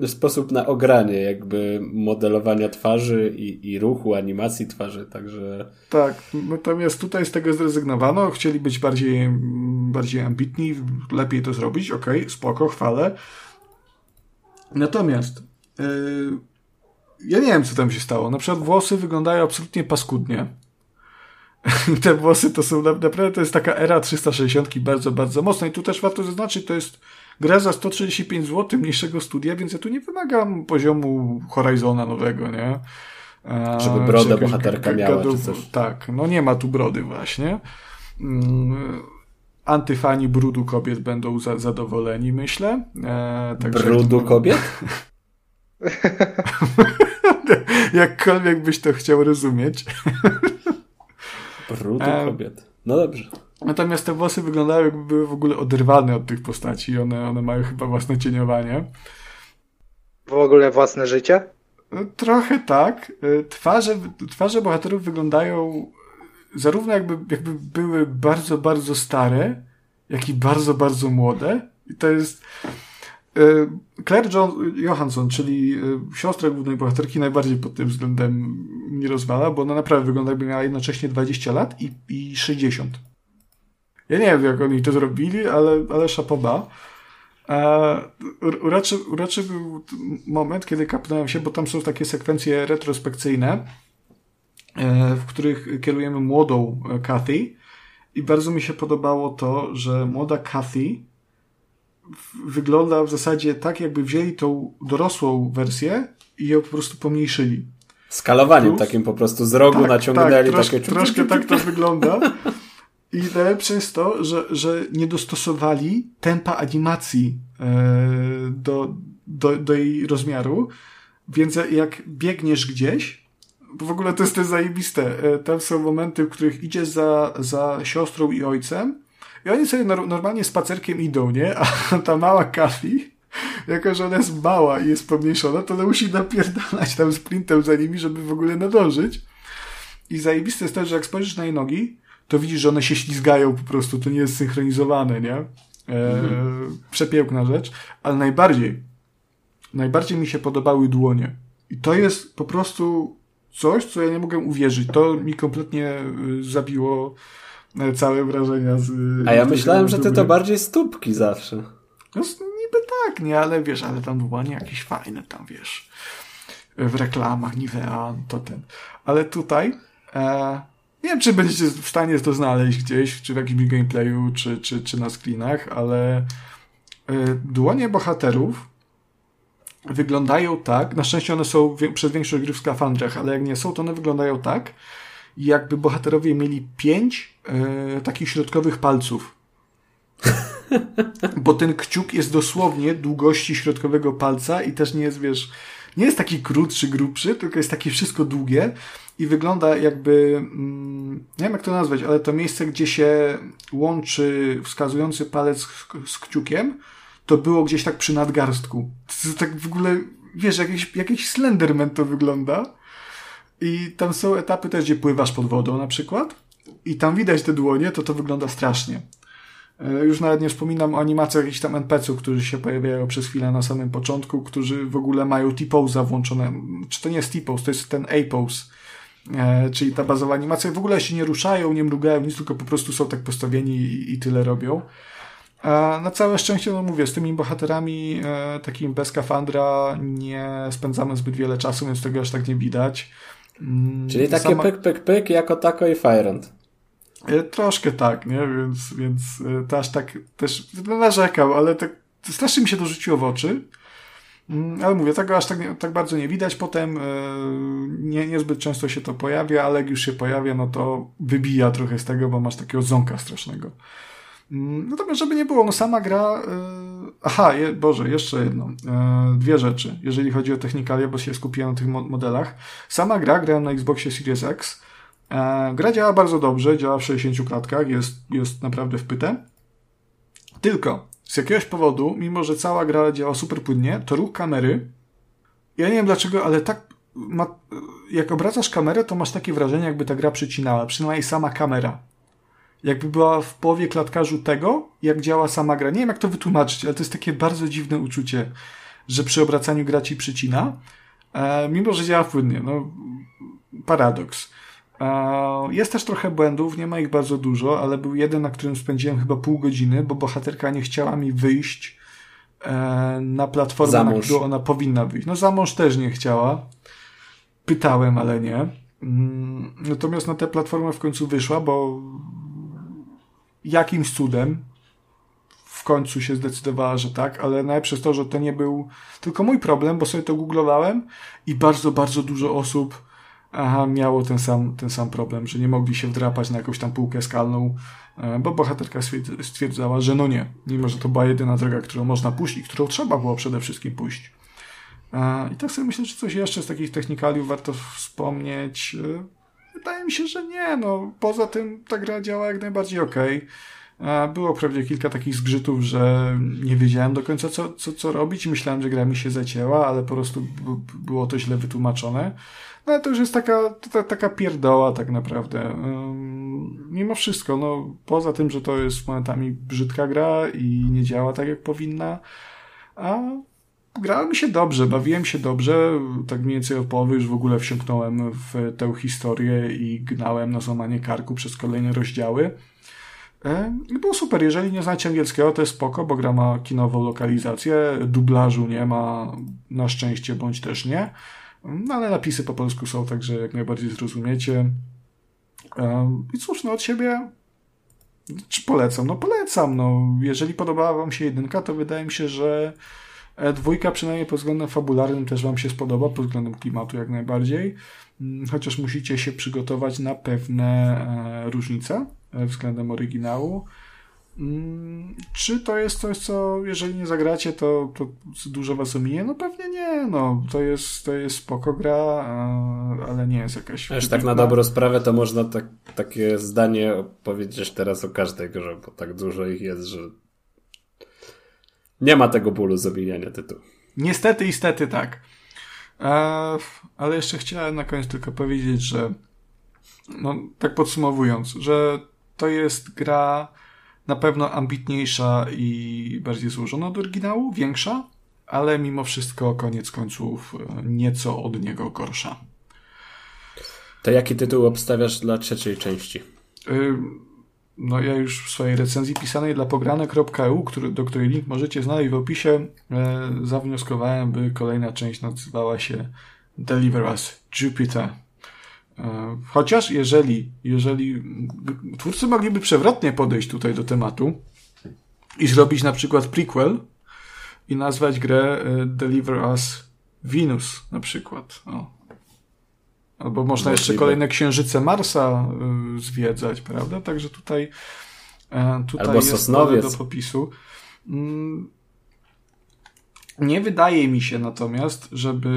sposób na ogranie jakby modelowania twarzy i, i ruchu, animacji twarzy, także... Tak, natomiast tutaj z tego zrezygnowano, chcieli być bardziej, bardziej ambitni, lepiej to zrobić, ok, spoko, chwalę. Natomiast yy, ja nie wiem, co tam się stało. Na przykład włosy wyglądają absolutnie paskudnie. te włosy to są naprawdę, to jest taka era 360 bardzo, bardzo mocna i tu też warto zaznaczyć, to jest gra za 135 zł mniejszego studia, więc ja tu nie wymagam poziomu Horizona nowego, nie? Żeby brodę bohaterka miała, czy coś. Tak, no nie ma tu brody właśnie. Mm, antyfani brudu kobiet będą za, zadowoleni, myślę. E, brudu kobiet? Jakkolwiek byś to chciał rozumieć. Brudu e... kobiet. No dobrze. Natomiast te włosy wyglądały jakby były w ogóle oderwane od tych postaci. One, one mają chyba własne cieniowanie. W ogóle własne życie? No, trochę tak. E, twarze, twarze bohaterów wyglądają zarówno jakby, jakby były bardzo, bardzo stare, jak i bardzo, bardzo młode. I to jest E, Claire John Johansson, czyli e, siostra głównej bohaterki, najbardziej pod tym względem mnie rozwala, bo ona naprawdę wygląda jakby miała jednocześnie 20 lat i, i 60. Ja nie wiem, jak oni to zrobili, ale, ale szapoba. Uraczy, uraczy był moment, kiedy kapnąłem się, bo tam są takie sekwencje retrospekcyjne, e, w których kierujemy młodą Kathy i bardzo mi się podobało to, że młoda Kathy wygląda w zasadzie tak, jakby wzięli tą dorosłą wersję i ją po prostu pomniejszyli. Skalowaniem Plus, takim po prostu z rogu tak, naciągnęli tak, troszkę, takie... Troszkę tak to wygląda. I najlepsze jest to, że, że nie dostosowali tempa animacji e, do, do, do jej rozmiaru, więc jak biegniesz gdzieś, bo w ogóle to jest też zajebiste, e, tam są momenty, w których idziesz za, za siostrą i ojcem i oni sobie normalnie spacerkiem idą, nie? A ta mała Kafi, jako że ona jest mała i jest pomniejszona, to ona musi napierdalać tam sprintem za nimi, żeby w ogóle nadążyć. I zajebiste jest to, że jak spojrzysz na jej nogi, to widzisz, że one się ślizgają po prostu, to nie jest synchronizowane, nie? E, mhm. Przepiękna rzecz, ale najbardziej, najbardziej mi się podobały dłonie. I to jest po prostu coś, co ja nie mogę uwierzyć. To mi kompletnie y, zabiło całe wrażenia z. A ja myślałem, że ty to bardziej stópki zawsze. No, niby tak, nie, ale wiesz, ale tam dłonie jakieś fajne, tam wiesz. W reklamach Nivea, to ten. Ale tutaj. E, nie wiem, czy będziecie w stanie to znaleźć gdzieś, czy w jakimś gameplayu, czy, czy, czy na screenach, ale y, dłonie bohaterów wyglądają tak, na szczęście one są przez większość gry w skafandrach, ale jak nie są, to one wyglądają tak, jakby bohaterowie mieli pięć y, takich środkowych palców. Bo ten kciuk jest dosłownie długości środkowego palca i też nie jest, wiesz, nie jest taki krótszy, grubszy, tylko jest takie wszystko długie i wygląda jakby, mm, nie wiem jak to nazwać, ale to miejsce, gdzie się łączy wskazujący palec z kciukiem, to było gdzieś tak przy nadgarstku. To tak w ogóle, wiesz, jakiś, jakiś Slenderman to wygląda. I tam są etapy też, gdzie pływasz pod wodą na przykład. I tam widać te dłonie, to to wygląda strasznie. E, już nawet nie wspominam o animacjach jakichś tam NPC-ów, którzy się pojawiają przez chwilę na samym początku, którzy w ogóle mają T-pose włączone. Czy to nie jest T-pose, to jest ten A-pose. E, czyli ta bazowa animacja. W ogóle się nie ruszają, nie mrugają, nic, tylko po prostu są tak postawieni i, i tyle robią. A na całe szczęście, no mówię, z tymi bohaterami e, takim bez kafandra nie spędzamy zbyt wiele czasu, więc tego aż tak nie widać. Mm, Czyli takie Sama... pyk, pyk, pyk jako tako i Firend. E, troszkę tak, nie? Więc, więc e, to aż tak też narzekał, ale tak strasznie mi się to rzuciło w oczy. Mm, ale mówię, tego aż tak, tak bardzo nie widać. Potem yy, nie, niezbyt często się to pojawia, ale jak już się pojawia, no to wybija trochę z tego, bo masz takiego ząka strasznego. Mm, natomiast, żeby nie było, no sama gra. Yy, aha, je, Boże, jeszcze jedno. Yy, dwie rzeczy, jeżeli chodzi o technikalia, bo się skupiłem na tych modelach. Sama gra, grałem na Xboxie Series X. gra działa bardzo dobrze, działa w 60 klatkach, jest, jest naprawdę wpyte. Tylko z jakiegoś powodu, mimo że cała gra działa super płynnie, to ruch kamery, ja nie wiem dlaczego, ale tak ma, jak obracasz kamerę, to masz takie wrażenie, jakby ta gra przycinała, przynajmniej sama kamera. Jakby była w połowie klatkarzu tego, jak działa sama gra. Nie wiem, jak to wytłumaczyć, ale to jest takie bardzo dziwne uczucie, że przy obracaniu gra ci przycina, e, mimo że działa płynnie. No, paradoks. Jest też trochę błędów, nie ma ich bardzo dużo, ale był jeden, na którym spędziłem chyba pół godziny, bo bohaterka nie chciała mi wyjść e, na platformę, na którą ona powinna wyjść. No za mąż też nie chciała. Pytałem, ale nie. Mm, natomiast na tę platformę w końcu wyszła, bo jakimś cudem w końcu się zdecydowała, że tak, ale jest to, że to nie był tylko mój problem, bo sobie to googlowałem i bardzo, bardzo dużo osób aha, miało ten sam, ten sam problem, że nie mogli się wdrapać na jakąś tam półkę skalną, e, bo bohaterka stwierdzała, że no nie, mimo że to była jedyna droga, którą można pójść i którą trzeba było przede wszystkim pójść. E, I tak sobie myślę, że coś jeszcze z takich technikaliów warto wspomnieć. Wydaje mi się, że nie, no poza tym ta gra działa jak najbardziej okej. Okay. Było wprawdzie kilka takich zgrzytów, że nie wiedziałem do końca co, co, co robić. Myślałem, że gra mi się zacięła, ale po prostu było to źle wytłumaczone. No ale to już jest taka, ta, taka pierdoła tak naprawdę. mimo wszystko, no poza tym, że to jest momentami brzydka gra i nie działa tak jak powinna, a grało mi się dobrze, bawiłem się dobrze, tak mniej więcej od połowy już w ogóle wsiąknąłem w tę historię i gnałem na złamanie karku przez kolejne rozdziały. I było super. Jeżeli nie znacie angielskiego, to jest spoko, bo gra ma kinową lokalizację. Dublażu nie ma, na szczęście, bądź też nie. No ale napisy po polsku są, także jak najbardziej zrozumiecie. I cóż, no od siebie Czy polecam? No polecam. No, jeżeli podobała wam się jedynka, to wydaje mi się, że dwójka przynajmniej pod względem fabularnym też wam się spodoba, pod względem klimatu jak najbardziej. Mm, chociaż musicie się przygotować na pewne e, różnice e, względem oryginału. Mm, czy to jest coś, co jeżeli nie zagracie, to, to dużo was ominie? No pewnie nie, no. To jest, to jest spoko gra, ale nie jest jakaś... Wiesz, tak na dobrą sprawę to można tak, takie zdanie powiedzieć teraz o każdej grze, bo tak dużo ich jest, że nie ma tego bólu z omijania tytułu. Niestety, istety tak. E, ale jeszcze chciałem na koniec tylko powiedzieć, że no, tak podsumowując, że to jest gra na pewno ambitniejsza i bardziej złożona od oryginału, większa, ale mimo wszystko koniec końców e, nieco od niego gorsza. To jaki tytuł obstawiasz dla trzeciej części? Y, no ja już w swojej recenzji pisanej dla pograne.eu, do której link możecie znaleźć w opisie, e, zawnioskowałem, by kolejna część nazywała się Deliver Us Jupiter. E, chociaż jeżeli, jeżeli twórcy mogliby przewrotnie podejść tutaj do tematu i zrobić na przykład prequel i nazwać grę e, Deliver Us Venus na przykład. O. Albo można Możliwe. jeszcze kolejne księżyce Marsa y, zwiedzać, prawda? Także tutaj, e, tutaj Albo jest do popisu. Mm, nie wydaje mi się natomiast, żeby.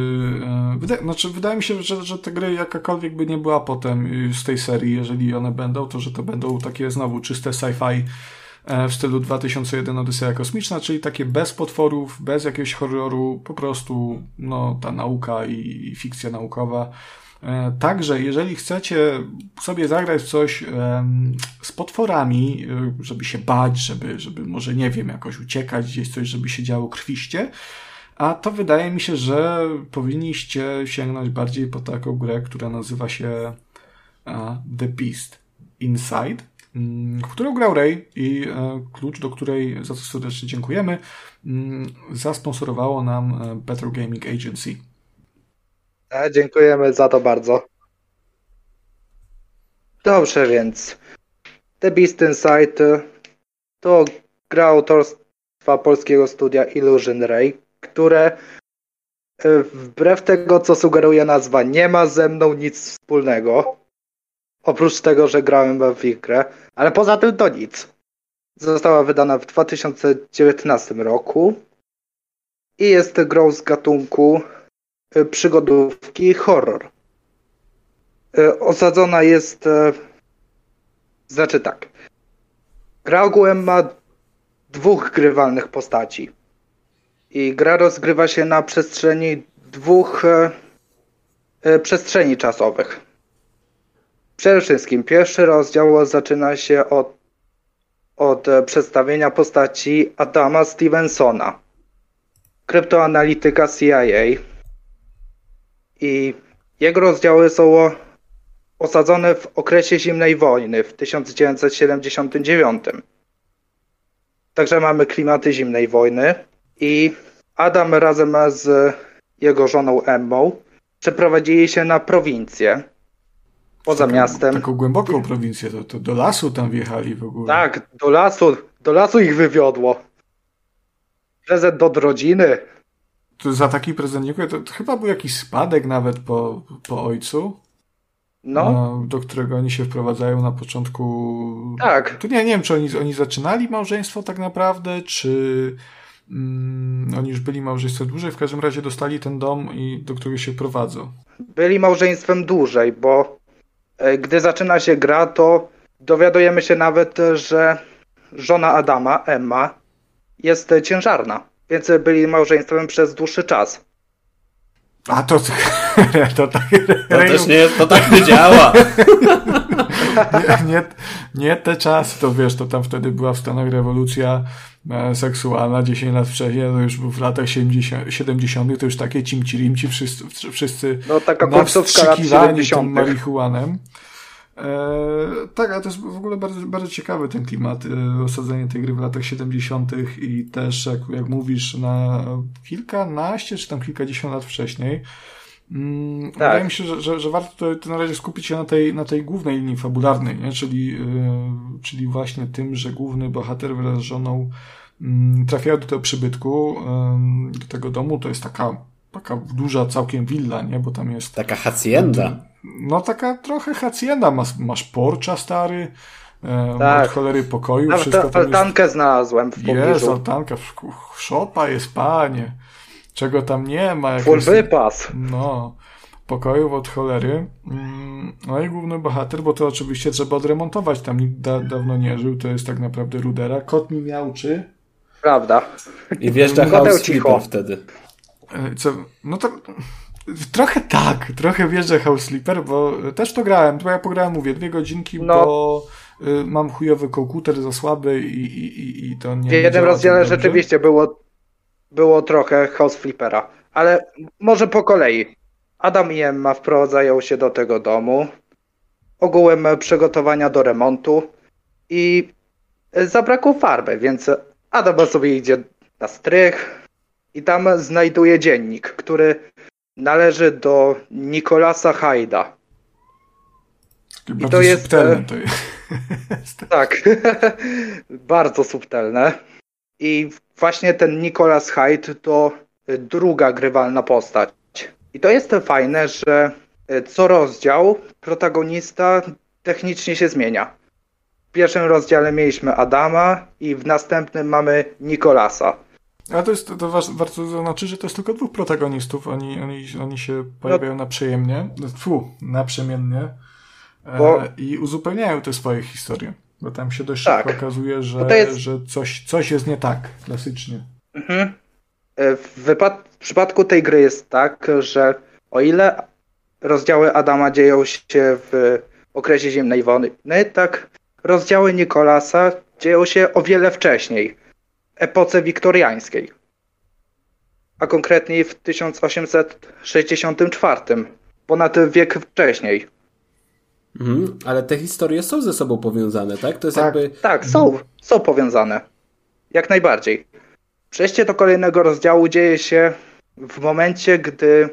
E, wyda, znaczy, wydaje mi się, że, że te gry jakakolwiek by nie była potem z tej serii, jeżeli one będą, to że to będą takie znowu czyste sci-fi e, w stylu 2001 Odyseja Kosmiczna, czyli takie bez potworów, bez jakiegoś horroru, po prostu no, ta nauka i fikcja naukowa. E, także, jeżeli chcecie sobie zagrać coś z potworami, żeby się bać, żeby, żeby może, nie wiem, jakoś uciekać gdzieś, coś, żeby się działo krwiście, a to wydaje mi się, że powinniście sięgnąć bardziej po taką grę, która nazywa się The Beast Inside, mm, w którą grał Ray i e, klucz, do której za co serdecznie dziękujemy, mm, zasponsorowało nam e, Better Gaming Agency. A, dziękujemy za to bardzo. Dobrze, więc The Beast Inside to gra autorstwa polskiego studia Illusion Ray, które e, wbrew tego, co sugeruje nazwa, nie ma ze mną nic wspólnego. Oprócz tego, że grałem w ich grę, ale poza tym to nic. Została wydana w 2019 roku i jest grą z gatunku e, przygodówki horror. E, osadzona jest. Znaczy tak. Gra ogółem ma dwóch grywalnych postaci. I gra rozgrywa się na przestrzeni dwóch e, e, przestrzeni czasowych. Przede wszystkim pierwszy rozdział zaczyna się od, od e, przedstawienia postaci Adama Stevensona, kryptoanalityka CIA. I jego rozdziały są osadzone w okresie zimnej wojny w 1979. Także mamy klimaty zimnej wojny i Adam razem z jego żoną Emmą przeprowadzili się na prowincję poza taką, miastem. Taką głęboką prowincję, to, to do lasu tam wjechali w ogóle. Tak, do lasu, do lasu ich wywiodło. Prezent od rodziny. To za taki prezent dziękuję. To, to chyba był jakiś spadek nawet po, po ojcu. No. Do którego oni się wprowadzają na początku. Tak. Tu nie, nie wiem, czy oni, oni zaczynali małżeństwo tak naprawdę, czy Mm, oni już byli małżeństwem dłużej, w każdym razie dostali ten dom, i do którego się prowadzą. Byli małżeństwem dłużej, bo e, gdy zaczyna się gra, to dowiadujemy się nawet, że żona Adama, Emma, jest ciężarna, więc byli małżeństwem przez dłuższy czas. A to, to, tak, to też nie, to tak nie działa. nie, nie, nie te czasy, to wiesz, to tam wtedy była w Stanach rewolucja e, seksualna 10 lat wcześniej, to już w latach 70, 70 to już takie cimci-rimci wszyscy, wszyscy no, taka 70 marihuanem. E, tak, ale to jest w ogóle bardzo, bardzo ciekawy ten klimat, e, osadzenie tej gry w latach 70. i też, jak, jak mówisz, na kilkanaście czy tam kilkadziesiąt lat wcześniej. Mm, tak. Wydaje mi się, że, że, że warto to, to, na razie skupić się na tej, na tej głównej linii fabularnej, nie? Czyli, yy, czyli właśnie tym, że główny bohater wraz z żoną yy, trafiają do tego przybytku, yy, do tego domu. To jest taka, taka duża całkiem willa, nie? Bo tam jest... Taka hacienda. No taka trochę hacienda. Masz, masz porcza stary, e, tak. od cholery pokoju. Nawet wszystko altankę jest... znalazłem w pobliżu. Jest altanka, szopa jest, panie. Czego tam nie ma. Full wypas. No pokojów od cholery. Mm, no i główny bohater, bo to oczywiście trzeba odremontować, tam nikt da, dawno nie żył, to jest tak naprawdę rudera. Kot mi miałczy. Prawda. I wjeżdża House Sleeper wtedy. E, co, no to trochę tak, trochę wjeżdża House Sleeper, bo też to grałem, bo ja pograłem, mówię, dwie godzinki, no. bo y, mam chujowy komputer za słaby i, i, i, i to nie... W jednym rozdziale rzeczywiście było, było trochę House Flippera, ale może po kolei. Adam i Emma wprowadzają się do tego domu, ogółem przygotowania do remontu. I zabrakło farby, więc Adam sobie idzie na strych i tam znajduje dziennik, który należy do Nikolasa Hajda. I to jest. Subtelne to jest. Tak, bardzo subtelne. I właśnie ten Nicolas Hyde to druga grywalna postać. I to jest fajne, że e, co rozdział protagonista technicznie się zmienia. W pierwszym rozdziale mieliśmy Adama i w następnym mamy Nikolasa. A to jest, to warto zaznaczyć, że to jest tylko dwóch protagonistów. Oni, oni, oni się pojawiają no, naprzejemnie, fu, naprzemiennie e, bo, i uzupełniają te swoje historie. Bo tam się dość tak, szybko okazuje, że, jest... że coś, coś jest nie tak, klasycznie. Mhm. E, w, wypad w przypadku tej gry jest tak, że o ile rozdziały Adama dzieją się w okresie zimnej wojny, tak rozdziały Nikolasa dzieją się o wiele wcześniej, epoce wiktoriańskiej. A konkretniej w 1864, ponad wiek wcześniej. Mhm, ale te historie są ze sobą powiązane, tak? To jest tak, jakby... tak, są, są powiązane. Jak najbardziej. Przejście do kolejnego rozdziału dzieje się w momencie, gdy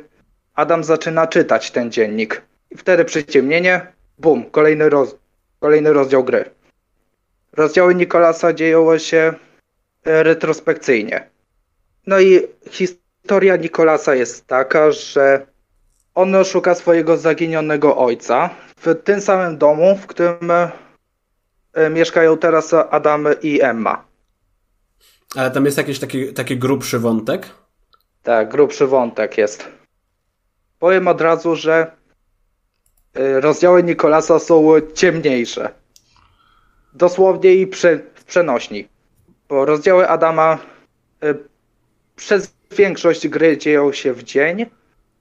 Adam zaczyna czytać ten dziennik. I wtedy przyciemnienie, bum, kolejny, roz, kolejny rozdział gry. Rozdziały Nikolasa dzieją się retrospekcyjnie. No i historia Nikolasa jest taka, że on szuka swojego zaginionego ojca w tym samym domu, w którym e, mieszkają teraz Adam i Emma. Ale tam jest jakiś taki, taki grubszy wątek? Tak, grubszy wątek jest. Powiem od razu, że y, rozdziały Nikolasa są ciemniejsze. Dosłownie i w przenośni. Bo rozdziały Adama y, przez większość gry dzieją się w dzień,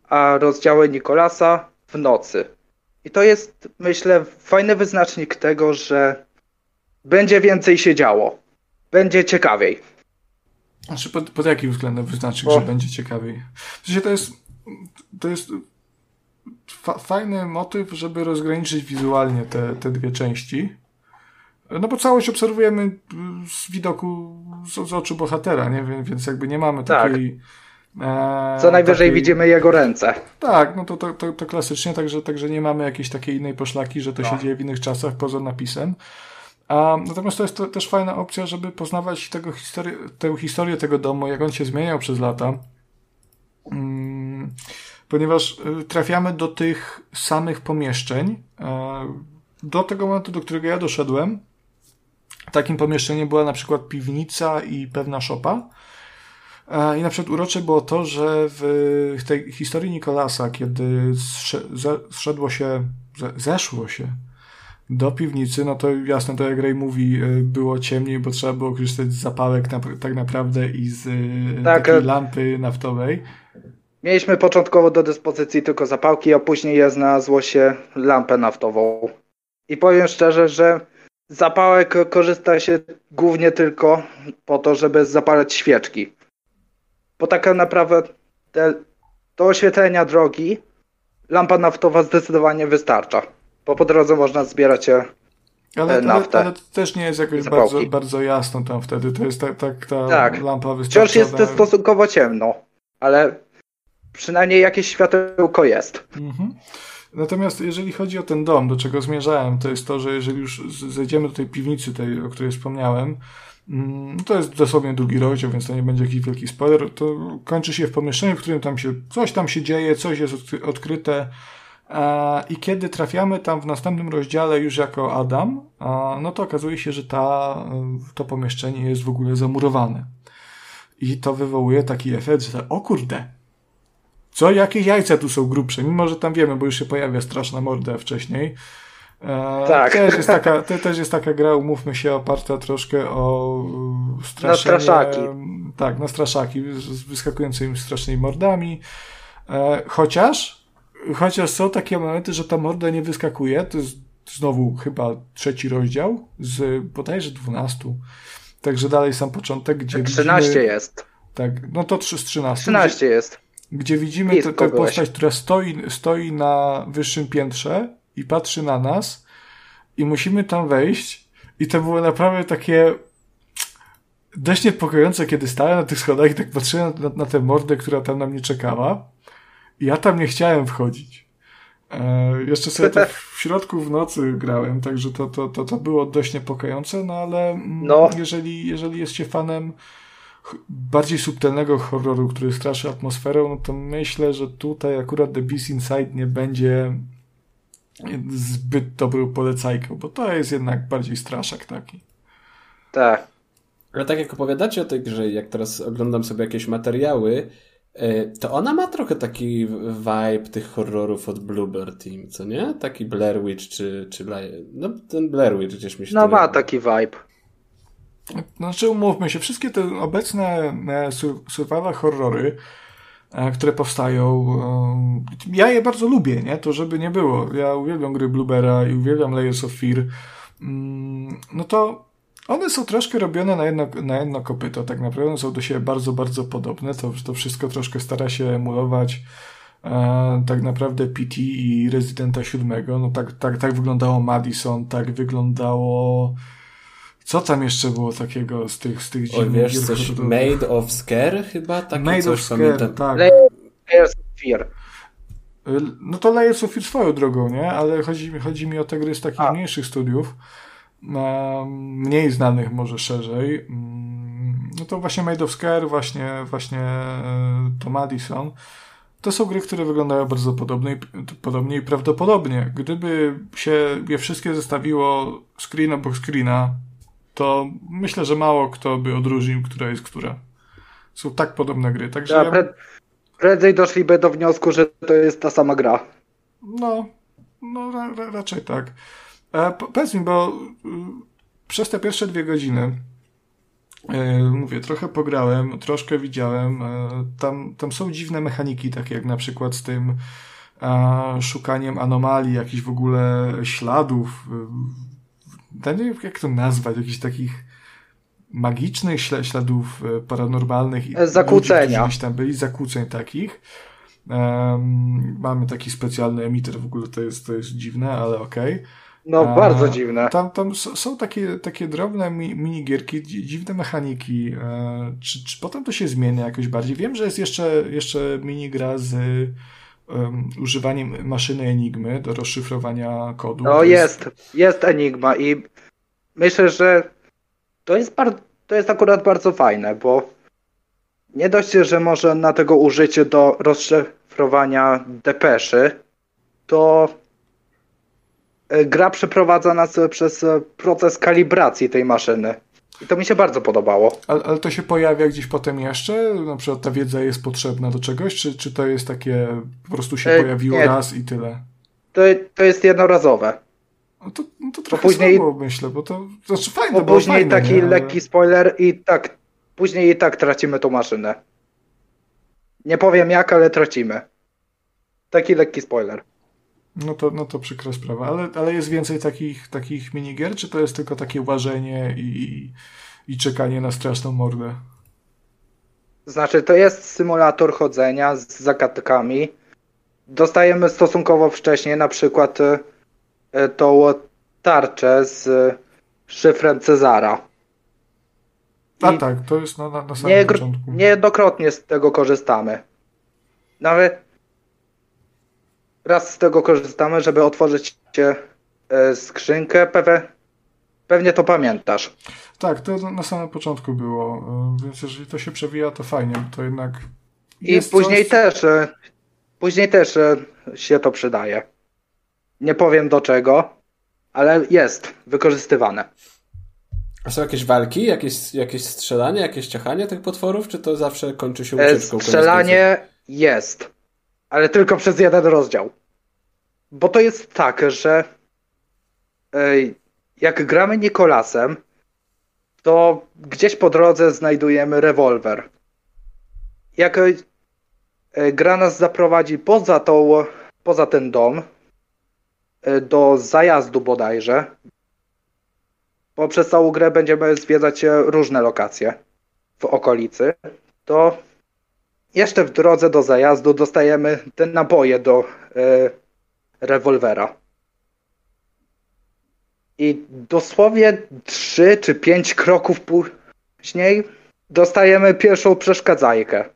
a rozdziały Nikolasa w nocy. I to jest, myślę, fajny wyznacznik tego, że będzie więcej się działo. Będzie ciekawiej. Znaczy pod, pod jakim względem wyznaczyć, Bo... że będzie ciekawiej? W sensie to jest, to jest fa fajny motyw, żeby rozgraniczyć wizualnie te, te dwie części. No bo całość obserwujemy z widoku, z, z oczu bohatera, nie? Więc jakby nie mamy tak. takiej... E, Co najwyżej takiej... widzimy jego ręce. Tak, no to, to, to, to klasycznie, także, także nie mamy jakiejś takiej innej poszlaki, że to no. się dzieje w innych czasach poza napisem. A, natomiast to jest to, też fajna opcja, żeby poznawać tego historię, tę historię tego domu, jak on się zmieniał przez lata. Mm, ponieważ y, trafiamy do tych samych pomieszczeń. Do tego momentu, do którego ja doszedłem, takim pomieszczeniem była na przykład piwnica i pewna szopa. I na przykład urocze było to, że w tej historii Nikolasa, kiedy zszedło się, zeszło się do piwnicy, no to jasne, to jak Ray mówi, y, było ciemniej, bo trzeba było korzystać z zapałek tak naprawdę i z y, tak, takiej lampy naftowej. Mieliśmy początkowo do dyspozycji tylko zapałki, a później znalazło się lampę naftową. I powiem szczerze, że zapałek korzysta się głównie tylko po to, żeby zapalać świeczki. Bo tak naprawdę te, do oświetlenia drogi lampa naftowa zdecydowanie wystarcza bo po drodze można zbierać e, ale, naftę. Ale, ale to też nie jest jakoś bardzo, bardzo jasno tam wtedy. To jest tak, tak ta tak. lampa wystarczająca. Wciąż jest stosunkowo ciemno, ale przynajmniej jakieś światełko jest. Mhm. Natomiast jeżeli chodzi o ten dom, do czego zmierzałem, to jest to, że jeżeli już zejdziemy do tej piwnicy, tej, o której wspomniałem, mm, to jest dosłownie drugi rozdział, więc to nie będzie jakiś wielki spoiler, to kończy się w pomieszczeniu, w którym tam się, coś tam się dzieje, coś jest odkryte, i kiedy trafiamy tam w następnym rozdziale już jako Adam, no to okazuje się, że ta, to pomieszczenie jest w ogóle zamurowane. I to wywołuje taki efekt, że o kurde, co, jakie jajca tu są grubsze, mimo że tam wiemy, bo już się pojawia straszna morda wcześniej. E, tak. Też jest, taka, to też jest taka gra, umówmy się, oparta troszkę o straszenie. Na straszaki. Tak, na straszaki z wyskakującymi strasznymi mordami. E, chociaż, chociaż są takie momenty, że ta morda nie wyskakuje, to jest znowu chyba trzeci rozdział z bodajże 12. Także dalej sam początek, gdzie 13 widzimy, jest. Tak, no to 3 z 13. 13 gdzie, jest. Gdzie widzimy tę postać, która stoi, stoi na wyższym piętrze i patrzy na nas i musimy tam wejść i to było naprawdę takie dość niepokojące, kiedy stałem na tych schodach i tak patrzyłem na, na tę mordę, która tam na mnie czekała i ja tam nie chciałem wchodzić. E, jeszcze sobie to w środku w nocy grałem, także to, to, to, to było dość niepokojące, no ale mm, no. Jeżeli, jeżeli jest się fanem bardziej subtelnego horroru, który straszy atmosferą, no to myślę, że tutaj akurat The Beast Inside nie będzie zbyt dobrą polecajką, bo to jest jednak bardziej straszak taki. Tak. Ale tak jak opowiadacie o tej grze, jak teraz oglądam sobie jakieś materiały, e, to ona ma trochę taki vibe tych horrorów od Bluebird Team, co nie? Taki Blair Witch czy, czy no ten Blair Witch gdzieś mi się No ma taki vibe. Znaczy umówmy się, wszystkie te obecne e, survival horrory, e, które powstają, e, ja je bardzo lubię, nie? To żeby nie było. Ja uwielbiam gry Bluebera i uwielbiam Layers of Fear. Mm, no to one są troszkę robione na jedno, na jedno kopyto, tak naprawdę są do siebie bardzo, bardzo podobne. To, to wszystko troszkę stara się emulować tak naprawdę PT i Residenta 7. No tak, tak, tak wyglądało Madison, tak wyglądało co tam jeszcze było takiego z tych, z tych dziwnych Oj, wiesz, coś Made of Scare chyba? Takie Made coś of Scare, tak. Layers of Fear. No to Layers of Fear swoją drogą, nie? Ale chodzi, chodzi mi o te gry z takich A. mniejszych studiów, mniej znanych może szerzej. Mm, no to właśnie Made of Scare, właśnie, właśnie e, to Madison. To są gry, które wyglądają bardzo podobnie, podobnie i prawdopodobnie, gdyby się je wszystkie zestawiło screen obok screena, to myślę, że mało kto by odróżnił, która jest która. Są tak podobne gry. Także ja, ja... Prędzej doszliby do wniosku, że to jest ta sama gra. No, no ra, ra, raczej tak. E, powiedz mi, bo y, przez te pierwsze dwie godziny e, mówię, trochę pograłem, troszkę widziałem. E, tam, tam są dziwne mechaniki, takie jak na przykład z tym szukaniem anomalii, jakichś w ogóle śladów ja nie wiem jak to nazwać, jakichś takich magicznych śladów e, paranormalnych i zakłócenia. Ludzi, tam byli, zakłóceń takich. Um, mamy taki specjalny emiter, w ogóle to jest, to jest dziwne, ale okej. Okay. No, bardzo dziwne. Tam, tam są takie, takie drobne minigierki, dziwne mechaniki. E, czy, czy potem to się zmienia jakoś bardziej? Wiem, że jest jeszcze, jeszcze minigra z um, używaniem maszyny Enigmy do rozszyfrowania kodu. No jest, jest, jest Enigma i myślę, że to jest, to jest akurat bardzo fajne, bo nie dość, że może na tego użycie do rozszyfrowania depeszy, to e, gra przeprowadza nas przez proces kalibracji tej maszyny. I to mi się bardzo podobało. Ale, ale, to się pojawia gdzieś potem jeszcze? Na przykład ta wiedza jest potrzebna do czegoś? Czy, czy to jest takie, po prostu się e, pojawiło nie. raz i tyle? To, to jest jednorazowe. No to, no to trochę później, słabo, myślę, bo to znaczy fajne, bo później fajne, taki nie? lekki spoiler i tak, później i tak tracimy tą maszynę. Nie powiem jak, ale tracimy. Taki lekki spoiler. No to, no to przykra sprawa. Ale, ale jest więcej takich, takich minigier, czy to jest tylko takie łażenie i, i czekanie na straszną mordę? Znaczy, to jest symulator chodzenia z zagadkami. Dostajemy stosunkowo wcześnie na przykład e, tą tarczę z szyfrem Cezara. I A tak, to jest na, na, na samym nie, początku. Niejednokrotnie z tego korzystamy. Nawet raz z tego korzystamy, żeby otworzyć e, skrzynkę. Pewnie, pewnie to pamiętasz. Tak, to na samym początku było, e, więc jeżeli to się przewija, to fajnie, to jednak. I później coś... też, e, później też się to przydaje. Nie powiem do czego, ale jest wykorzystywane. A są jakieś walki, jakieś, jakieś strzelanie, jakieś ciachanie tych potworów, czy to zawsze kończy się ucieczką? Strzelanie jest, ale tylko przez jeden rozdział. Bo to jest tak, że jak gramy Nikolasem, to gdzieś po drodze znajdujemy rewolwer. Jak e, gra nas zaprowadzi poza, tą, poza ten dom, e, do zajazdu bodajże, bo przez całą grę będziemy zwiedzać różne lokacje w okolicy, to jeszcze w drodze do zajazdu dostajemy te naboje do e, rewolwera. I dosłownie 3 czy 5 kroków później dostajemy pierwszą przeszkadzajkę.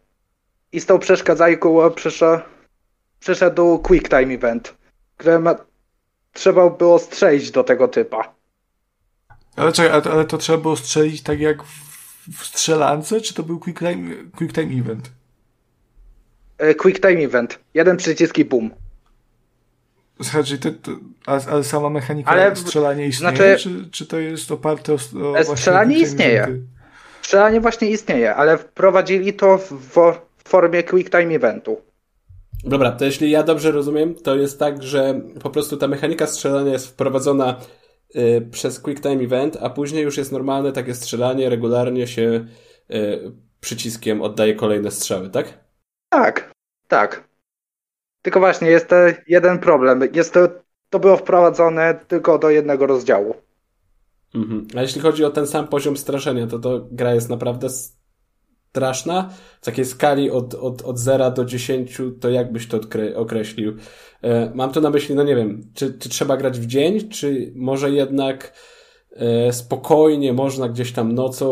I z tą przeszkadzajką przyszedł, przyszedł Quick Time Event, które trzeba było strzelić do tego typa. Ale czekaj, ale to trzeba było strzelić tak jak w strzelance, czy to był Quick Time, quick time Event? E, quick Time Event. Jeden przycisk i boom. Znaczy, to, to, ale sama mechanika ale, strzelania istnieje, znaczy, czy, czy to jest oparte o, o e, Strzelanie istnieje. Eventy? Strzelanie właśnie istnieje, ale wprowadzili to w, w formie Quick Time Eventu. Dobra, to jeśli ja dobrze rozumiem, to jest tak, że po prostu ta mechanika strzelania jest wprowadzona y, przez Quick Time Event, a później już jest normalne takie strzelanie, regularnie się y, przyciskiem oddaje kolejne strzały, tak? Tak, tak. Tylko właśnie jest jeden problem. Jest to, to było wprowadzone tylko do jednego rozdziału. Mhm. A jeśli chodzi o ten sam poziom straszenia, to to gra jest naprawdę straszna. W takiej skali od, od, od 0 do 10, to jak byś to określił? E, mam tu na myśli, no nie wiem, czy, czy trzeba grać w dzień, czy może jednak spokojnie można gdzieś tam nocą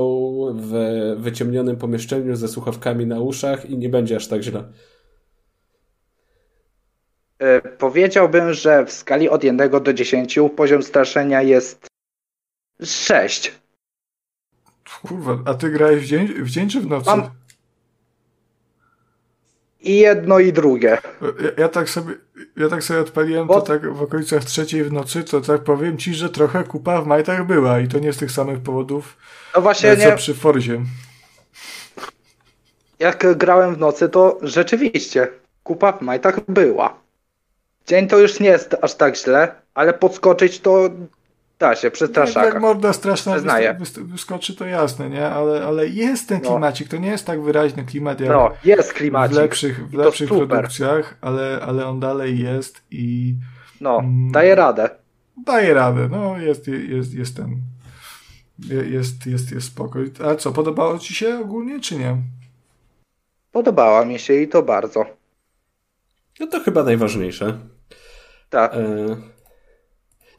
w wyciemnionym pomieszczeniu ze słuchawkami na uszach i nie będzie aż tak źle. E, powiedziałbym, że w skali od 1 do 10 poziom straszenia jest 6. Kurwa, a ty grałeś w dzień, w dzień czy w nocy? Mam... I jedno i drugie. Ja, ja, tak sobie, ja tak sobie odpaliłem Bo... to tak w okolicach trzeciej w nocy, to tak powiem ci, że trochę kupa w majtach była i to nie z tych samych powodów, no właśnie co nie... przy Forzie. Jak grałem w nocy, to rzeczywiście kupa w majtach była. Dzień to już nie jest aż tak źle, ale podskoczyć to da się, przestraszaka. Jak morda straszna wyskoczy, to jasne, nie? Ale, ale jest ten no. klimacik, to nie jest tak wyraźny klimat jak no, jest klimacik. w lepszych, w lepszych produkcjach, ale, ale on dalej jest i... No, mm, daje radę. Daje radę, no jest, jest, jest ten... Jest, jest, jest spokój. A co, podobało ci się ogólnie, czy nie? Podobała mi się i to bardzo. No to chyba najważniejsze. Tak. E...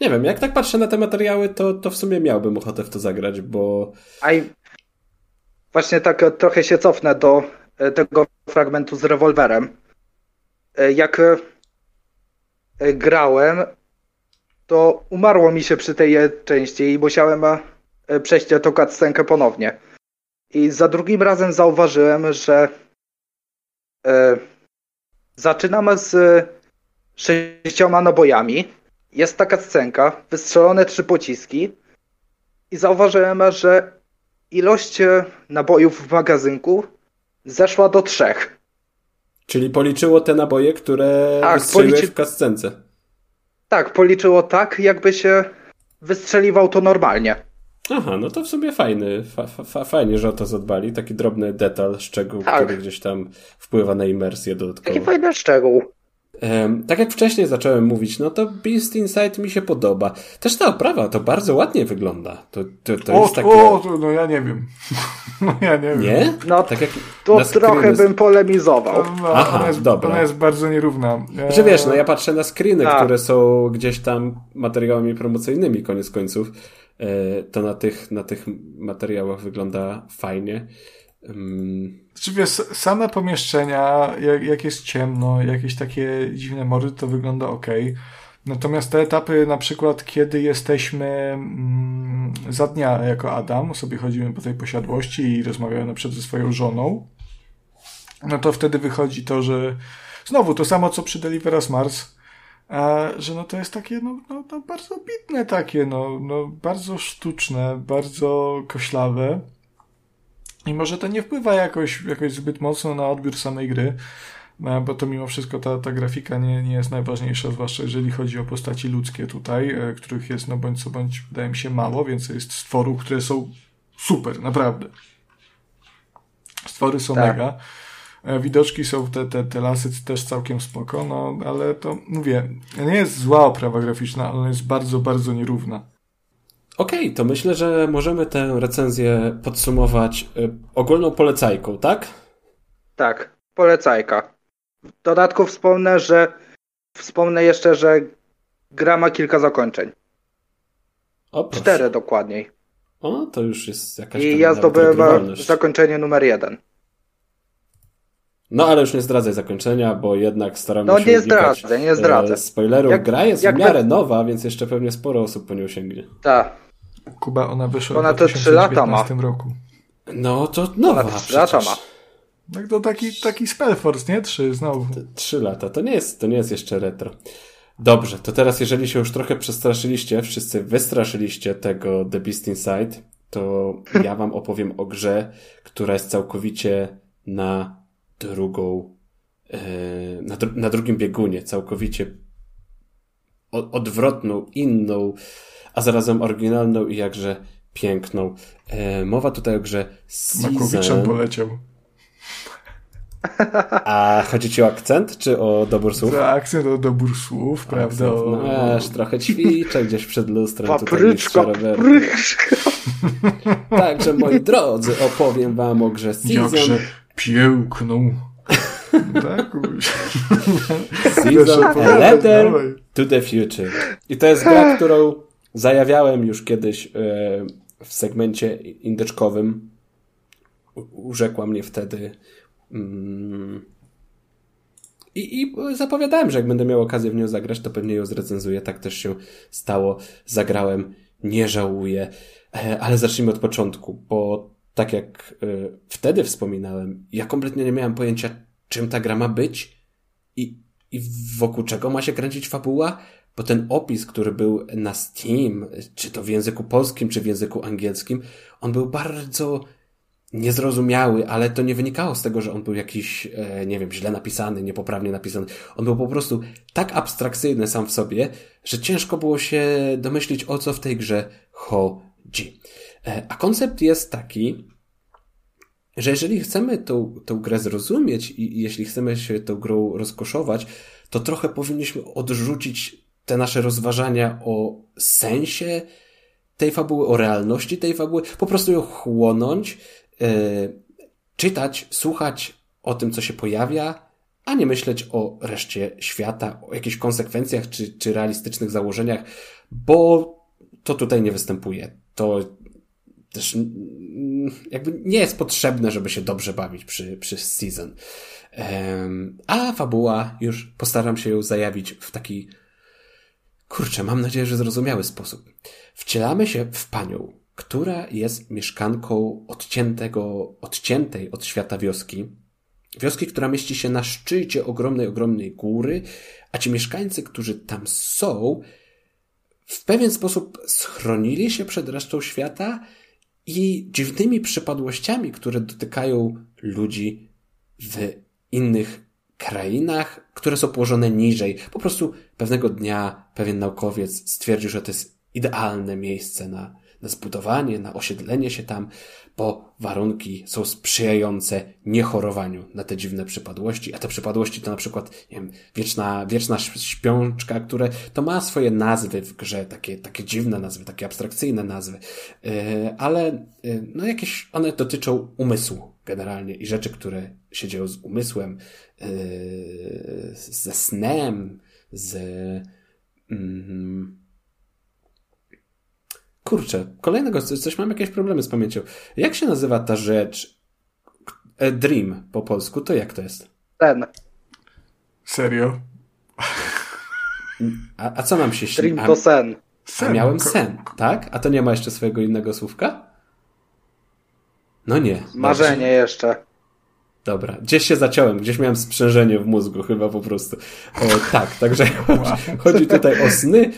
Nie wiem, jak tak patrzę na te materiały, to, to w sumie miałbym ochotę w to zagrać, bo. A właśnie tak trochę się cofnę do e, tego fragmentu z rewolwerem. E, jak e, grałem, to umarło mi się przy tej części i musiałem przejść tę cutscenkę ponownie. I za drugim razem zauważyłem, że zaczynamy z sześcioma nabojami. Jest taka scenka, wystrzelone trzy pociski i zauważyłem, że ilość e, nabojów w magazynku zeszła do trzech. Czyli policzyło te naboje, które tak, wystrzeliłeś policzy... w kascence. Tak, policzyło tak, jakby się wystrzeliwał to normalnie. Aha, no to w sumie fajny, fa, fa, fajnie, że o to zadbali. Taki drobny detal, szczegół, tak. który gdzieś tam wpływa na imersję dodatkowo. Taki fajny szczegół. Tak jak wcześniej zacząłem mówić, no to Beast Inside mi się podoba. Też ta oprawa to bardzo ładnie wygląda. To, to, to o, jest takie... O, to, no ja nie wiem. No ja nie wiem. Nie? No tak jak to trochę bym polemizował. No, Aha, ona jest, dobra. Ona jest bardzo nierówna. Że znaczy, wiesz, no ja patrzę na screeny, A. które są gdzieś tam materiałami promocyjnymi koniec końców. E, to na tych, na tych materiałach wygląda fajnie. Um... Czy wiesz, same pomieszczenia, jak, jak jest ciemno, jakieś takie dziwne mory, to wygląda ok. Natomiast te etapy, na przykład, kiedy jesteśmy mm, za dnia jako Adam, sobie chodzimy po tej posiadłości i rozmawiamy na przykład ze swoją żoną, no to wtedy wychodzi to, że znowu to samo co przy Deliveras Mars, a, że no to jest takie, no, no, no bardzo bitne takie, no, no bardzo sztuczne, bardzo koślawe. I może to nie wpływa jakoś, jakoś zbyt mocno na odbiór samej gry, bo to mimo wszystko ta, ta grafika nie, nie jest najważniejsza, zwłaszcza jeżeli chodzi o postaci ludzkie tutaj, e, których jest no bądź co bądź wydaje mi się mało, więc jest stworów, które są super, naprawdę. Stwory są tak. mega. E, widoczki są, te, te, te lasy też całkiem spoko, no ale to mówię, nie jest zła oprawa graficzna, ale jest bardzo, bardzo nierówna. Okej, okay, to myślę, że możemy tę recenzję podsumować y, ogólną polecajką, tak? Tak, polecajka. W dodatku wspomnę, że wspomnę jeszcze, że gra ma kilka zakończeń. O, Cztery dokładniej. O, to już jest jakaś I ja zdobyłem zakończenie numer jeden. No ale już nie zdradzaj zakończenia, bo jednak staramy no, się No nie zdradzę, nie zdradzę. Spoilerów. Jak, Gra jest w miarę nowa, więc jeszcze pewnie sporo osób po nią sięgnie. Tak. Kuba, ona wyszła ona w 2019 lata ma. roku. No to nowa Ona 3 lata ma. Tak to taki, taki Spellforce, nie? Trzy znowu. Trzy lata. To nie, jest, to nie jest jeszcze retro. Dobrze, to teraz jeżeli się już trochę przestraszyliście, wszyscy wystraszyliście tego The Beast Inside, to ja wam opowiem o grze, która jest całkowicie na drugą, e, na, dru na drugim biegunie, całkowicie odwrotną, inną, a zarazem oryginalną i jakże piękną. E, mowa tutaj o grze Season. Makowiczem poleciał. A chodzi ci o akcent, czy o dobór słów? Za akcent o dobór słów, prawda? No aż trochę ćwiczę gdzieś przed lustrem. Papryczka, papryczka. Także moi drodzy, opowiem wam o grze Season. Jakże piękną. tak? Season a letter to the future. I to jest gra, którą zajawiałem już kiedyś e, w segmencie indyczkowym. Urzekła mnie wtedy mm, i, I zapowiadałem, że jak będę miał okazję w nią zagrać, to pewnie ją zrecenzuję. Tak też się stało. Zagrałem, nie żałuję. E, ale zacznijmy od początku, bo tak jak y, wtedy wspominałem, ja kompletnie nie miałem pojęcia, czym ta gra ma być i, i wokół czego ma się kręcić fabuła, bo ten opis, który był na Steam, czy to w języku polskim, czy w języku angielskim, on był bardzo niezrozumiały, ale to nie wynikało z tego, że on był jakiś, e, nie wiem, źle napisany, niepoprawnie napisany. On był po prostu tak abstrakcyjny sam w sobie, że ciężko było się domyślić, o co w tej grze chodzi. E, a koncept jest taki, że jeżeli chcemy tą, tą grę zrozumieć i jeśli chcemy się tą grą rozkoszować, to trochę powinniśmy odrzucić te nasze rozważania o sensie tej fabuły, o realności tej fabuły, po prostu ją chłonąć, yy, czytać, słuchać o tym, co się pojawia, a nie myśleć o reszcie świata, o jakichś konsekwencjach czy, czy realistycznych założeniach, bo to tutaj nie występuje. To też jakby nie jest potrzebne, żeby się dobrze bawić przy, przy season. A fabuła już postaram się ją zajawić w taki kurczę, mam nadzieję, że zrozumiały sposób. Wcielamy się w panią, która jest mieszkanką odciętego, odciętej od świata wioski. Wioski, która mieści się na szczycie ogromnej, ogromnej góry, a ci mieszkańcy, którzy tam są, w pewien sposób schronili się przed resztą świata i dziwnymi przypadłościami, które dotykają ludzi w innych krainach, które są położone niżej. Po prostu pewnego dnia pewien naukowiec stwierdził, że to jest idealne miejsce na, na zbudowanie, na osiedlenie się tam, bo warunki są sprzyjające niechorowaniu na te dziwne przypadłości, a te przypadłości to na przykład, nie wiem, wieczna, wieczna śpiączka, które to ma swoje nazwy w grze, takie, takie dziwne nazwy, takie abstrakcyjne nazwy, yy, ale yy, no jakieś one dotyczą umysłu generalnie i rzeczy, które się dzieją z umysłem, yy, ze snem, z mm, Kurczę, kolejnego, coś mam jakieś problemy z pamięcią. Jak się nazywa ta rzecz, e, Dream po polsku, to jak to jest? Ten. Serio? A, a co nam się śni? Dream to sen. sen. A miałem sen, tak? A to nie ma jeszcze swojego innego słówka? No nie. Marzenie Dobrze. jeszcze. Dobra, gdzieś się zaciąłem, gdzieś miałem sprzężenie w mózgu chyba po prostu. E, tak, także wow. chodzi tutaj o sny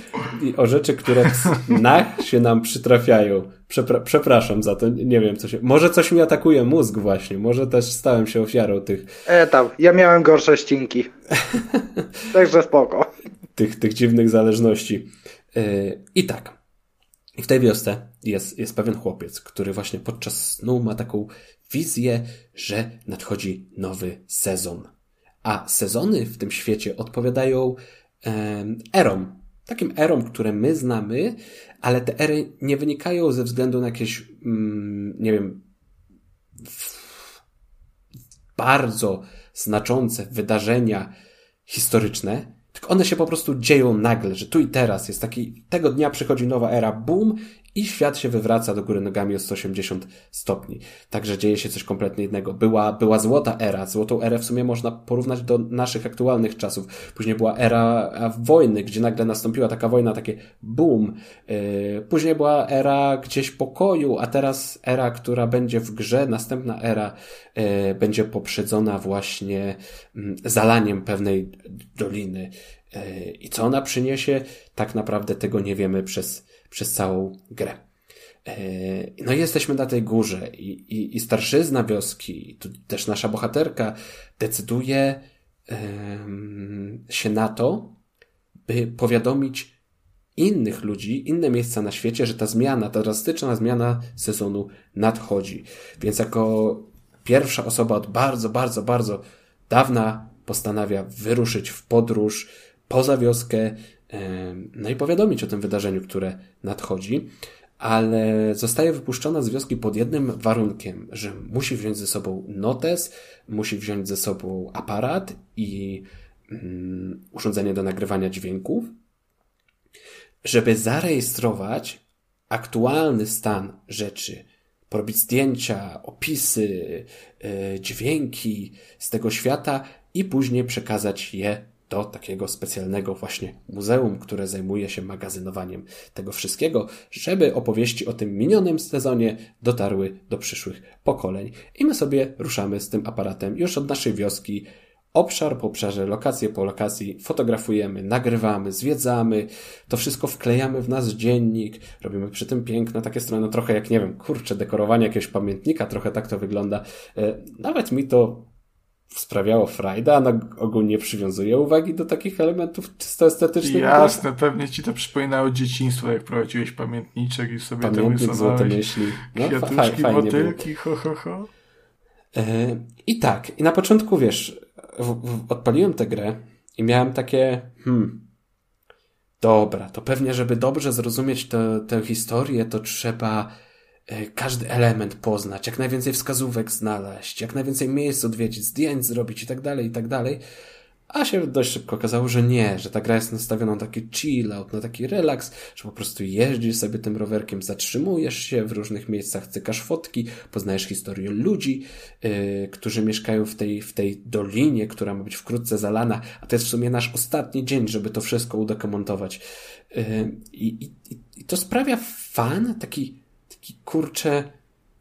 i o rzeczy, które na się nam przytrafiają. Przepra przepraszam za to, nie wiem co się... Może coś mi atakuje mózg właśnie, może też stałem się ofiarą tych... E tam, ja miałem gorsze ścinki. także spoko. Tych, tych dziwnych zależności. E, I tak, i w tej wiosce jest, jest pewien chłopiec, który właśnie podczas snu ma taką wizję, że nadchodzi nowy sezon. A sezony w tym świecie odpowiadają erom. Takim erom, które my znamy, ale te ery nie wynikają ze względu na jakieś, um, nie wiem, bardzo znaczące wydarzenia historyczne, tylko one się po prostu dzieją nagle, że tu i teraz jest taki, tego dnia przychodzi nowa era, boom, i świat się wywraca do góry nogami o 180 stopni. Także dzieje się coś kompletnie innego. Była, była złota era. Złotą erę w sumie można porównać do naszych aktualnych czasów. Później była era wojny, gdzie nagle nastąpiła taka wojna, takie boom. Yy, później była era gdzieś pokoju, a teraz era, która będzie w grze, następna era yy, będzie poprzedzona właśnie mm, zalaniem pewnej doliny. Yy, I co ona przyniesie, tak naprawdę tego nie wiemy przez przez całą grę. E, no i jesteśmy na tej górze i, i, i starszyzna wioski, tu też nasza bohaterka decyduje się na to, by powiadomić innych ludzi, inne miejsca na świecie, że ta zmiana, ta drastyczna zmiana sezonu nadchodzi. Więc jako pierwsza osoba od bardzo, bardzo, bardzo dawna postanawia wyruszyć w podróż poza wioskę, no i powiadomić o tym wydarzeniu, które nadchodzi, ale zostaje wypuszczona z wioski pod jednym warunkiem, że musi wziąć ze sobą notes, musi wziąć ze sobą aparat i mm, urządzenie do nagrywania dźwięków, żeby zarejestrować aktualny stan rzeczy, porobić zdjęcia, opisy, yy, dźwięki z tego świata i później przekazać je do takiego specjalnego właśnie muzeum, które zajmuje się magazynowaniem tego wszystkiego, żeby opowieści o tym minionym sezonie dotarły do przyszłych pokoleń. I my sobie ruszamy z tym aparatem już od naszej wioski, obszar po obszarze, lokację po lokacji, fotografujemy, nagrywamy, zwiedzamy, to wszystko wklejamy w nasz dziennik, robimy przy tym piękne takie strony, no trochę jak, nie wiem, kurczę, dekorowanie jakiegoś pamiętnika, trochę tak to wygląda. E, nawet mi to sprawiało frajda, a ogólnie przywiązuje uwagi do takich elementów czysto estetycznych. Jasne, pewnie ci to przypominało dzieciństwo, jak prowadziłeś pamiętniczek i sobie Pamiętnik, tam złote myśli. No, kwiatuszki, faj, motylki, ho, ho, ho. Yy, I tak, i na początku, wiesz, w, w, odpaliłem tę grę i miałem takie, hmm, dobra, to pewnie, żeby dobrze zrozumieć tę historię, to trzeba E, każdy element poznać, jak najwięcej wskazówek znaleźć, jak najwięcej miejsc odwiedzić, zdjęć zrobić i tak dalej, i tak dalej. A się dość szybko okazało, że nie, że ta gra jest nastawiona na taki chill out, na taki relaks, że po prostu jeździsz sobie tym rowerkiem, zatrzymujesz się w różnych miejscach, cykasz fotki, poznajesz historię ludzi, yy, którzy mieszkają w tej, w tej dolinie, która ma być wkrótce zalana, a to jest w sumie nasz ostatni dzień, żeby to wszystko udokumentować. Yy, i, I to sprawia fan, taki taki kurczę,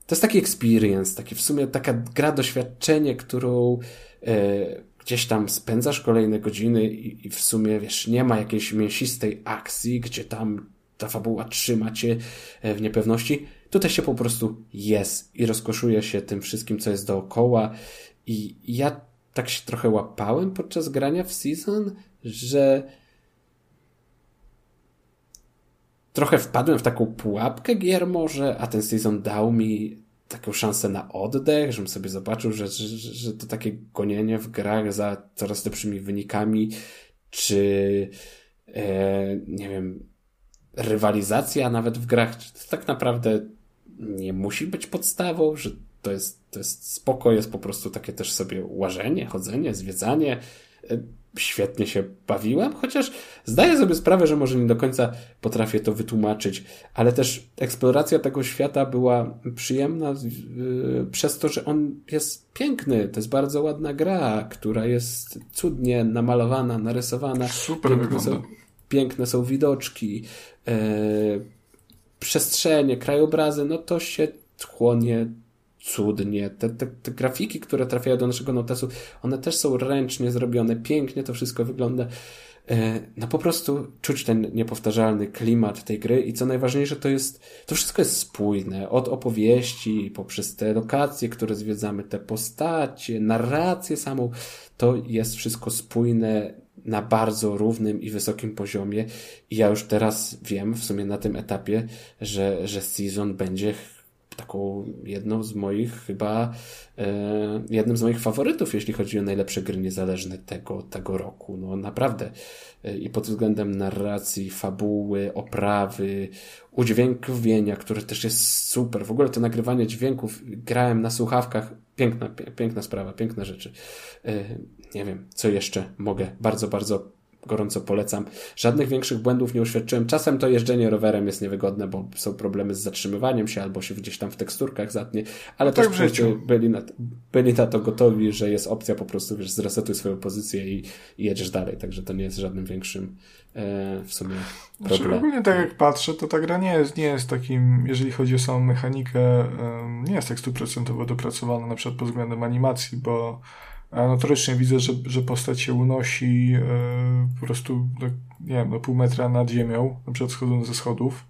to jest taki experience, taki w sumie taka gra, doświadczenie, którą e, gdzieś tam spędzasz kolejne godziny i, i, w sumie, wiesz, nie ma jakiejś mięsistej akcji, gdzie tam ta fabuła trzyma cię e, w niepewności. Tutaj się po prostu jest i rozkoszuje się tym wszystkim, co jest dookoła. I ja tak się trochę łapałem podczas grania w Season, że trochę wpadłem w taką pułapkę gier może, a ten sezon dał mi taką szansę na oddech, żebym sobie zobaczył, że, że, że to takie gonienie w grach za coraz lepszymi wynikami, czy e, nie wiem, rywalizacja nawet w grach, to tak naprawdę nie musi być podstawą, że to jest, to jest spoko, jest po prostu takie też sobie łażenie, chodzenie, zwiedzanie. Świetnie się bawiłem, chociaż zdaję sobie sprawę, że może nie do końca potrafię to wytłumaczyć, ale też eksploracja tego świata była przyjemna yy, przez to, że on jest piękny. To jest bardzo ładna gra, która jest cudnie namalowana, narysowana. Super piękne wygląda. Są, piękne są widoczki, yy, przestrzenie, krajobrazy, no to się chłonie cudnie. Te, te, te, grafiki, które trafiają do naszego notesu, one też są ręcznie zrobione, pięknie to wszystko wygląda. E, no po prostu czuć ten niepowtarzalny klimat tej gry i co najważniejsze to jest, to wszystko jest spójne. Od opowieści, poprzez te lokacje, które zwiedzamy, te postacie, narrację samą, to jest wszystko spójne na bardzo równym i wysokim poziomie i ja już teraz wiem w sumie na tym etapie, że, że Season będzie taką jedną z moich chyba e, jednym z moich faworytów, jeśli chodzi o najlepsze gry niezależne tego, tego roku. No naprawdę. E, I pod względem narracji, fabuły, oprawy, udźwiękowienia, które też jest super. W ogóle to nagrywanie dźwięków, grałem na słuchawkach, piękna, piękna sprawa, piękne rzeczy. E, nie wiem, co jeszcze mogę bardzo, bardzo gorąco polecam. Żadnych większych błędów nie uświadczyłem. Czasem to jeżdżenie rowerem jest niewygodne, bo są problemy z zatrzymywaniem się albo się gdzieś tam w teksturkach zatnie, ale no też tak byli, na, byli na to gotowi, że jest opcja po prostu, wiesz, zresetuj swoją pozycję i, i jedziesz dalej, także to nie jest żadnym większym e, w sumie problemem. Znaczy, ogólnie tak jak patrzę, to ta gra nie jest, nie jest takim, jeżeli chodzi o samą mechanikę, nie jest tak stuprocentowo dopracowana na przykład pod względem animacji, bo notorycznie widzę, że, że postać się unosi yy, po prostu, no, nie wiem, no pół metra nad ziemią, na przykład schodząc ze schodów.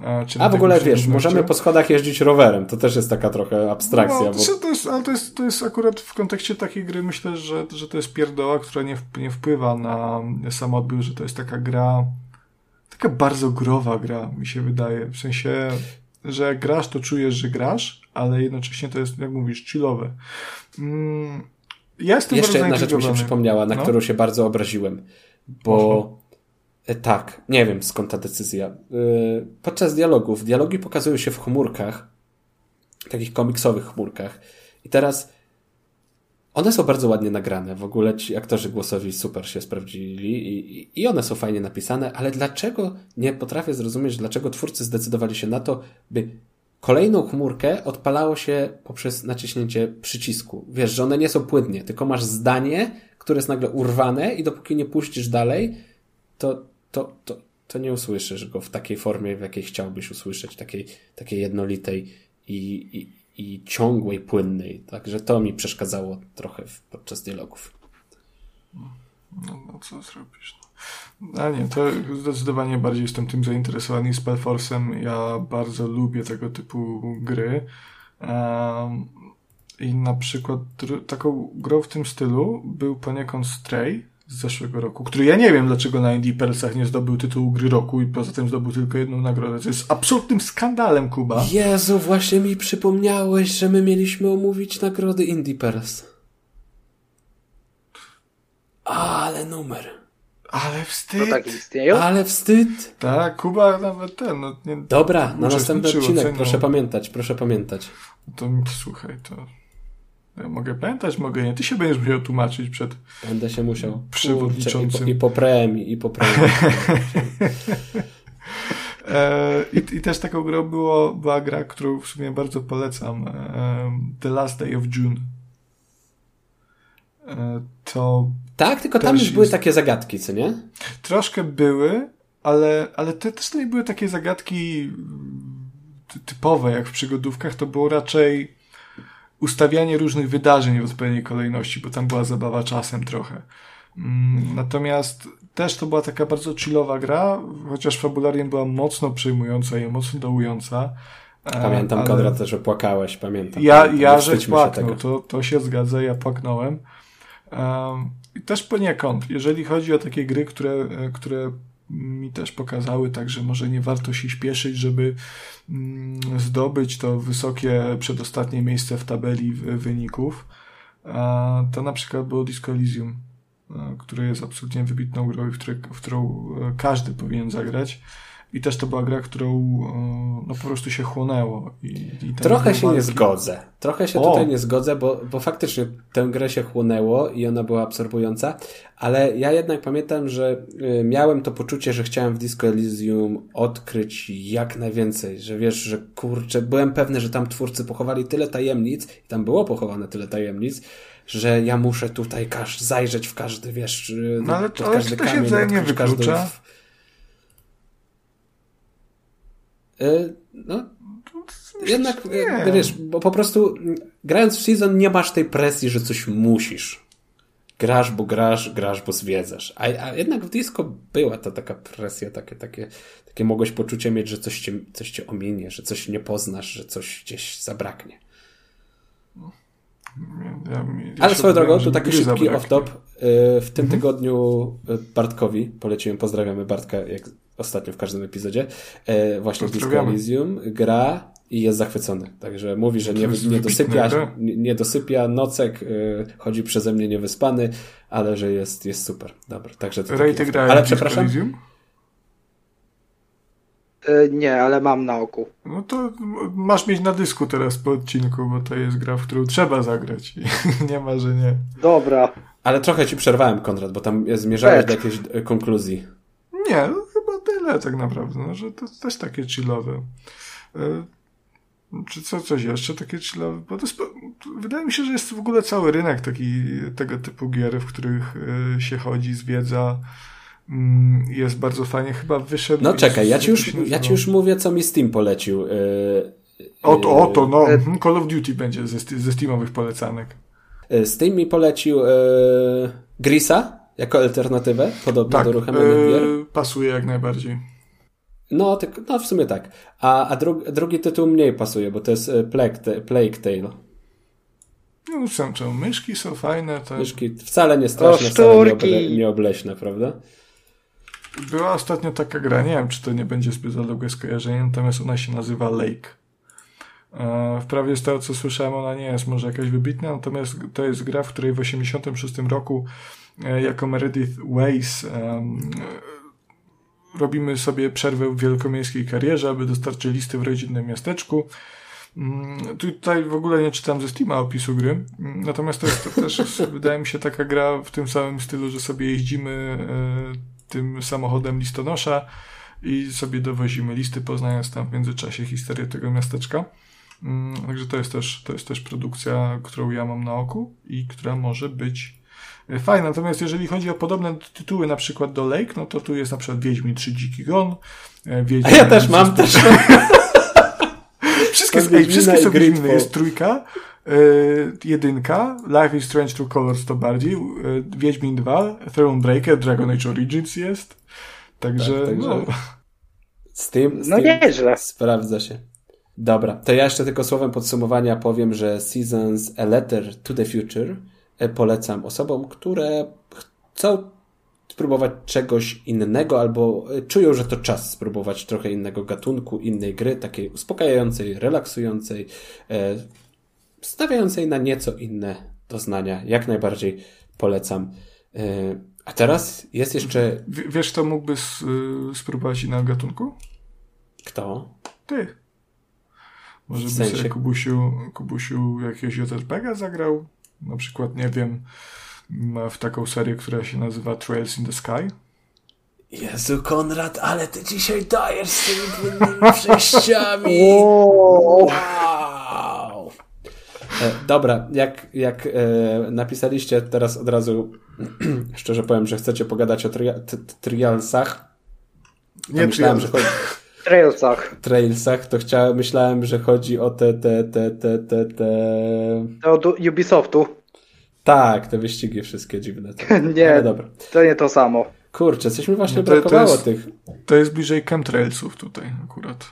A, A w ogóle wiesz, możemy po schodach jeździć rowerem, to też jest taka trochę abstrakcja. No, to, bo... to, jest, ale to jest, to jest akurat w kontekście takiej gry, myślę, że, że to jest pierdoła, która nie, nie wpływa na sam odbiór, że to jest taka gra, taka bardzo growa gra, mi się wydaje. W sensie, że jak grasz, to czujesz, że grasz, ale jednocześnie to jest, jak mówisz, chillowe. Mm ja jestem Jeszcze jedna rzecz mi się przypomniała, na no? którą się bardzo obraziłem, bo Aha. tak, nie wiem skąd ta decyzja. Y, podczas dialogów, dialogi pokazują się w chmurkach, takich komiksowych chmurkach i teraz one są bardzo ładnie nagrane. W ogóle ci aktorzy głosowi super się sprawdzili i, i one są fajnie napisane, ale dlaczego nie potrafię zrozumieć, dlaczego twórcy zdecydowali się na to, by Kolejną chmurkę odpalało się poprzez naciśnięcie przycisku. Wiesz, że one nie są płynnie, tylko masz zdanie, które jest nagle urwane i dopóki nie puścisz dalej, to, to, to, to nie usłyszysz go w takiej formie, w jakiej chciałbyś usłyszeć, takiej, takiej jednolitej i, i, i ciągłej, płynnej. Także to mi przeszkadzało trochę podczas dialogów. No, no co zrobisz? A nie, to zdecydowanie bardziej jestem tym zainteresowany Spellforce'em. Ja bardzo lubię tego typu gry. Um, I na przykład taką grą w tym stylu był poniekąd Stray z zeszłego roku, który ja nie wiem dlaczego na Indie Pearlsach nie zdobył tytułu gry roku i poza tym zdobył tylko jedną nagrodę. To jest absolutnym skandalem, Kuba. Jezu, właśnie mi przypomniałeś, że my mieliśmy omówić nagrody Indie Pearls. Ale numer. Ale wstyd. To tak istnieją? Ale wstyd. Tak, Kuba nawet ten. No, nie, Dobra, na następny odcinek, ocenią. proszę pamiętać, proszę pamiętać. To słuchaj, to. Ja mogę pamiętać, mogę nie. Ty się będziesz musiał tłumaczyć przed. Będę się musiał. Przewodniczącym. I po, i po premii, i po premii. e, i, I też taką grą było, była gra, którą w sumie bardzo polecam. E, The Last Day of June. E, to tak, tylko tam już były jest... takie zagadki, co nie? Troszkę były, ale, ale te też nie były takie zagadki typowe, jak w przygodówkach, to było raczej ustawianie różnych wydarzeń w odpowiedniej kolejności, bo tam była zabawa czasem trochę. Mm, natomiast też to była taka bardzo chillowa gra, chociaż fabularnie była mocno przejmująca i mocno dołująca. Pamiętam, ale... Konrad, że płakałeś, pamiętam. Ja, ja że płaknął, to, to się zgadza, ja płaknąłem. Um, też poniekąd, jeżeli chodzi o takie gry, które, e, które mi też pokazały, także może nie warto się śpieszyć, żeby mm, zdobyć to wysokie przedostatnie miejsce w tabeli wyników. To na przykład było Disco Elysium, e, które jest absolutnie wybitną grą, w, w którą e, każdy powinien zagrać. I też to była gra, którą e, no, po prostu się chłonęło. I, i Trochę się nie zgodzę. Trochę się o. tutaj nie zgodzę, bo, bo faktycznie tę grę się chłonęło i ona była absorbująca, ale ja jednak pamiętam, że y, miałem to poczucie, że chciałem w Disco Elysium odkryć jak najwięcej, że wiesz, że kurczę, byłem pewny, że tam twórcy pochowali tyle tajemnic i tam było pochowane tyle tajemnic, że ja muszę tutaj każ, zajrzeć w każdy, wiesz, y, no, ale, ale każdy to kamień, się wzajemnie wyklucza. Każdy... Y, no, jednak, nie. wiesz, bo po prostu grając w Season nie masz tej presji, że coś musisz. Grasz, bo grasz, grasz, bo zwiedzasz. A, a jednak w disco była ta taka presja, takie, takie, takie mogłeś poczucie mieć, że coś cię, coś cię ominie, że coś nie poznasz, że coś gdzieś zabraknie. Ja, ja Ale swoją drogą, tu taki szybki off-top. Y, w tym mhm. tygodniu y, Bartkowi poleciłem, pozdrawiamy Bartka, jak ostatnio w każdym epizodzie, y, właśnie Disco Elysium gra i jest zachwycony. Także mówi, że nie, nie, dosypia, nie, dosypia nocek, chodzi przeze mnie niewyspany, ale że jest, jest super. Dobra, także to Ale przepraszam. Elysium? E, nie, ale mam na oku. No to masz mieć na dysku teraz po odcinku, bo to jest gra, w którą trzeba zagrać. nie ma, że nie. Dobra. Ale trochę ci przerwałem, Konrad, bo tam zmierzałeś do jakiejś e, konkluzji. Nie, no chyba tyle tak naprawdę, no, że to też takie chillowe. E, czy co, coś jeszcze takie chillowe? Bo to jest, wydaje mi się, że jest w ogóle cały rynek taki, tego typu gier, w których się chodzi, zwiedza, jest bardzo fajnie. Chyba wyszedł. No czekaj, ja ci, już, ja ci już mówię, co mi Steam polecił. Yy, oto, oto, no. Yy, Call of Duty będzie ze, ze Steamowych polecanek. Yy, Steam mi polecił Grisa jako alternatywę podobno tak, do uruchamiania gier. Pasuje jak najbardziej. No, tak, no w sumie tak. A, a dru, drugi tytuł mniej pasuje, bo to jest Plague, Plague Tale. No, są, czemu myszki są fajne. To... Myszki wcale nie straszne, wcale nie, oble, nie obleśne, prawda? Była ostatnio taka gra, nie wiem, czy to nie będzie zbyt długie skojarzenie, natomiast ona się nazywa Lake. E, wprawdzie z tego, co słyszałem, ona nie jest może jakaś wybitna, natomiast to jest gra, w której w 1986 roku e, jako Meredith Ways robimy sobie przerwę w wielkomiejskiej karierze, aby dostarczyć listy w rodzinnym miasteczku. Mm, tutaj w ogóle nie czytam ze Steama opisu gry, mm, natomiast to jest to też, wydaje mi się, taka gra w tym samym stylu, że sobie jeździmy e, tym samochodem listonosza i sobie dowozimy listy, poznając tam w międzyczasie historię tego miasteczka. Mm, także to jest też, to jest też produkcja, którą ja mam na oku i która może być e, fajna. Natomiast jeżeli chodzi o podobne tytuły, na przykład do Lake, no to tu jest na przykład Wiedźmin 3 Dziki Gon. E, Wiedźmin A ja też mam, też Wszystkie, ej, wszystkie są Wiedźminy. Jest trójka, jedynka, Life is Strange True Colors to bardziej, yy, Wiedźmin 2, Thronebreaker, Dragon Age Origins jest. Także, tak, także no. Z tym, z no nieźle. sprawdza się. Dobra, to ja jeszcze tylko słowem podsumowania powiem, że Seasons A Letter to the Future e, polecam osobom, które chcą spróbować czegoś innego albo e, czują, że to czas spróbować trochę innego gatunku, innej gry, takiej uspokajającej, relaksującej, e, stawiającej na nieco inne doznania. Jak najbardziej polecam. E, a teraz jest jeszcze. W, wiesz, kto mógłby spróbować innego gatunku? Kto? Ty. Może w sensie... by sobie Kubusiu, Kubusiu jakiegoś JRPG zagrał? Na przykład, nie wiem, w taką serię, która się nazywa Trails in the Sky. Jezu, Konrad, ale ty dzisiaj dajesz z tymi płynnymi przejściami. Wow. E, dobra, jak, jak e, napisaliście teraz od razu, szczerze powiem, że chcecie pogadać o tri trialsach. Nie myślałem, że chodzi... Trailsach. Trailsach, to chciałem, myślałem, że chodzi o te, te, te, te, te, te... To od Ubisoftu. Tak, te wyścigi wszystkie dziwne. nie, Ale dobra. to nie to samo. Kurczę, coś mi właśnie no to, brakowało to jest, tych. To jest bliżej chemtrailsów tutaj akurat.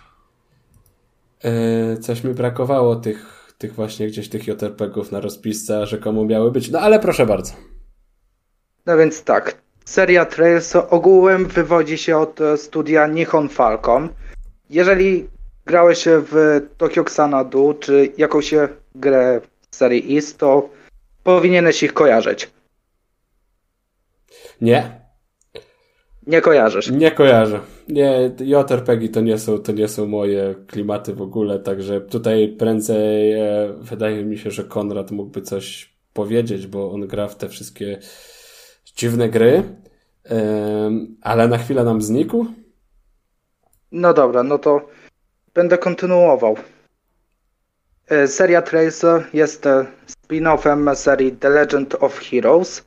Yy, coś mi brakowało tych tych właśnie gdzieś tych JRPG-ów na rozpisce, że komu miały być. No ale proszę bardzo. No więc tak. Seria Trails ogółem wywodzi się od studia Nihon Falcon. Jeżeli grałeś w Tokyo Xanadu, czy jakąś grę z serii East, to powinieneś ich kojarzyć. Nie. Nie kojarzysz. Nie kojarzę. Nie, JRPG to nie są, to nie są moje klimaty w ogóle, także tutaj prędzej e, wydaje mi się, że Konrad mógłby coś powiedzieć, bo on gra w te wszystkie dziwne gry, e, ale na chwilę nam znikł. No dobra, no to będę kontynuował. E, seria Tracer jest e, spin-offem serii The Legend of Heroes,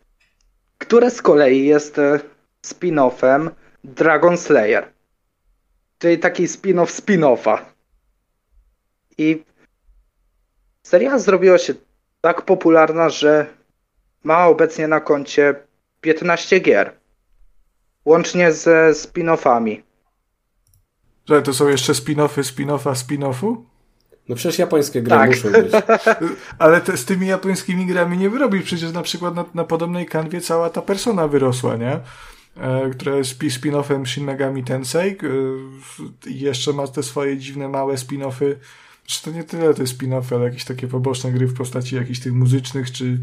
które z kolei jest e, spin-offem Dragon Slayer. Czyli taki spin-off spin-offa. I seria zrobiła się tak popularna, że ma obecnie na koncie 15 gier. Łącznie ze spin-offami. Że to są jeszcze spin-offy spin-offa spin-offu? No przecież japońskie gry Tak. muszą być. Ale te, z tymi japońskimi grami nie wyrobisz. Przecież na przykład na, na podobnej kanwie cała ta persona wyrosła, nie? E, która jest spi- spin-offem Shin Megami Tensei. E, i jeszcze ma te swoje dziwne, małe spin-offy. Czy to nie tyle te spin-offy, ale jakieś takie poboczne gry w postaci jakichś tych muzycznych czy,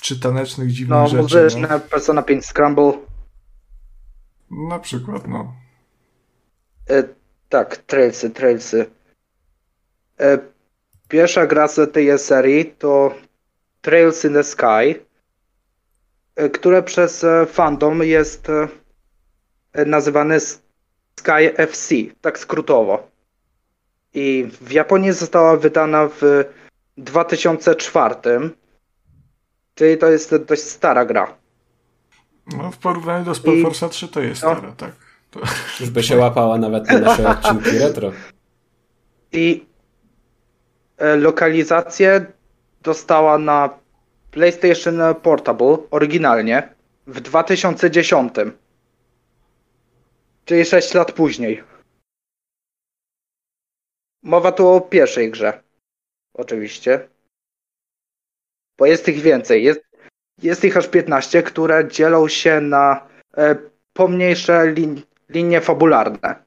czy tanecznych dziwnych No, rzeczy. muzyczne, Persona 5 Scramble. No. Na przykład, no. E, tak, Trailsy, Trailsy. E, pierwsza gra z tej serii to Trails in the Sky, e, które przez e, fandom jest e, e, nazywane Sky FC, tak skrótowo. I w Japonii została wydana w 2004, czyli to jest dość stara gra. no. W porównaniu do Spellforce'a I- 3 to jest no. stara, tak. To... Już by się łapała nawet na nasze odcinki retro. I e, lokalizację dostała na PlayStation Portable oryginalnie w 2010. Czyli 6 lat później. Mowa tu o pierwszej grze. Oczywiście. Bo jest ich więcej. Jest, jest ich aż 15, które dzielą się na e, pomniejsze lin, linie fabularne.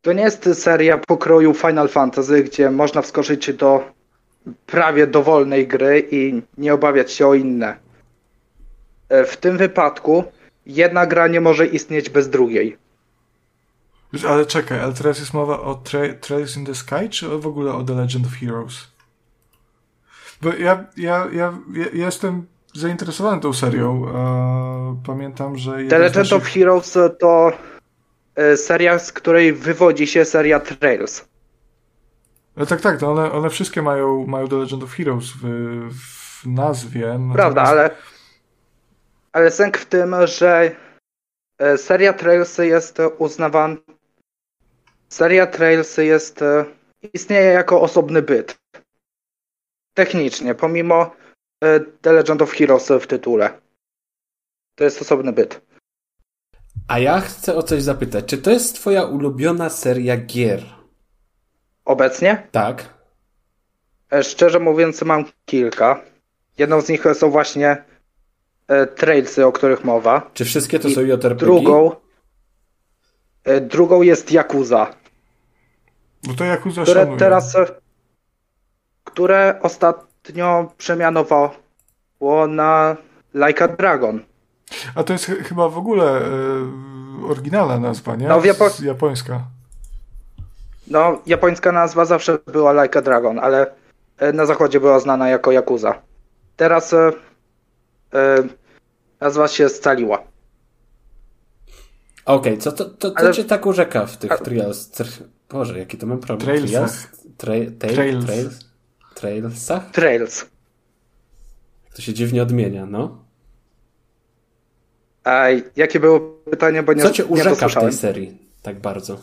To nie jest seria pokroju Final Fantasy, gdzie można wskoczyć do prawie dowolnej gry i nie obawiać się o inne. E, W tym wypadku jedna gra nie może istnieć bez drugiej. Ale czekaj, ale teraz jest mowa o tra- Trails in the Sky, czy w ogóle o The Legend of Heroes? Bo ja, ja, ja, ja jestem zainteresowany tą serią. Pamiętam, że... The Legend of naszych- Heroes to e, seria, z której wywodzi się seria Trails. No tak, tak, to one, one wszystkie mają, mają The Legend of Heroes w, w nazwie. Prawda, natomiast- ale, ale sęk w tym, że e, seria Trails jest uznawana. Seria Trails jest. e, istnieje jako osobny byt. Technicznie, pomimo The Legend of Heroes w tytule. To jest osobny byt. A ja chcę o coś zapytać. Czy to jest twoja ulubiona seria gier? Obecnie, Tak. e, szczerze mówiąc, mam kilka. Jedną z nich są właśnie e, Trailsy, o których mowa. Czy wszystkie to I są JRPG? Drugą. e, Drugą jest Yakuza. Bo to Yakuza które szanuję. teraz, które ostatnio przemianowało na Like a Dragon. A to jest ch- chyba w ogóle e, oryginalna nazwa, nie? No, w Japo- Japońska. No, japońska nazwa zawsze była Like a Dragon, ale e, na zachodzie była znana jako Yakuza. Teraz e, e, nazwa się scaliła. Okej, co to, to, to Ale- cię tak urzeka w tych A- trials? Tr... Boże, jaki to mam problem? Trailsach. Trail, trail, Trails. trails? Trailsach? Trails. To się dziwnie odmienia, no. A jakie było pytanie, bo nie, Co cię nie urzeka w tej serii tak bardzo?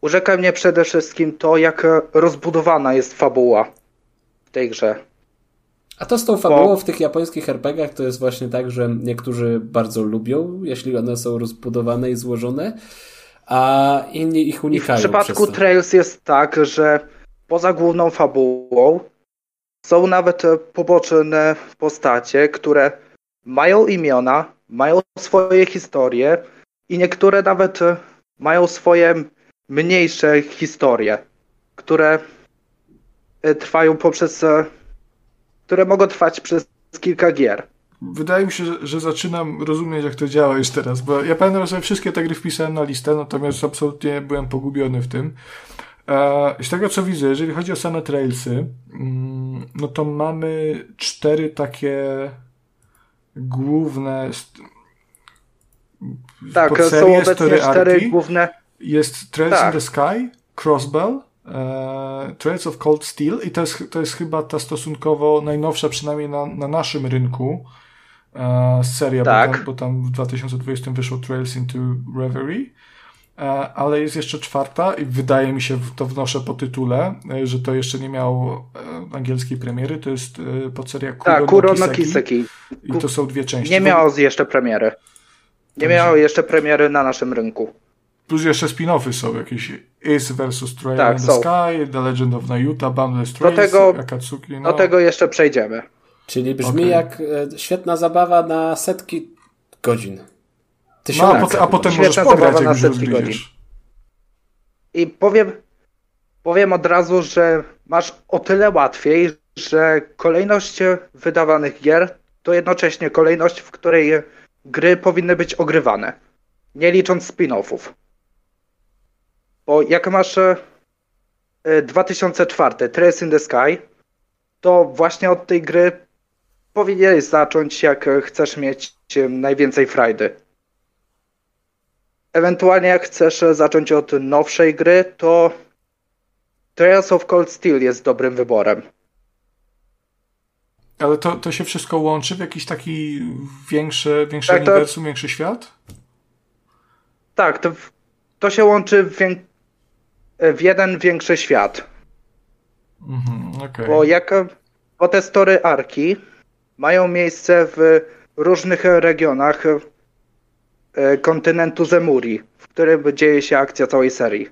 Urzeka mnie przede wszystkim to, jak rozbudowana jest fabuła w tej grze. A to z tą fabułą w tych japońskich RPGach to jest właśnie tak, że niektórzy bardzo lubią, jeśli one są rozbudowane i złożone, a inni ich I w unikają. przypadku. Trails jest tak, że poza główną fabułą są nawet poboczne postacie, które mają imiona, mają swoje historie i niektóre nawet mają swoje mniejsze historie, które e, trwają poprzez. e, które mogą trwać przez kilka gier. wydaje mi się, że, zaczynam rozumieć, jak to działa już teraz, bo ja pamiętam, że wszystkie te gry wpisałem na listę, natomiast absolutnie byłem pogubiony w tym. E, z tego, co widzę, jeżeli chodzi o same trailsy, mm, no to mamy cztery takie główne tak, są obecnie cztery główne jest Trails tak. in the Sky, Crossbell, e, Trails of Cold Steel i to jest, to jest chyba ta stosunkowo najnowsza, przynajmniej na, na naszym rynku, e, seria, tak. bo, tam, bo tam w 2020 wyszło Trails into Reverie. E, ale jest jeszcze czwarta i wydaje mi się, to wnoszę po tytule, e, że to jeszcze nie miało e, angielskiej premiery, to jest podseria Kuro, tak, Kuro no Kiseki. I to są dwie części. Nie miało jeszcze premiery. Nie miało jeszcze premiery na naszym rynku. Plus jeszcze spin-offy są jakieś Is vs. Trail tak, in the są. Sky, The Legend of Nayuta, Boundless Trails, do tego, Akatsuki. No. Do tego jeszcze przejdziemy. Czyli brzmi okay. jak świetna zabawa na setki godzin. No, a, pot a potem możesz pograć, na setki godzin. I powiem, powiem od razu, że masz o tyle łatwiej, że kolejność wydawanych gier to jednocześnie kolejność, w której gry powinny być ogrywane, nie licząc spin-offów. Bo jak masz 2004 e, Trace in the Sky, to właśnie od tej gry powinieneś zacząć, jak chcesz mieć najwięcej frajdy. Ewentualnie jak chcesz zacząć od nowszej gry, to Trails of Cold Steel jest dobrym wyborem. Ale to, to się wszystko łączy w jakiś taki większy, większy tak, uniwersum, to... większy świat? Tak, to, to się łączy w. w jeden większy świat. Mhm, okay. Bo jak bo te story arki mają miejsce w różnych regionach E, kontynentu Zemuri, w którym dzieje się akcja całej serii.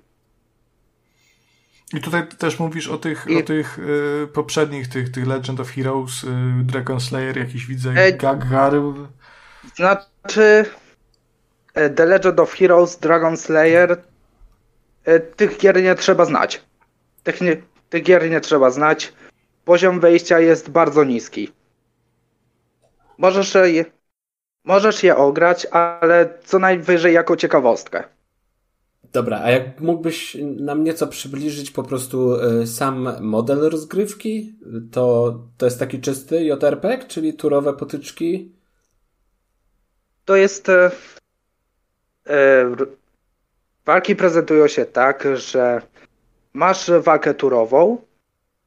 I tutaj też mówisz o tych, I... o tych y, poprzednich, tych, tych Legend of Heroes, y, Dragon Slayer, jakiś widzę, e... Gaggar. Znaczy The Legend of Heroes, Dragon Slayer, tych gier nie trzeba znać. Tych, nie, tych gier nie trzeba znać. Poziom wejścia jest bardzo niski. Możesz je, Możesz je ograć, ale co najwyżej jako ciekawostkę. Dobra, a jak mógłbyś nam nieco przybliżyć po prostu y, sam model rozgrywki? To, to jest taki czysty JRPG, czyli turowe potyczki? To jest. E, e, walki prezentują się tak, że masz walkę turową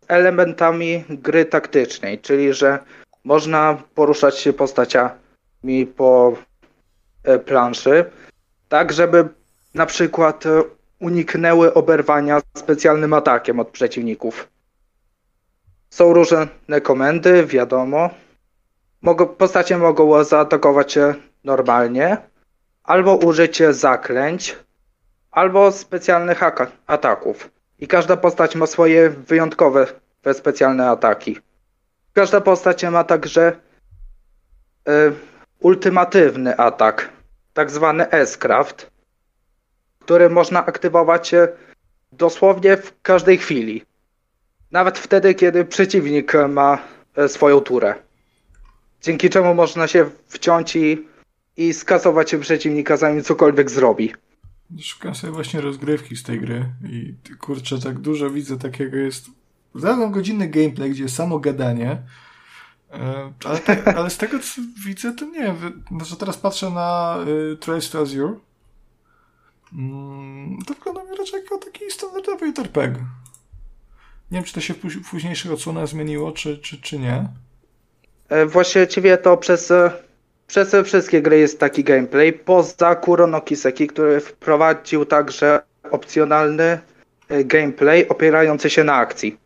z elementami gry taktycznej, czyli że można poruszać się postacia mi po e, planszy, tak żeby na przykład uniknęły oberwania specjalnym atakiem od przeciwników. Są różne komendy, wiadomo. Mogą, postacie mogą zaatakować normalnie, albo użyć zaklęć, albo specjalnych ataków. I każda postać ma swoje wyjątkowe specjalne ataki. Każda postać ma także y, ultimatywny atak, tak zwany S-Craft, który można aktywować dosłownie w każdej chwili. Nawet wtedy, kiedy przeciwnik ma e, swoją turę. Dzięki czemu można się wciąć i, i skasować przeciwnika, zanim cokolwiek zrobi. Szukam sobie właśnie rozgrywki z tej gry i kurczę, tak dużo widzę takiego jest. Zadam godzinny gameplay, gdzie jest samo gadanie, E, ale, tak, ale z tego co widzę, to nie. Znaczy teraz patrzę na y, Trace to Azure. Mm, to wygląda mi raczej jako taki standardowy JRPG. Nie wiem, czy to się w późniejszych odsłonach zmieniło, czy, czy, czy nie. E, właściwie to przez, e, przez wszystkie gry jest taki gameplay, poza Kurono Kiseki, który wprowadził także opcjonalny gameplay opierający się na akcji.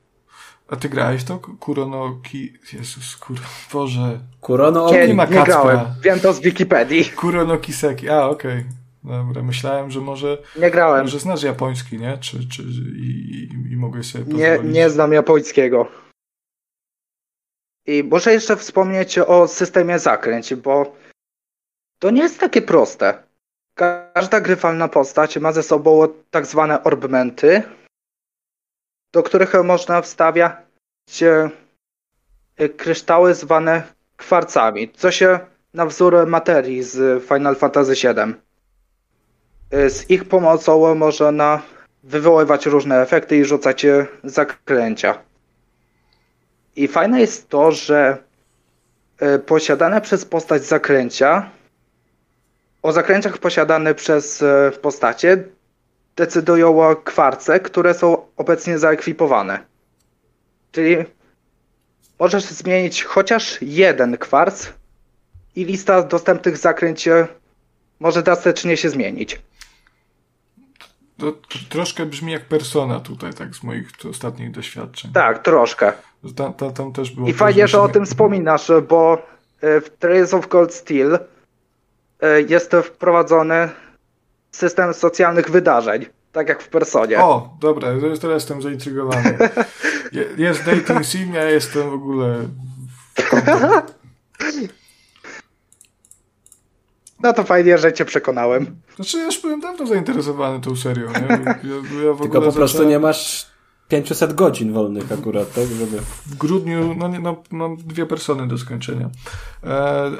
A ty grałeś to? Kurono Ki... Jezus, kur... Boże. Kurono Nie, nie grałem. Wiem to z Wikipedii. Kurono Kiseki. A, okej. Okay. Dobra, myślałem, że może... Nie grałem. Może znasz japoński, nie? Czy, czy i, i, i mogłeś sobie pozwolić? Nie, nie znam japońskiego. I muszę jeszcze wspomnieć o systemie zakręć, bo to nie jest takie proste. Każda grywalna postać ma ze sobą tak zwane orbmenty, do których można wstawiać e, kryształy zwane kwarcami, co się na wzór materii z Final Fantasy VII. Y, z ich pomocą można wywoływać różne efekty i rzucać zaklęcia. I fajne jest to, że y, posiadane przez postać zaklęcia, o zaklęciach posiadane przez y, postacie decydują kwarce, które są obecnie zaekwipowane. Czyli możesz zmienić chociaż jeden kwarc i lista dostępnych zakręć może drastycznie się zmienić. To, to, troszkę brzmi jak persona tutaj, tak z moich ostatnich doświadczeń. Tak, troszkę. Tam, tam, tam też było I fajnie, że o tym wspominasz, bo e, w Trails of Cold Steel e, jest wprowadzony system socjalnych wydarzeń, tak jak w Personie. O, dobra, teraz jestem zaintrygowany. Jest dating sim, ja jestem w ogóle... No to fajnie, że cię przekonałem. Znaczy, ja już byłem dawno zainteresowany tą serią. Nie? Ja, ja Tylko po prostu zacząłem... nie masz 500 godzin wolnych akurat, tak? Żeby... W grudniu no, no, mam dwie persony do skończenia. E,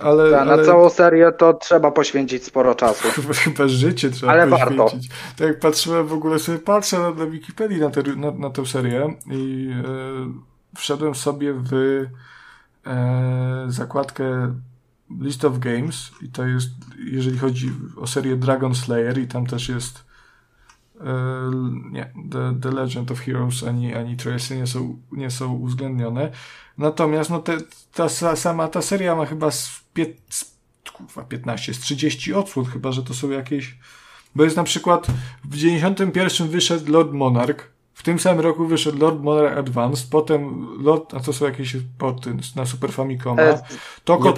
ale, Ta, ale... Na całą serię to trzeba poświęcić sporo czasu. Chyba życie trzeba ale poświęcić. Warto. Tak jak patrzyłem w ogóle sobie, patrzę na, na Wikipedii na, te, na, na tę serię i e, wszedłem sobie w e, zakładkę List of Games i to jest, jeżeli chodzi o serię Dragon Slayer i tam też jest nie, The, The Legend of Heroes ani, ani Tracy nie są, nie są uwzględnione. Natomiast no te, ta sama ta seria ma chyba z, pie, z, kurwa, 15, z 30 odsłon, chyba że to są jakieś bo jest na przykład w 91 wyszedł Lord Monarch w tym samym roku wyszedł Lord Monarch Advanced, potem Lord, a to są jakieś porty na Super Famicoma. E, Toko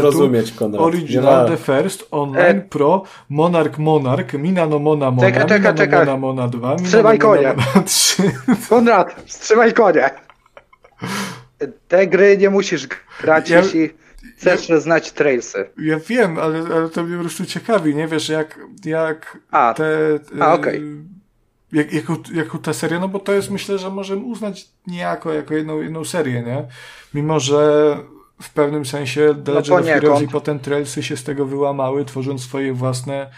rozumieć, Konrad. Original The First, Online, e, Pro, Monarch Monarch, Minano Mona Mona, czekaj, czekaj, Minano czekaj. Mona Mona 2, Wstrzymaj konie. Mona 3. Konrad, wstrzymaj konie. Te gry nie musisz grać, ja, jeśli chcesz ja, znać trailsy. Ja wiem, ale, ale to mnie po prostu ciekawi, nie? Wiesz, jak, jak a, te... A, okej. Okay jak, jako, jako ta seria, no bo to jest myślę, że możemy uznać niejako jako jedną, jedną serię, nie? Mimo, że w pewnym sensie The Legend no of Heroes i potem Trailsy się z tego wyłamały, tworząc swoje własne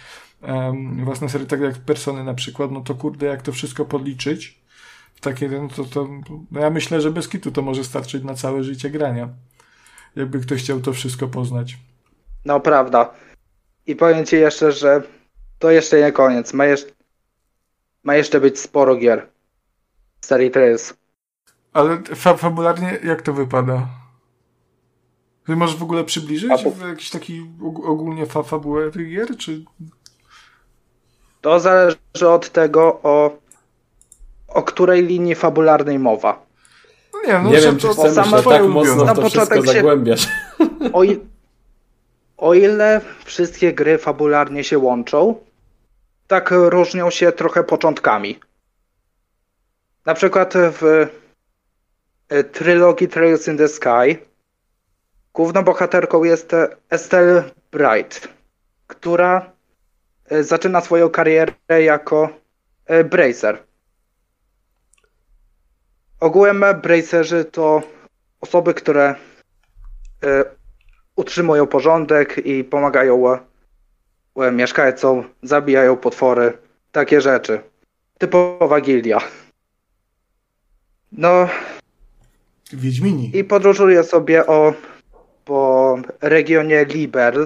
um, własne serie, tak jak Persony na przykład, no to kurde, jak to wszystko podliczyć w takie, no to, to no ja myślę, że bez kitu to może starczyć na całe życie grania. Jakby ktoś chciał to wszystko poznać. No prawda. I powiem Ci jeszcze, że to jeszcze nie koniec. Ma jeszcze ma jeszcze być sporo gier serii Trails. Ale fa fabularnie jak to wypada? Ty możesz w ogóle przybliżyć Fabu jakiś taki ogólnie fa fabułę tych gier, czy... To zależy od tego, o, o której linii fabularnej mowa. No nie, no, nie wiem, czy to, chcemy tak mocno na to wszystko się, zagłębiać. O, il, o ile wszystkie gry fabularnie się łączą, tak różnią się trochę początkami. Na przykład w e, trylogii Trails in the Sky główną bohaterką jest Estelle Bright, która e, zaczyna swoją karierę jako e, bracer. Ogółem bracerzy to osoby, które utrzymują porządek i pomagają mieszkańcom, zabijają potwory, takie rzeczy. Typowa gildia. No. Wiedźmini. I podróżuję sobie o po regionie Liberl.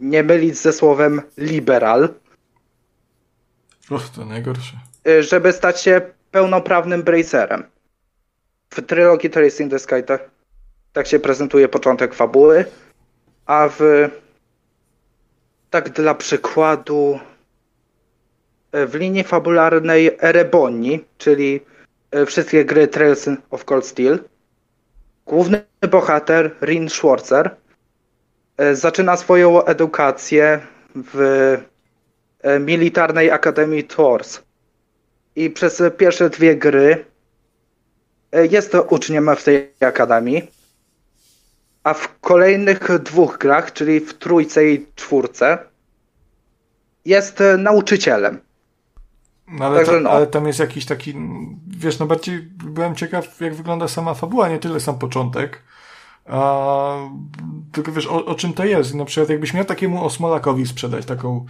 Nie mylić ze słowem liberal. Och, to najgorsze. Y, żeby stać się pełnoprawnym bracerem. W trylogii Tracing the Sky tak, tak się prezentuje początek fabuły, a w tak dla przykładu, e, w linii fabularnej Erebonii, czyli e, wszystkie gry Trails of Cold Steel, główny bohater, Rin Schwarzer, e, zaczyna swoją edukację w militarnej akademii Tours. I przez pierwsze dwie gry jest uczniem w tej akademii a w kolejnych dwóch grach, czyli w trójce i czwórce, jest nauczycielem. No ale, Także, no. ale tam jest jakiś taki, wiesz, no bardziej byłem ciekaw, jak wygląda sama fabuła, nie tyle sam początek, A, tylko wiesz, o, o czym to jest? Na przykład jakbyś miał takiemu Osmolakowi sprzedać taką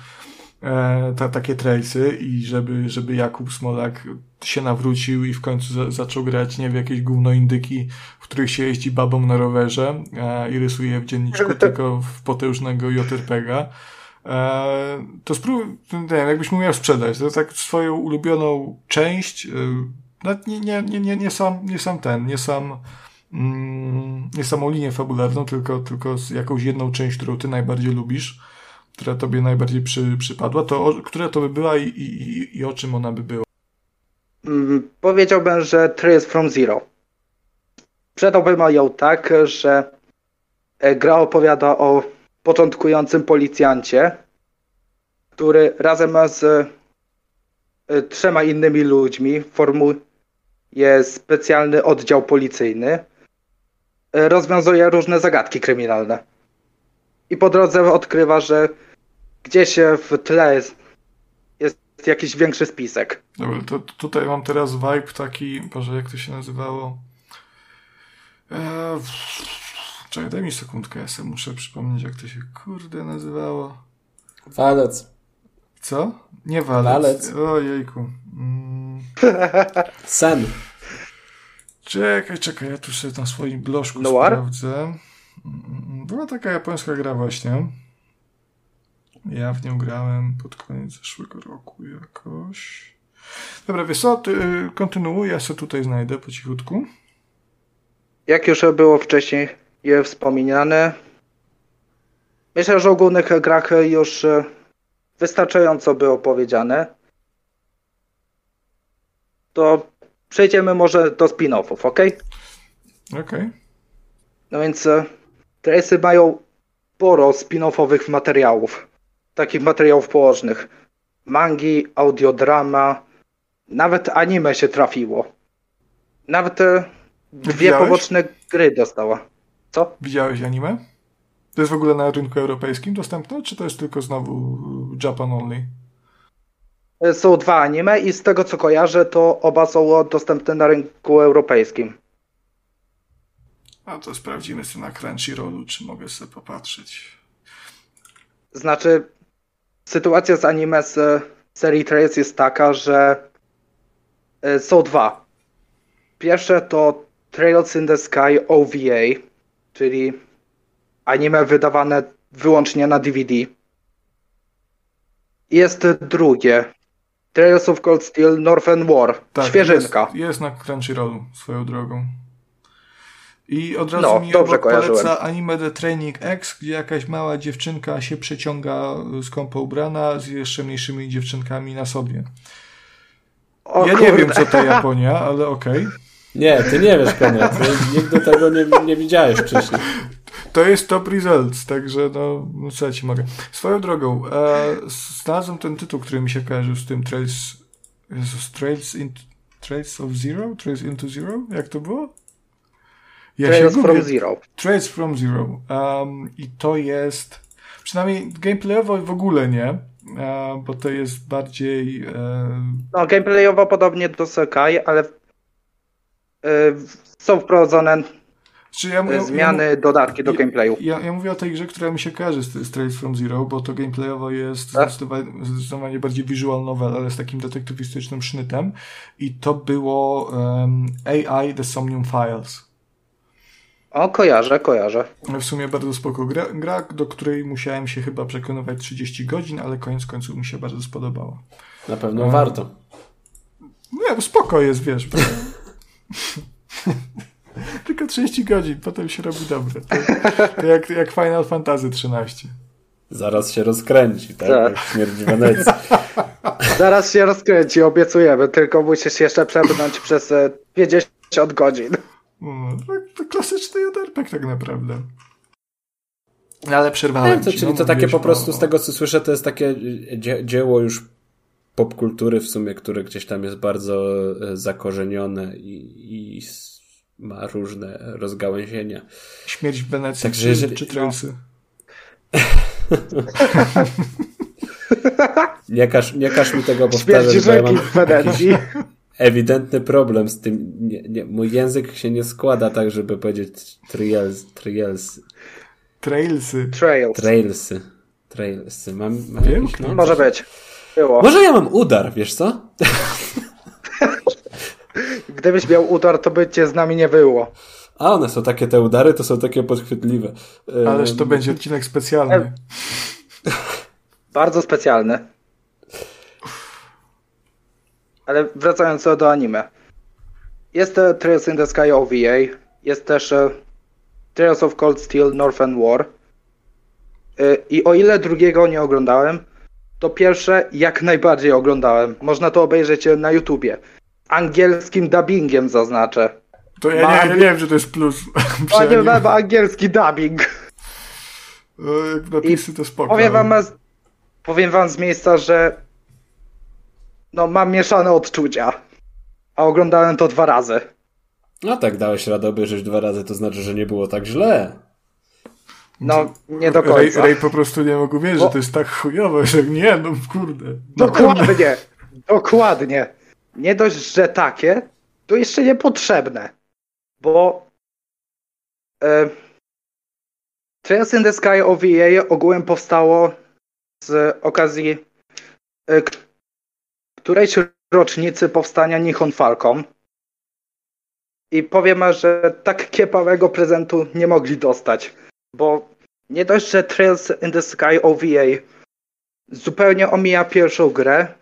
e, ta, takie trejsy i żeby, żeby Jakub Smolak się nawrócił i w końcu za, zaczął grać, nie wiem, jakieś gówno indyki, w których się jeździ babą na rowerze e, i rysuje w dzienniczku tylko w potężnego JRPGa. E, to spróbuj, nie wiem, jakbyś mu miał sprzedać, to tak swoją ulubioną część, e, nie, nie, nie, nie, nie sam, nie sam ten, nie sam, mm, nie samą linię fabularną, tylko, tylko jakąś jedną część, którą ty najbardziej lubisz, która tobie najbardziej przy, przypadła, to o, która to by była i, i, i o czym ona by była? Mm, powiedziałbym, że Trails from Zero. Sprzedałbym ją tak, że e, gra opowiada o początkującym policjancie, który razem z e, trzema innymi ludźmi formuje specjalny oddział policyjny. E, rozwiązuje różne zagadki kryminalne. I po drodze odkrywa, że gdzieś w tle jest, jest jakiś większy spisek. Dobra, to tutaj mam teraz vibe taki, Boże, jak to się nazywało? Eee, czekaj, daj mi sekundkę, ja sobie muszę przypomnieć, jak to się kurde nazywało. Walec. Co? Nie walec. walec. Ojejku. Mm. Sen. Czekaj, czekaj, ja tu sobie na swoim blożku Noir? sprawdzę. Mm, była taka japońska gra właśnie. Ja w nią grałem pod koniec zeszłego roku jakoś. Dobra, wiesz co, ty, kontynuuję, ja sobie tutaj znajdę po cichutku. Jak już było wcześniej je wspomniane, myślę, że o głównych grach już y, wystarczająco było powiedziane. To przejdziemy może do spin-offów, ok? Okej. Okay. No więc y, Tracy mają sporo spin-offowych materiałów takich materiałów położnych. Mangi, audiodrama, nawet anime się trafiło. Nawet te dwie Widziałeś? poboczne gry dostała. Co? Widziałeś anime? To jest w ogóle na rynku europejskim dostępne, czy to jest tylko znowu Japan only? Są dwa anime i z tego co kojarzę, to oba są dostępne na rynku europejskim. A to sprawdzimy sobie na Crunchyrollu, czy mogę sobie popatrzeć. Znaczy, sytuacja z anime z e, serii Trails jest taka, że e, są dwa. Pierwsze to Trails in the Sky OVA, czyli anime wydawane wyłącznie na DVD. Jest drugie. Trails of Cold Steel Northern War. Tak, Świeżynka. Jest, jest na Crunchyrollu swoją drogą. I od razu no, mi dobrze poleca anime The Training X, gdzie jakaś mała dziewczynka się przeciąga skąpo ubrana z jeszcze mniejszymi dziewczynkami na sobie. O, ja kurde. nie wiem, co to Japonia, ale okej. Okay. Nie, ty nie wiesz, Konia. Ty nigdy tego nie, nie widziałeś wcześniej. To jest top results, także no, no co ja ci mogę. Swoją drogą, e, znalazłem ten tytuł, który mi się kojarzył z tym Trails, Jezus, Trails, in, Trails of Zero? Trails into Zero? Jak to było? Ja Trails from Zero. Trails from Zero. Um, I to jest, przynajmniej gameplayowo w ogóle nie, um, bo to jest bardziej... Um... No, gameplayowo podobnie do Sekai, ale e, są wprowadzone ja, ja, zmiany, ja, dodatki do gameplayu. Ja, ja mówię o tej grze, która mi się kojarzy z, z Trails from Zero, bo to gameplayowo jest tak? zdecydowanie, zdecydowanie bardziej visual novel, ale z takim detektywistycznym sznytem. I to było um, AI The Somnium Files. O, kojarzę, kojarzę. W sumie bardzo spoko gra, gra, do której musiałem się chyba przekonywać 30 godzin, ale koniec końców mi się bardzo spodobała. Na pewno warto. Nie, spoko jest, wiesz. Tylko 30 godzin, potem się robi dobre. To, to jak, jak Final Fantasy 13. Zaraz się rozkręci, tak? tak. Jak śmierć Wenecji. Zaraz się rozkręci, obiecujemy, tylko musisz jeszcze przepchnąć przez 50 e, godzin. No, to klasyczny JRPG tak naprawdę. Ale przerwałem to, ci, Czyli no, to takie po prostu, o... z tego co słyszę, to jest takie dzie dzieło już popkultury w sumie, które gdzieś tam jest bardzo e, zakorzenione i, i ma różne rozgałęzienia. Śmierć w Wenecji Także czy, jeżeli... czy Trailsy? nie, każ, nie każ mi tego powtarzać, ja mam w Wenecji. Ewidentny problem z tym. Nie, nie, mój język się nie składa tak, żeby powiedzieć trails, trails, Trailsy. Trails. trailsy. Trailsy. Mam, mam Wiem, jakiś, no, Może być. Było. Może ja mam udar, wiesz co? Gdybyś miał udar, to by cię z nami nie było. A one są takie, te udary to są takie podchwytliwe. Ależ to będzie odcinek specjalny. Bardzo specjalny. Ale wracając do anime. Jest Trails in the Sky OVA. Jest też e, Trails of Cold Steel Northern War. E, I o ile drugiego nie oglądałem, to pierwsze jak najbardziej oglądałem. Można to obejrzeć e, na YouTubie. Angielskim dubbingiem zaznaczę. To ja nie, ja nie wiem, że to jest plus. Panie ma angielski dubbing. E, Jak napisy to spoko. Powiem wam, powiem wam z miejsca, że no mam mieszane odczucia. A oglądałem to dwa razy. No tak, dałeś radę obejrzeć dwa razy, to znaczy, że nie było tak źle. No, nie do Ray, końca. Ray po prostu nie mógł wierzyć, Bo- że to jest tak chujowe, że nie, no kurde. Dokładnie. Dokładnie. Nie dość, że takie, to jeszcze niepotrzebne. Bo e, Trails in the Sky OVA ogółem powstało z okazji e, którejś rocznicy powstania Nihon Falcon. I powiem, że tak kiepawego prezentu nie mogli dostać. Bo nie dość, że Trails in the Sky OVA zupełnie omija pierwszą grę,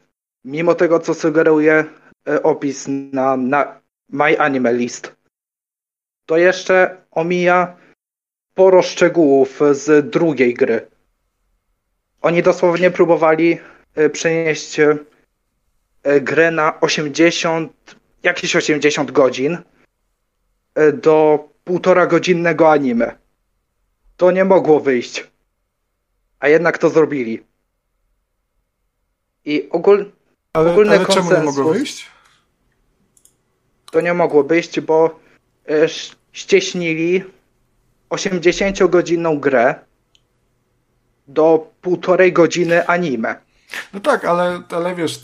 mimo tego, co sugeruje e, opis na, na My Anime List. To jeszcze omija sporo szczegółów z drugiej gry. Oni dosłownie próbowali e, przenieść grę na 80, jakieś 80 godzin e, do półtora godzinnego anime. To nie mogło wyjść. A jednak to zrobili. I ogól, Ale, ogólny ale czemu nie konsensus- mogło wyjść? to nie mogło wyjść, bo e, ścieśnili 80-godzinną grę do półtorej godziny anime. No tak, ale, ale wiesz,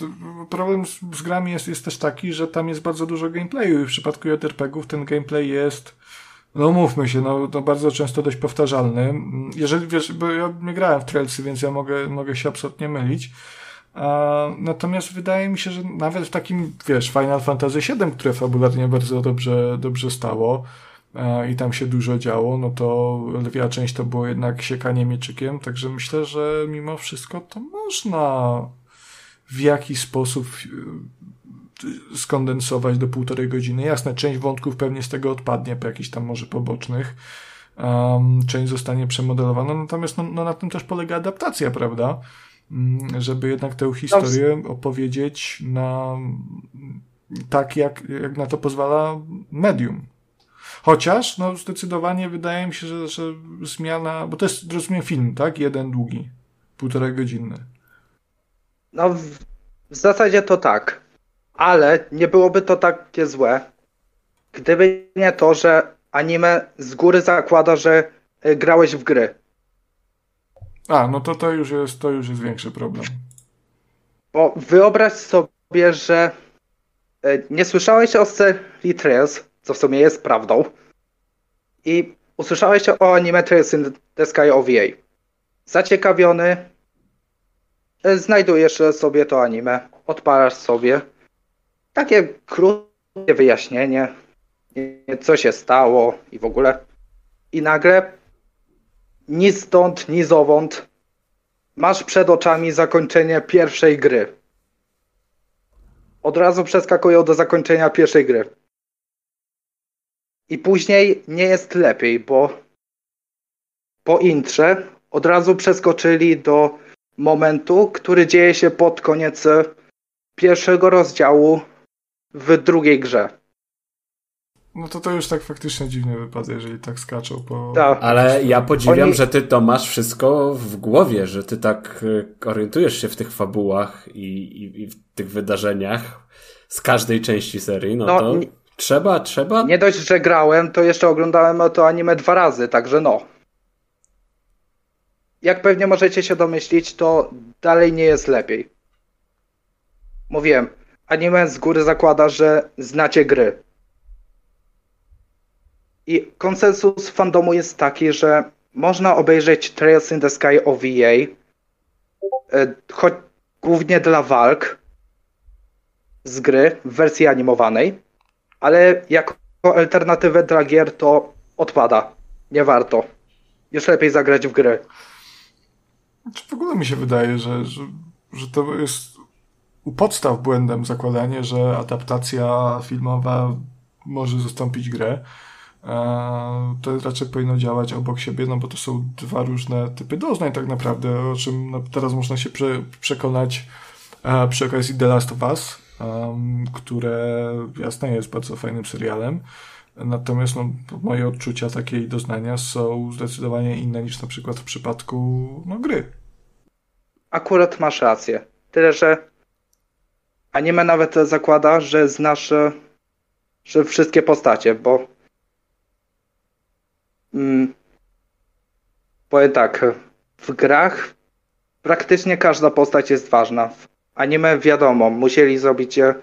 problem z, z grami jest, jest też taki, że tam jest bardzo dużo gameplayu i w przypadku JRPG-ów ten gameplay jest, no mówmy się, no, no bardzo często dość powtarzalny. Jeżeli wiesz, bo ja nie grałem w Trailsy, więc ja mogę, mogę się absolutnie mylić. A, natomiast wydaje mi się, że nawet w takim, wiesz, Final Fantasy VII, które fabularnie bardzo dobrze, dobrze stało i tam się dużo działo, no to lwia część to było jednak siekanie mieczykiem, także myślę, że mimo wszystko to można w jakiś sposób y, skondensować do półtorej godziny. Jasne, część wątków pewnie z tego odpadnie, po jakichś tam może pobocznych. Um, część zostanie przemodelowana, natomiast no, no na tym też polega adaptacja, prawda? Mm, Żeby jednak tę historię opowiedzieć na tak, jak, jak na to pozwala medium. Chociaż, no zdecydowanie wydaje mi się, że, że zmiana, bo to jest, rozumiem, film, tak? Jeden długi, półtorej godziny. No, w, w zasadzie to tak. Ale nie byłoby to takie złe, gdyby nie to, że anime z góry zakłada, że e, grałeś w gry. A, no to to już jest, to już jest większy problem. Bo wyobraź sobie, że e, nie słyszałeś o serii Trails, co w sumie jest prawdą, i usłyszałeś o anime in the Sky OVA. Zaciekawiony, e, znajdujesz sobie to anime, odpalasz sobie. Takie krótkie wyjaśnienie, nie- co się stało i w ogóle. I nagle ni stąd, ni zowąd masz przed oczami zakończenie pierwszej gry. Od razu przeskakują do zakończenia pierwszej gry. I później nie jest lepiej, bo po intrze od razu przeskoczyli do momentu, który dzieje się pod koniec e, pierwszego rozdziału w drugiej grze. No to to już tak faktycznie dziwnie wypada, jeżeli tak skaczą po... Tak. Ale ja podziwiam, Oni- że ty to masz wszystko w głowie, że ty tak y, orientujesz się w tych fabułach i, i, i w tych wydarzeniach z każdej części serii, no, No, to trzeba, trzeba. Nie dość, że grałem, to jeszcze oglądałem to anime dwa razy, także no. Jak pewnie możecie się domyślić, to dalej nie jest lepiej. Mówiłem, anime z góry zakłada, że znacie gry. I konsensus fandomu jest taki, że można obejrzeć Trails in the Sky OVA, e, choć głównie dla walk z gry w wersji animowanej, ale jako alternatywę dla gier to odpada. Nie warto. Już lepiej zagrać w gry. Znaczy, w ogóle mi się wydaje, że, że, że to jest u podstaw błędem zakładanie, że adaptacja filmowa może zastąpić grę. E, to raczej powinno działać obok siebie, no bo to są dwa różne typy doznań tak naprawdę, o czym no, teraz można się prze, przekonać e, przy okazji The Last of Us, które jasne jest bardzo fajnym serialem, natomiast no, moje odczucia, takie i doznania są zdecydowanie inne niż na przykład w przypadku no, gry. Akurat masz rację. Tyle, że anime nawet zakłada, że znasz że wszystkie postacie, bo mm, powiem tak, w grach praktycznie każda postać jest ważna. W anime wiadomo, musieli zrobić e,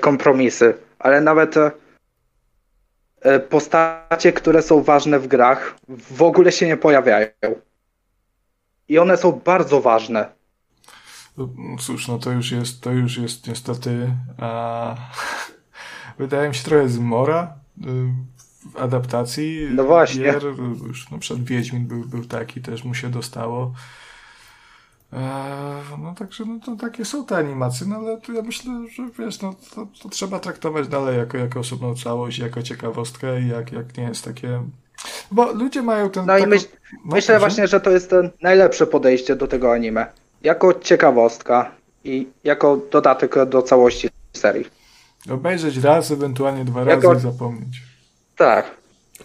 kompromisy, ale nawet e, postacie, które są ważne w grach, w ogóle się nie pojawiają. I one są bardzo ważne. No, cóż, no to już jest, to już jest niestety a, wydaje mi się trochę zmora y, w adaptacji no właśnie. gier. Już na przykład Wiedźmin był, był taki, też mu się dostało. E, no także no, to takie są te animacje, no ale to ja myślę, że wiesz, no to, to trzeba traktować dalej jako, jako osobną całość, jako ciekawostkę i jak, jak nie jest takie... Bo ludzie mają ten... No taką... i myśl, no, myślę właśnie, że to jest najlepsze podejście do tego anime. Jako ciekawostka i jako dodatek do całości serii. Obejrzeć raz, ewentualnie dwa razy jako... i zapomnieć. Tak.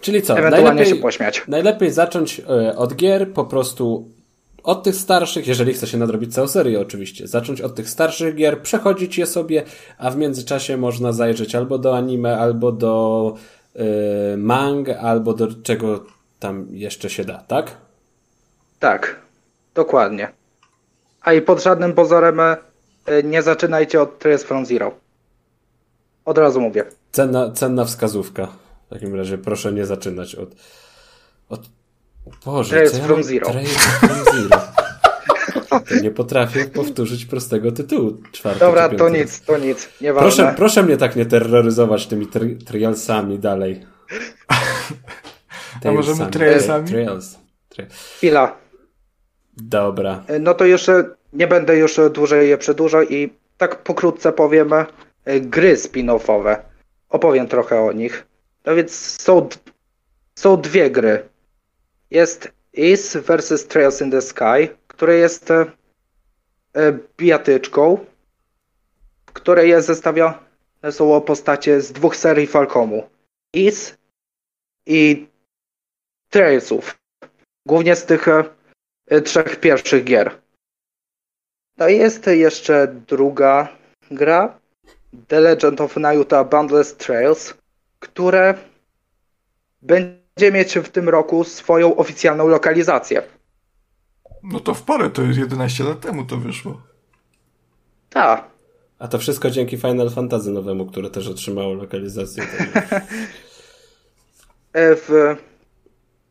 Czyli co? Ewentualnie najlepiej, się pośmiać. Najlepiej zacząć e, od gier, po prostu od tych starszych, jeżeli chce się nadrobić całą serię oczywiście, zacząć od tych starszych gier, przechodzić je sobie, a w międzyczasie można zajrzeć albo do anime, albo do yy, mang, albo do czego tam jeszcze się da, tak? Tak, dokładnie. A i pod żadnym pozorem e, nie zaczynajcie od Trails from Zero. Od razu mówię. Cenna, cenna wskazówka. W takim razie proszę nie zaczynać od. od... Boże, Trails from Zero. Trails from Zero. nie potrafię powtórzyć prostego tytułu. Czwarty Dobra, to nic, to nic. Nie proszę, proszę mnie tak nie terroryzować tymi tri trialsami dalej. A możemy trailsami? Trails. Chwila. Dobra. No to jeszcze nie będę już dłużej je przedłużał i tak pokrótce powiem e, gry spin-offowe. Opowiem trochę o nich. No więc są, są dwie gry. Jest Is vs Trails in the Sky, które jest e, e, bijatyczką, w której jest zestawione są postacie z dwóch serii Falcomu. Is i Trailsów. Głównie z tych e, trzech pierwszych gier. No i jest jeszcze druga gra, The Legend of Nayuta Boundless Trails, które będzie mieć w tym roku swoją oficjalną lokalizację. No to w porę, to jest 11 lat temu to wyszło. Tak. A to wszystko dzięki Final Fantasy nowemu, które też otrzymało lokalizację. E, w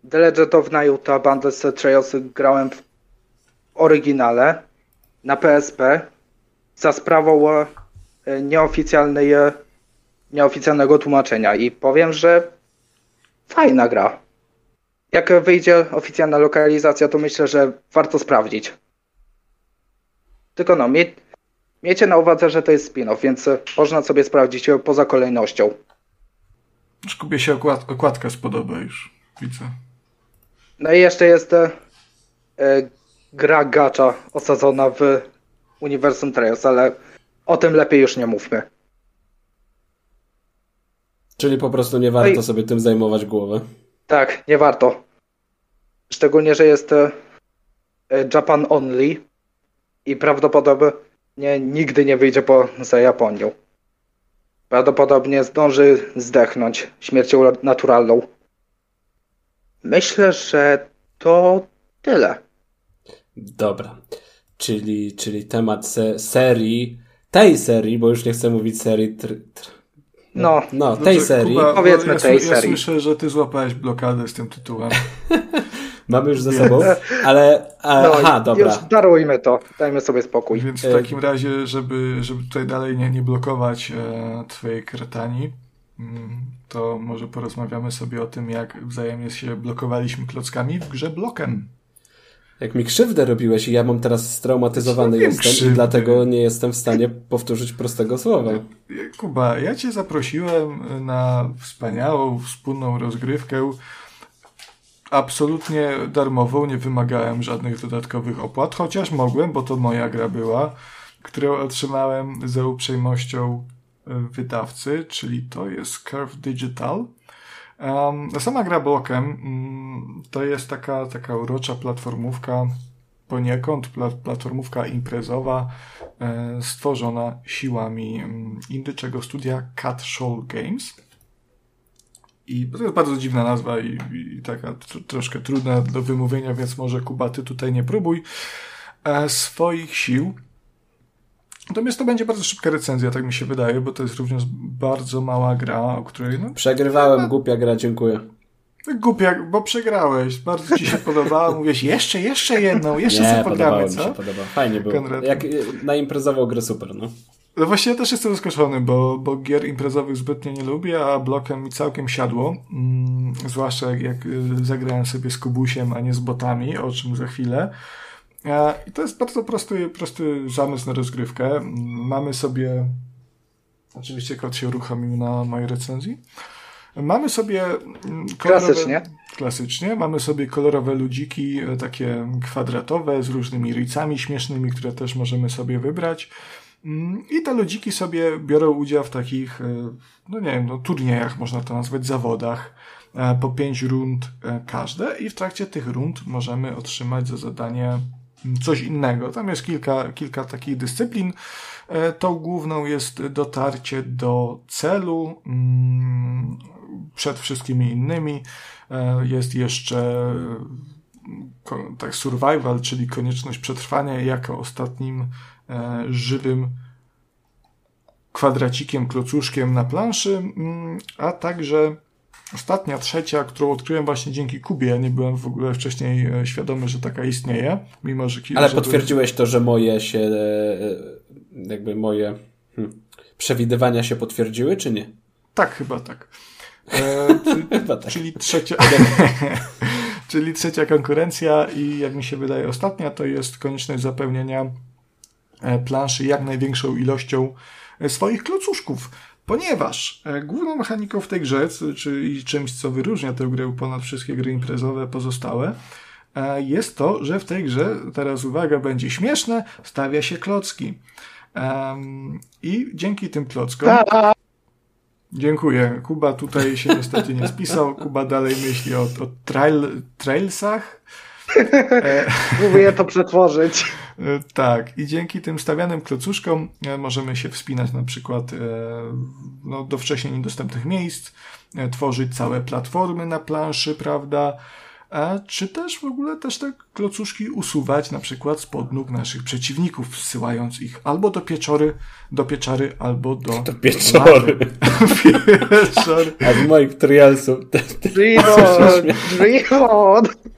The Legend of Nayuta Boundless Trails grałem w oryginale na PSP za sprawą e, nieoficjalnej, e, nieoficjalnego tłumaczenia i powiem, że fajna gra. Jak wyjdzie oficjalna lokalizacja, to myślę, że warto sprawdzić. Tylko no, mie miejcie na uwadze, że to jest spin-off, więc można sobie sprawdzić poza kolejnością. Szkubie się okład okładka spodoba już, widzę. No i jeszcze jest e, e, gra gacza osadzona w uniwersum Trails, ale o tym lepiej już nie mówmy. Czyli po prostu nie warto no i... sobie tym zajmować głowę. Tak, nie warto. Szczególnie, że jest e, Japan only i prawdopodobnie nigdy nie wyjdzie poza Japonią. Prawdopodobnie zdąży zdechnąć śmiercią naturalną. Myślę, że to tyle. Dobra. Czyli, czyli temat se serii tej serii, bo już nie chcę mówić serii. Tr, tr, no, no, tej Dobrze, serii. Kuba, Powiedzmy ja, tej ja serii. słyszę, że ty złapałeś blokadę z tym tytułem. Mamy już za sobą, ale. A, no aha, dobra. już darujmy to, dajmy sobie spokój. Więc w E, takim razie, żeby, żeby tutaj dalej nie, nie blokować e, twojej kretani, mm, to może porozmawiamy sobie o tym, jak wzajemnie się blokowaliśmy klockami w grze Bloken. Jak mi krzywdę robiłeś i ja mam teraz straumatyzowany Zrobiłem jestem krzywdę. i dlatego nie jestem w stanie powtórzyć prostego słowa. Kuba, ja cię zaprosiłem na wspaniałą, wspólną rozgrywkę. Absolutnie darmową, nie wymagałem żadnych dodatkowych opłat, chociaż mogłem, bo to moja gra była, którą otrzymałem za uprzejmością e, wydawcy, czyli to jest Curve Digital. Um, sama gra blokiem mm, to jest taka, taka urocza platformówka, poniekąd pla, platformówka imprezowa, e, stworzona siłami mm, indyczego studia Cat Shoal Games. I to jest bardzo dziwna nazwa i, i taka tr troszkę trudna do wymówienia, więc może Kuba, ty tutaj nie próbuj e, swoich sił. Natomiast to będzie bardzo szybka recenzja, tak mi się wydaje, bo to jest również bardzo mała gra, o której no, Przegrywałem, głupia gra, dziękuję. głupia, bo przegrałeś, bardzo ci się podobało, mówiłeś jeszcze, jeszcze jedną, jeszcze nie, sobie pogramy, mi co? się, podobało. Fajnie było. Konrad. Jak y, na imprezową grę super, no. No właśnie ja też jestem zaskoczony, bo, bo gier imprezowych zbytnio nie lubię, a blokiem mi całkiem siadło. Mm, zwłaszcza jak, jak y, zagrałem sobie z Kubusiem, a nie z botami, o czym za chwilę. E, I to jest bardzo prosty, prosty zamysł na rozgrywkę. Mamy sobie... Oczywiście kot się uruchomił na mojej recenzji. Mamy sobie mm, kolorowe, Klasycznie. Klasycznie. Mamy sobie kolorowe ludziki, e, takie kwadratowe, z różnymi ryjcami śmiesznymi, które też możemy sobie wybrać. Mm, I te ludziki sobie biorą udział w takich, e, no nie wiem, no, turniejach, można to nazwać, zawodach, po pięć rund każde i w trakcie tych rund możemy otrzymać za zadanie coś innego. Tam jest kilka, kilka takich dyscyplin. E, Tą główną jest dotarcie do celu mm, przed wszystkimi innymi. E, Jest jeszcze ko- tak survival, czyli konieczność przetrwania jako ostatnim e, żywym kwadracikiem, klocuszkiem na planszy, mm, a także ostatnia, trzecia, którą odkryłem właśnie dzięki Kubie. Nie byłem w ogóle wcześniej e, świadomy, że taka istnieje, mimo że kilka. Ale potwierdziłeś to, że moje się, e, jakby moje hmm, przewidywania się potwierdziły, czy nie? Tak, chyba tak. E, czy, Chyba tak. Czyli trzecia. czyli trzecia konkurencja i jak mi się wydaje ostatnia, to jest konieczność zapełnienia e, planszy jak największą ilością e, swoich klocuszków. Ponieważ e, główną mechaniką w tej grze, czyli czymś, co wyróżnia tę grę ponad wszystkie gry imprezowe pozostałe, e, jest to, że w tej grze, teraz uwaga, będzie śmieszne, stawia się klocki. Em, I dzięki tym klockom Dziękuję. Kuba tutaj się niestety nie spisał. Kuba dalej myśli o, o trail, trailsach. Próbuję to przetworzyć. e, tak. I dzięki tym stawianym klocuszkom e, możemy się wspinać na przykład e, no, do wcześniej niedostępnych miejsc, tworzyć całe platformy na planszy, prawda? A czy też w ogóle też te klocuszki usuwać na przykład spod nóg naszych przeciwników, wsyłając ich albo do pieczory, do pieczary, albo do... To pieczory. pieczory. A z moich trialsów. Dreamon! Dreamon!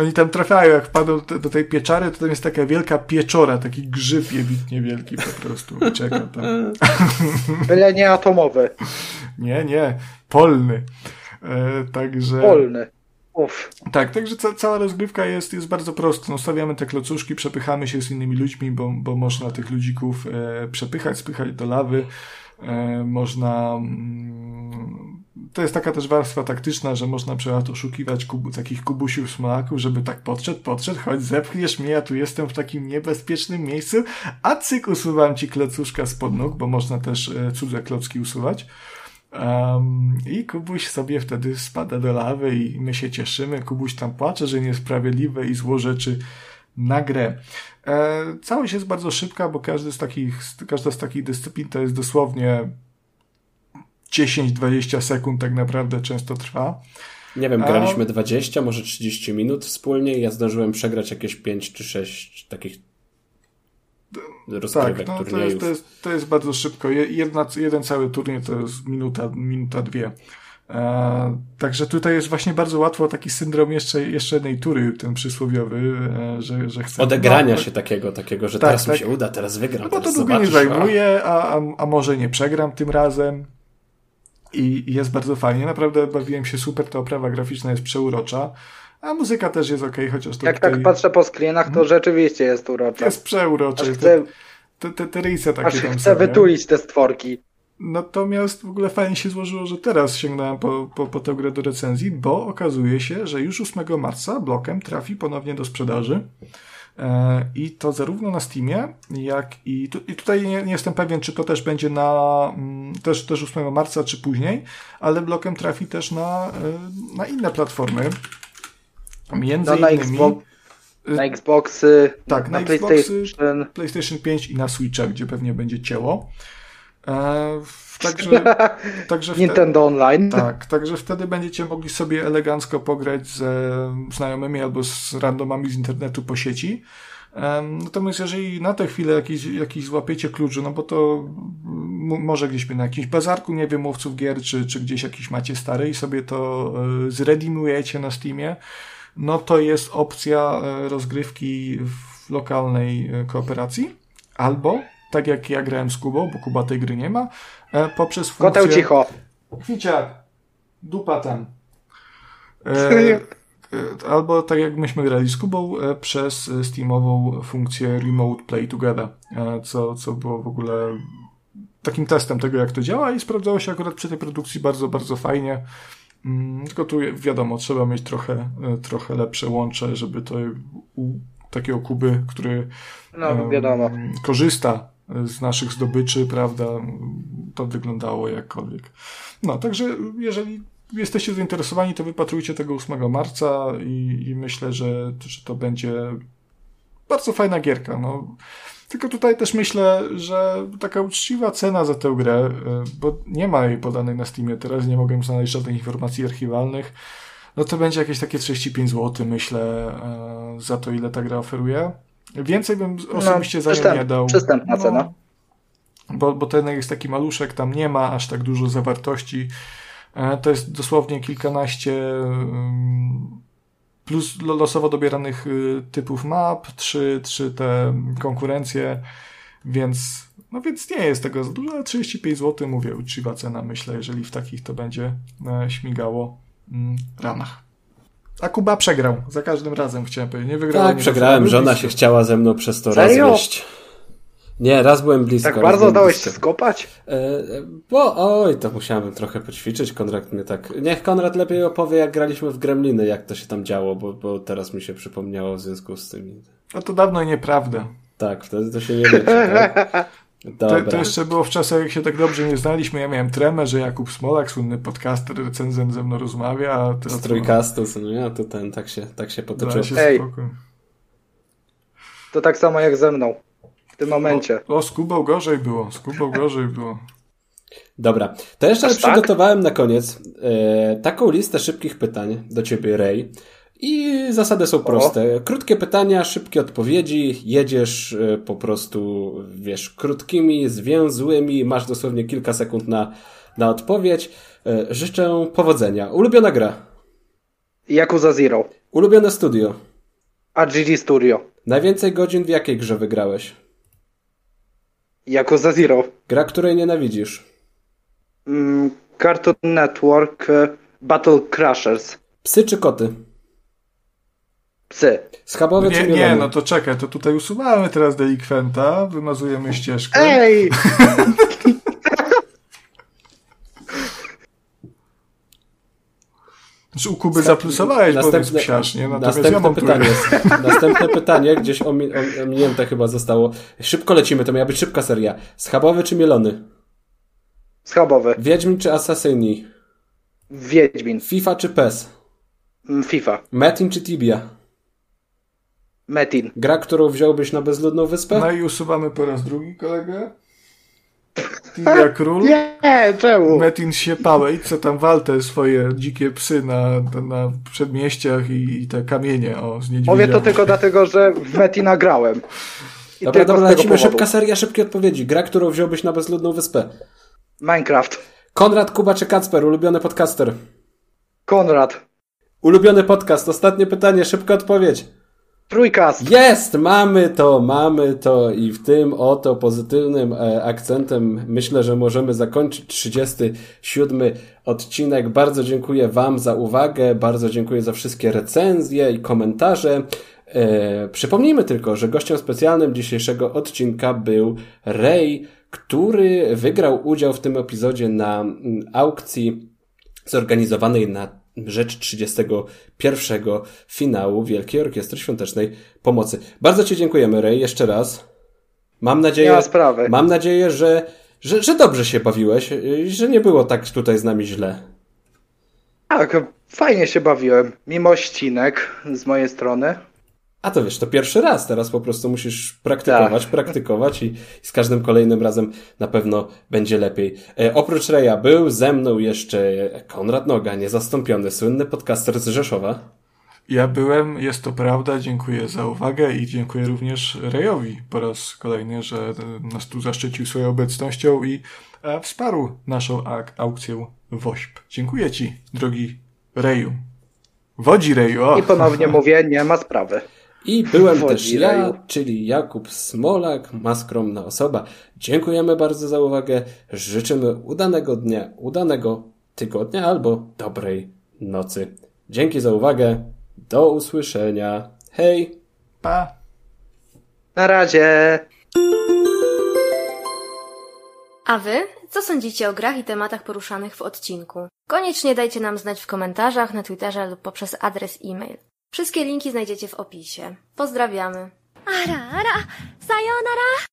Oni tam trafiają, jak wpadną do, tej pieczary, to tam jest taka wielka pieczora, taki grzyb jebitnie wielki po prostu. Czeka tam. Byle nie atomowy. Nie, nie, polny. E, także... Polny. Uff. Tak, także ca cała rozgrywka jest, jest bardzo prosta. No, stawiamy te klocuszki, przepychamy się z innymi ludźmi, bo, bo można tych ludzików e, przepychać, spychać do lawy. E, można. Mm, to jest taka też warstwa taktyczna, że można na przykład oszukiwać kubu, takich kubusiów smolaków, żeby tak podszedł, podszedł, chodź, zepchniesz mnie, ja tu jestem w takim niebezpiecznym miejscu, a cyk, usuwam ci klocuszka spod nóg, bo można też e, cudze klocki usuwać. Um, I Kubuś sobie wtedy spada do lawy i my się cieszymy. Kubuś tam płacze, że niesprawiedliwe i zło rzeczy na grę. E, całość jest bardzo szybka, bo każdy z takich, każda z takich dyscyplin to jest dosłownie 10-20 sekund tak naprawdę często trwa. Nie wiem, A- graliśmy 20, może 30 minut wspólnie i ja zdążyłem przegrać jakieś 5 czy 6 takich tak, no, turniejów. To jest, to, jest, to jest bardzo szybko. Jedna, jeden cały turniej to jest minuta, minuta dwie. E, także tutaj jest właśnie bardzo łatwo taki syndrom jeszcze, jeszcze jednej tury, ten przysłowiowy, e, że, że chce... Odegrania no, się takiego, takiego, że tak, teraz tak. mi się uda, teraz wygram, no teraz to długo nie a- zajmuje, a, a, a może nie przegram tym razem. I jest bardzo fajnie. Naprawdę bawiłem się super, ta oprawa graficzna jest przeurocza. A muzyka też jest ok, chociaż to Jak tutaj tak patrzę po screenach, to rzeczywiście jest urocza. jest Te, chcę, te, te, te rysy takie aż tam chcę są, wytulić te stworki. Natomiast w ogóle fajnie się złożyło, że teraz sięgnąłem po, po, po tę grę do recenzji, bo okazuje się, że już 8 marca blokiem trafi ponownie do sprzedaży. E, I to zarówno na Steamie, jak i, tu, i tutaj nie, nie jestem pewien, czy to też będzie na mm, też, też 8 marca, czy później, ale blokiem trafi też na, e, na inne platformy. Między No, na innymi Xbox- Na Xboxy, Tak, na, na PlayStation. PlayStation 5 i na Switcha, gdzie pewnie będzie cięło. E, także, także wtedy- Nintendo Online. tak, także wtedy będziecie mogli sobie elegancko pograć ze znajomymi albo z randomami z internetu po sieci. Natomiast jeżeli na tę chwilę jakiś, jakiś złapiecie kluczy, no bo to może gdzieś na jakimś bazarku, nie wiem, mówców gier, czy, czy gdzieś jakiś macie stary i sobie to e, zredimujecie na Steamie, no to jest opcja e, rozgrywki w lokalnej e, kooperacji. Albo, tak jak ja grałem z Kubą, bo Kuba tej gry nie ma, e, poprzez funkcję... Koteł cicho. Kwiciak, dupa tam. E, e, albo tak jak myśmy grali z Kubą, e, przez Steamową funkcję Remote Play Together, co, co było w ogóle takim testem tego, jak to działa i sprawdzało się akurat przy tej produkcji bardzo, bardzo fajnie. Mm, Tylko tu wiadomo, trzeba mieć trochę, trochę lepsze łącze, żeby to u takiego Kuby, który No wiadomo. korzysta z naszych zdobyczy, prawda, to wyglądało jakkolwiek. No, także jeżeli jesteście zainteresowani, to wypatrujcie tego 8 marca i, i myślę, że, że to będzie bardzo fajna gierka. No. Tylko tutaj też myślę, że taka uczciwa cena za tę grę, y, bo nie ma jej podanej na Steamie teraz, nie mogłem znaleźć żadnych informacji archiwalnych, no to będzie jakieś takie 35 zł, myślę, y, za to, ile ta gra oferuje. Więcej bym osobiście za nią przystęp- nie dał. przystępna No, cena. Bo, bo ten jest taki maluszek, tam nie ma aż tak dużo zawartości. E, To jest dosłownie kilkanaście ym, plus lo- losowo dobieranych y, typów map, trzy, trzy te konkurencje, więc no więc nie jest tego za dużo, ale 35 zł, mówię, uczciwa cena, myślę, jeżeli w takich to będzie e, śmigało mm, ranach. A Kuba przegrał, za każdym razem chciałem powiedzieć, nie wygrał. Tak, nie przegrałem, żona blisko. się chciała ze mną przez to Serio? rozwieść. Nie, raz byłem blisko. Tak bardzo dałeś się skopać? E, bo oj, to musiałem trochę poćwiczyć. Konrad mnie tak. Niech Konrad lepiej opowie, jak graliśmy w Gremliny, jak to się tam działo, bo, bo teraz mi się przypomniało w związku z tym. No to dawno nieprawda. Tak, wtedy to się nie liczy. Tak? To, Dobra. to jeszcze było w czasach, jak się tak dobrze nie znaliśmy. Ja miałem tremę, że Jakub Smolak, słynny podcaster, recenzent ze mną rozmawia, a teraz Z trójkastu, no ja to ten, tak się, tak się potoczyło. Się Ej. spokój. To tak samo jak ze mną. W tym momencie. O, z Kubą gorzej było, z Kubą gorzej było. Dobra, to jeszcze Aż tak? przygotowałem na koniec e, taką listę szybkich pytań do ciebie, Ray. I zasady są proste. Krótkie pytania, szybkie odpowiedzi. Jedziesz e, po prostu, wiesz, krótkimi, zwięzłymi. Masz dosłownie kilka sekund na, na odpowiedź. E, życzę powodzenia. Ulubiona gra. Yakuza Zero. Ulubione studio. RGG Studio. Najwięcej godzin w jakiej grze wygrałeś? Yakuza Zero. Gra, której nienawidzisz. Mm, Cartoon Network. e, Battle Crushers. Psy czy koty? Psy. Schabowy Nie, czy nie, mielony? no to czekaj, to tutaj usuwamy teraz delikwenta, wymazujemy ścieżkę. Ej! Znaczy, u Kuby zaplusowałeś, bo jest Następne, psiarz, nie? Natomiast ja następne mam pytanie jest. Następne pytanie, gdzieś omi, om- ominięte chyba zostało. Szybko lecimy, to miała być szybka seria. Schabowy czy mielony? Schabowy. Wiedźmin czy Assassini? Wiedźmin. FIFA czy PES? Mm, FIFA. Metin czy Tibia? Metin. Gra, którą wziąłbyś na bezludną wyspę? No i usuwamy po raz drugi kolegę. Tibia Król. Nie, czemu? Metin Siepałej, co tam waltę swoje dzikie psy na, na przedmieściach i, i te kamienie o, z niedźwiedziami. Mówię to tylko dlatego, że w Metina grałem. I Dobra, dobra, lecimy. powodu. Szybka seria, szybkie odpowiedzi. Gra, którą wziąłbyś na bezludną wyspę. Minecraft. Konrad, Kuba czy Kacper? Ulubiony podcaster. Konrad. Ulubiony podcast. Ostatnie pytanie, szybka odpowiedź. Trójkast. Jest! Mamy to, mamy to i w tym oto pozytywnym e, akcentem myślę, że możemy zakończyć 37 odcinek. Bardzo dziękuję Wam za uwagę, bardzo dziękuję za wszystkie recenzje i komentarze. E, przypomnijmy tylko, że gościem specjalnym dzisiejszego odcinka był Ray, który wygrał udział w tym epizodzie na mm, aukcji zorganizowanej na rzecz 31 finału Wielkiej Orkiestry Świątecznej Pomocy. Bardzo Ci dziękujemy, Ray, jeszcze raz. Mam Nie nadzieję, ma sprawy. mam nadzieję, że, że, że dobrze się bawiłeś i że nie było tak tutaj z nami źle. Tak, fajnie się bawiłem. Mimo ścinek z mojej strony. A to wiesz, to pierwszy raz, teraz po prostu musisz praktykować, praktykować i, i z każdym kolejnym razem na pewno będzie lepiej. E, oprócz Reja był ze mną jeszcze Konrad Noga, niezastąpiony, słynny podcaster z Rzeszowa. Ja byłem, jest to prawda, dziękuję za uwagę i dziękuję również Rejowi po raz kolejny, że nas tu zaszczycił swoją obecnością i e, wsparł naszą ak- aukcję WOŚP. Dziękuję Ci, drogi Reju. Wodzi Reju, o! I ponownie mówię, nie ma sprawy. I byłem Wodzi też ja, Reju. czyli Jakub Smolak, maskromna osoba. Dziękujemy bardzo za uwagę. Życzymy udanego dnia, udanego tygodnia albo dobrej nocy. Dzięki za uwagę. Do usłyszenia. Hej! Pa! Na razie. A wy? Co sądzicie o grach i tematach poruszanych w odcinku? Koniecznie dajcie nam znać w komentarzach, na Twitterze lub poprzez adres e-mail. Wszystkie linki znajdziecie w opisie. Pozdrawiamy. Ara, ara, sayonara!